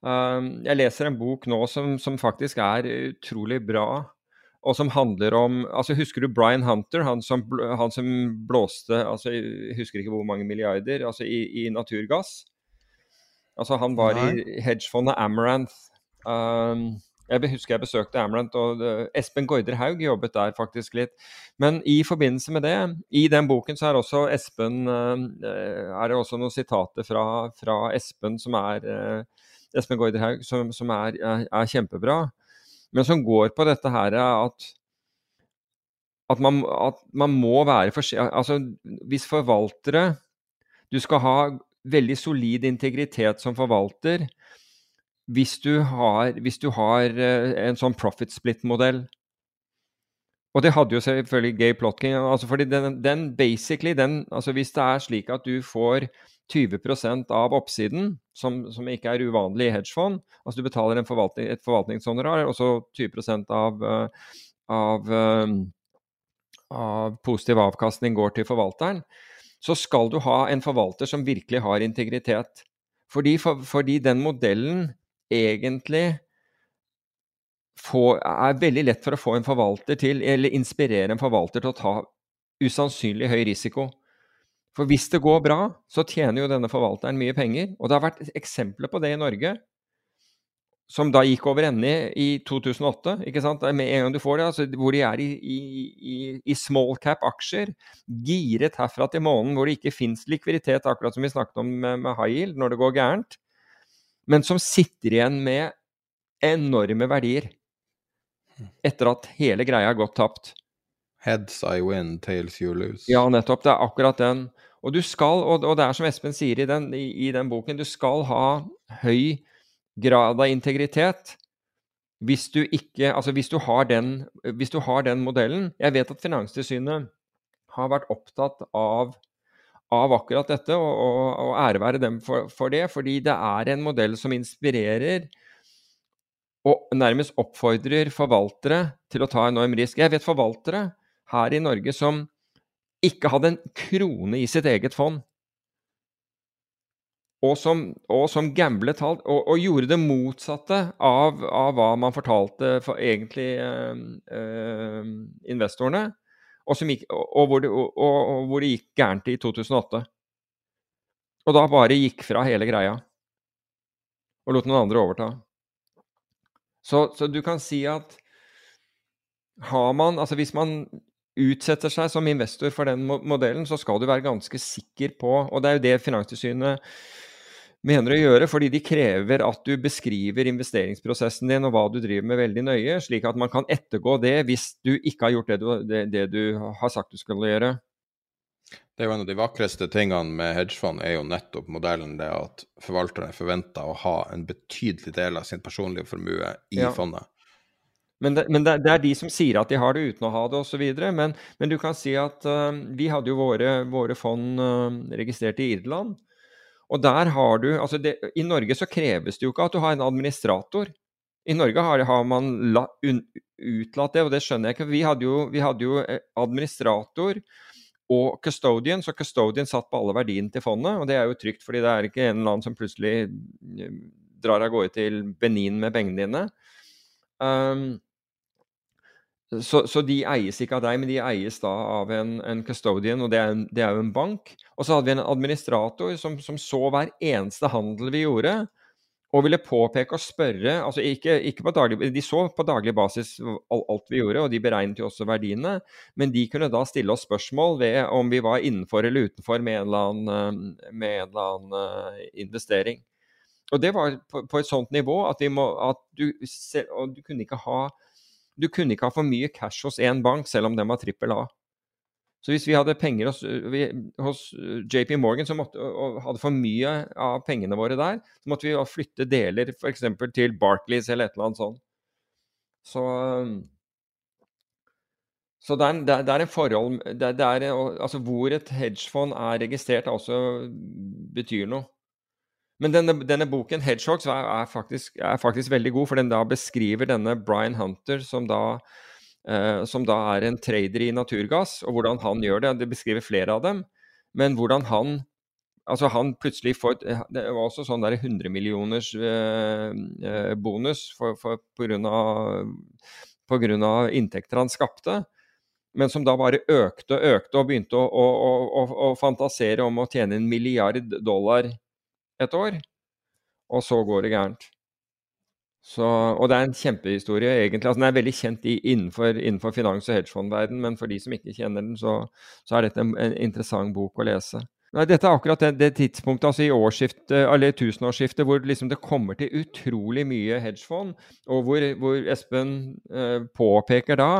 Um, jeg leser en bok nå som, som faktisk er utrolig bra, og som handler om altså Husker du Brian Hunter, han som, han som blåste altså Jeg husker ikke hvor mange milliarder altså i, i naturgass? Altså Han var i hedgefondet Amaranth. Um, jeg husker jeg besøkte Amaranth, og Espen Gaarder Haug jobbet der faktisk litt. Men i forbindelse med det, i den boken så er også Espen eh, er det også noen sitater fra, fra Espen som er eh, Espen Gaarder Haug som, som er, er kjempebra, men som går på dette her at at man, at man må være forsiktig Altså, hvis forvaltere Du skal ha veldig solid integritet som forvalter hvis du har, hvis du har eh, en sånn profit split-modell. Og det hadde jo selvfølgelig Gay Plotkin. Altså fordi den, den basically, den, altså Hvis det er slik at du får 20% av oppsiden, som, som ikke er uvanlig i hedgefond Altså du betaler forvaltning, et forvaltningshonorar, og så 20 av, eh, av, eh, av positiv avkastning går til forvalteren, så skal du ha en forvalter som virkelig har integritet. Fordi, for, fordi den modellen egentlig få, er veldig lett for å få en forvalter til, eller inspirere en forvalter til å ta usannsynlig høy risiko. For hvis det går bra, så tjener jo denne forvalteren mye penger. Og det har vært eksempler på det i Norge. som da gikk over ende i 2008, ikke sant? med en gang du får det, altså, hvor de er i, i, i, i small cap-aksjer, giret herfra til månen, hvor det ikke fins likviditet, akkurat som vi snakket om med, med high yield, når det går gærent, men som sitter igjen med enorme verdier etter at hele greia har gått tapt. Heads I win, tails you lose. Ja, nettopp. Det er akkurat den. Og du skal, og, og det er som Espen sier i den, i, i den boken, du skal ha høy grad av integritet hvis du ikke Altså hvis du har den, hvis du har den modellen Jeg vet at Finanstilsynet har vært opptatt av, av akkurat dette, og, og, og ære være dem for, for, det, fordi det er en modell som inspirerer og nærmest oppfordrer forvaltere til å ta enorm risk. Jeg vet forvaltere her i Norge som ikke hadde en krone i sitt eget fond og som, og som gamblet og, og, gjorde det motsatte av, av, hva man fortalte for egentlig øh, øh, investorene, og, gikk, og, hvor det, og, hvor det, gikk gærent i 2008. Og da bare gikk fra hele greia og lot noen andre overta. Så, så du kan si at har man Altså hvis man utsetter seg som investor for den modellen, så skal du være ganske sikker på Og det er jo det Finanstilsynet mener å gjøre, fordi de krever at du beskriver investeringsprosessen din og hva du driver med, veldig nøye, slik at man kan ettergå det hvis du ikke har gjort det du, det, det du har sagt du skulle gjøre. Det er jo En av de vakreste tingene med hedgefond er jo nettopp modellen det at forvalterne forventer å ha en betydelig del av sin personlige formue i ja. fondet. Men, det, men det, det, er de som sier at de har det uten å ha det osv. Men, men du kan si at uh, vi hadde jo våre, våre fond uh, registrert i Irland. Og der har du altså det, I Norge så kreves det jo ikke at du har en administrator. I Norge har, har man la, un, utlatt det, og det skjønner jeg ikke. Vi hadde, jo, vi hadde jo eh, administrator og custodian, så custodian satt på alle verdiene til fondet. Og det er jo trygt, fordi det er ikke en eller annen som plutselig eh, drar av gårde til Benin med pengene dine. Um, så, så, de eies ikke av deg, men de eies da av en, en custodian, og det er, en, det er, jo en bank. Og så hadde vi en administrator som, som, så hver eneste handel vi gjorde, og ville påpeke og spørre altså ikke, ikke på daglig, De så på daglig basis alt vi gjorde, og de beregnet jo også verdiene, men de kunne da stille oss spørsmål ved om vi var innenfor eller utenfor med en eller annen, en eller annen uh, investering. Og det var på, på, et sånt nivå at, må, at du, du kunne ikke ha du kunne ikke ha for mye cash hos én bank, selv om den var trippel A. Så hvis vi hadde penger hos, vi, hos JP Morgan måtte, og hadde for mye av pengene våre der, så måtte vi flytte deler f.eks. til Barclays eller et eller annet sånt. Så, så det, er, det, er, en forhold det, det er, altså Hvor et hedgefond er registrert, også betyr noe. Men denne, denne boken, 'Hedgehogs', er, er, faktisk, er, faktisk, veldig god, for den da beskriver denne Brian Hunter, som da, eh, som da, er en trader i naturgass, og hvordan han gjør det. Det beskriver flere av dem. Men hvordan han Altså, han plutselig får Det var også sånn der 100 millioners eh, eh, bonus for, for, på, grunn av, av inntekter han skapte men som da bare økte og økte og begynte å, å, å, å, fantasere om å tjene en milliard dollar et år, og så går det gærent. Så, og det er en kjempehistorie, egentlig. Altså, den er veldig kjent i, innenfor, innenfor finans- og hedgefondverden, men for de som ikke kjenner den, så, så er dette en, en, interessant bok å lese. Nei, dette er akkurat det, det tidspunktet altså i årsskiftet, eller tusenårsskiftet hvor liksom det kommer til utrolig mye hedgefond, og hvor, hvor Espen eh, påpeker da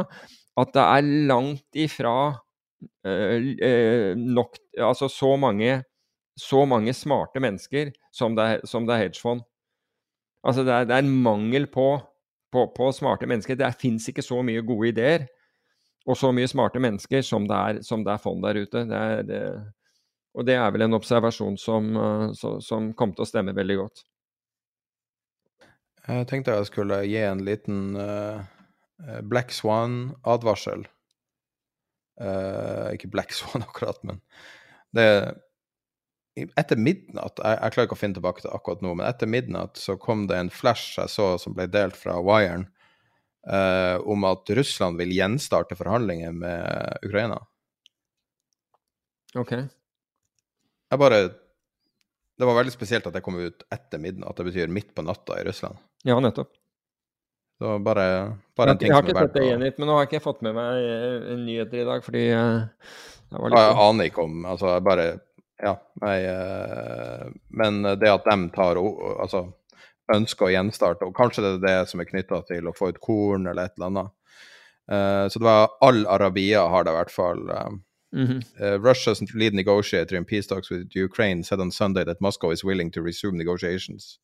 at det er langt ifra eh, eh nok Altså så mange så mange smarte mennesker som det er, som det er hedgefond. Altså det er, det er, en mangel på, på, på smarte mennesker. Det fins ikke så mye gode ideer og så mye smarte mennesker som det er, som det er fond der ute. Det er, det, og det er vel en observasjon som, som, som kommer til å stemme veldig godt. Jeg tenkte jeg skulle gi en liten uh, Black Swan-advarsel. Uh, ikke Black Swan akkurat, men det etter midnatt jeg, jeg, klarer ikke å finne tilbake til akkurat nå, men etter midnatt så kom det en flash jeg så som ble delt fra Wiren, eh, om at Russland vil gjenstarte forhandlinger med Ukraina. OK. Jeg bare det var veldig spesielt at det kom ut etter midnatt. Det betyr midt på natta i Russland. Ja, nettopp. Var bare, bare en Jeg, ting jeg har ikke er sett det gjengitt, men nå har ikke jeg fått med meg eh, nyheter i dag, fordi eh, jeg var Ja, Jeg aner ikke om Altså, jeg bare Ja, nei eh, Men det at de tar Altså ønsker å gjenstarte, og kanskje det er det som er knytta til å få ut korn eller et eller annet. Eh, så det var All Arabia har det i hvert fall. Mm -hmm. Uh, Russia's lead negotiator in peace talks with Ukraine said on Sunday that Moscow is willing to resume negotiations,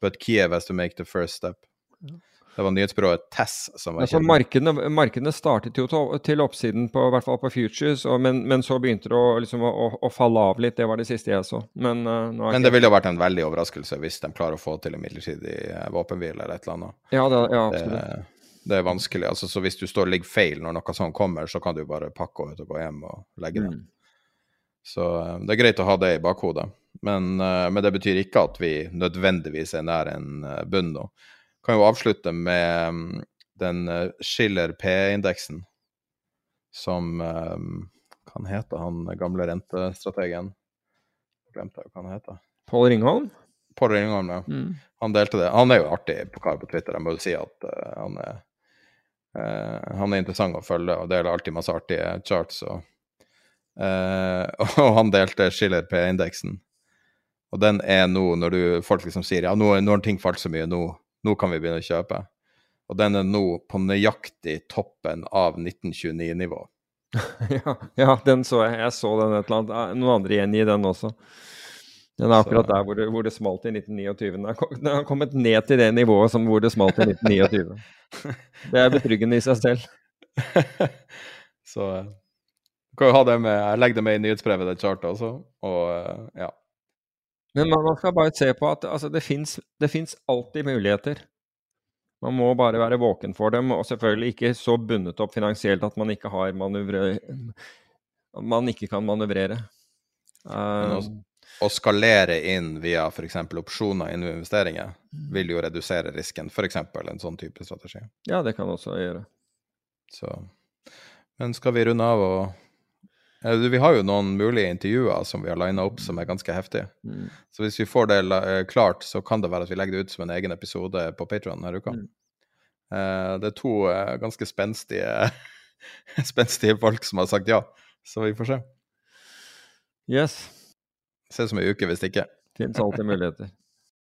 but Kiev has to make the first step. Det var nyhetsbyrået TESS som var Altså, markedene, markedene startet jo til, oppsiden, på, i hvert fall på futures, og, men, men så begynte det å, liksom, å, å, falle av litt. Det var det siste jeg så. Men, uh, Men ikke- det ville jo vært en veldig overraskelse hvis de klarer å få til en midlertidig eh, våpenhvile eller et eller annet. Ja, det, ja absolutt. det er vanskelig. Altså, så hvis du står og ligger feil når noe sånt kommer, så kan du bare pakke ut og gå hjem og legge det. Mm. Så eh, det er greit å ha det i bakhodet. Men, men det betyr ikke at vi nødvendigvis er nær en bunn nå. Kan jo avslutte med mm, den eh, Schiller P-indeksen som eh, Kan hete han gamle rentestrategen? Glemte jeg hva han heter. Pål Ringholm? Pål Ringholm, ja. Mm. Han delte det. Han er jo artig på kar på Twitter, jeg må jo si at uh, han er uh, Han er interessant å følge og deler alltid masse artige charts. Og, uh, og han delte Schiller P-indeksen. Og den er nå, når du, folk liksom sier ja, nå, nå har ting falt så mye, nå, nå kan vi begynne å kjøpe. Og den er nå på nøyaktig toppen av 1929-nivå. ja, ja, den så jeg. Jeg så den et eller annet. eh, Noen andre gjengi den også. Den er akkurat der hvor det, hvor det smalt i 1929. Den har, kommet ned til det nivået som hvor det smalt i 1929. Det er betryggende i seg selv. så eh, du kan jo ha det med Jeg legger det med i nyhetsbrevet, det chartet også. Og eh, ja. Men man, skal bare se på at altså, det fins alltid muligheter. Man må bare være våken for dem, og selvfølgelig ikke så bundet opp finansielt at man ikke. Man ikke kan manøvrere. Uh, Å skalere inn via f.eks. opsjoner innen investeringer Mm. vil jo redusere risken, f.eks. en sånn type strategi. ja, det kan også gjøre. Så. Men skal vi runde av og Vi har jo noen mulige intervjuer som vi har lina opp som er ganske heftige. Mm. Så hvis vi får det eh, klart, så kan det være at vi legger det ut som en egen episode på Patron denne uka. Mm. Eh, det er to eh, ganske spenstige, spenstige folk som har sagt ja, så vi får se. Yes. Ses om ei uke hvis ikke. Fins alltid muligheter.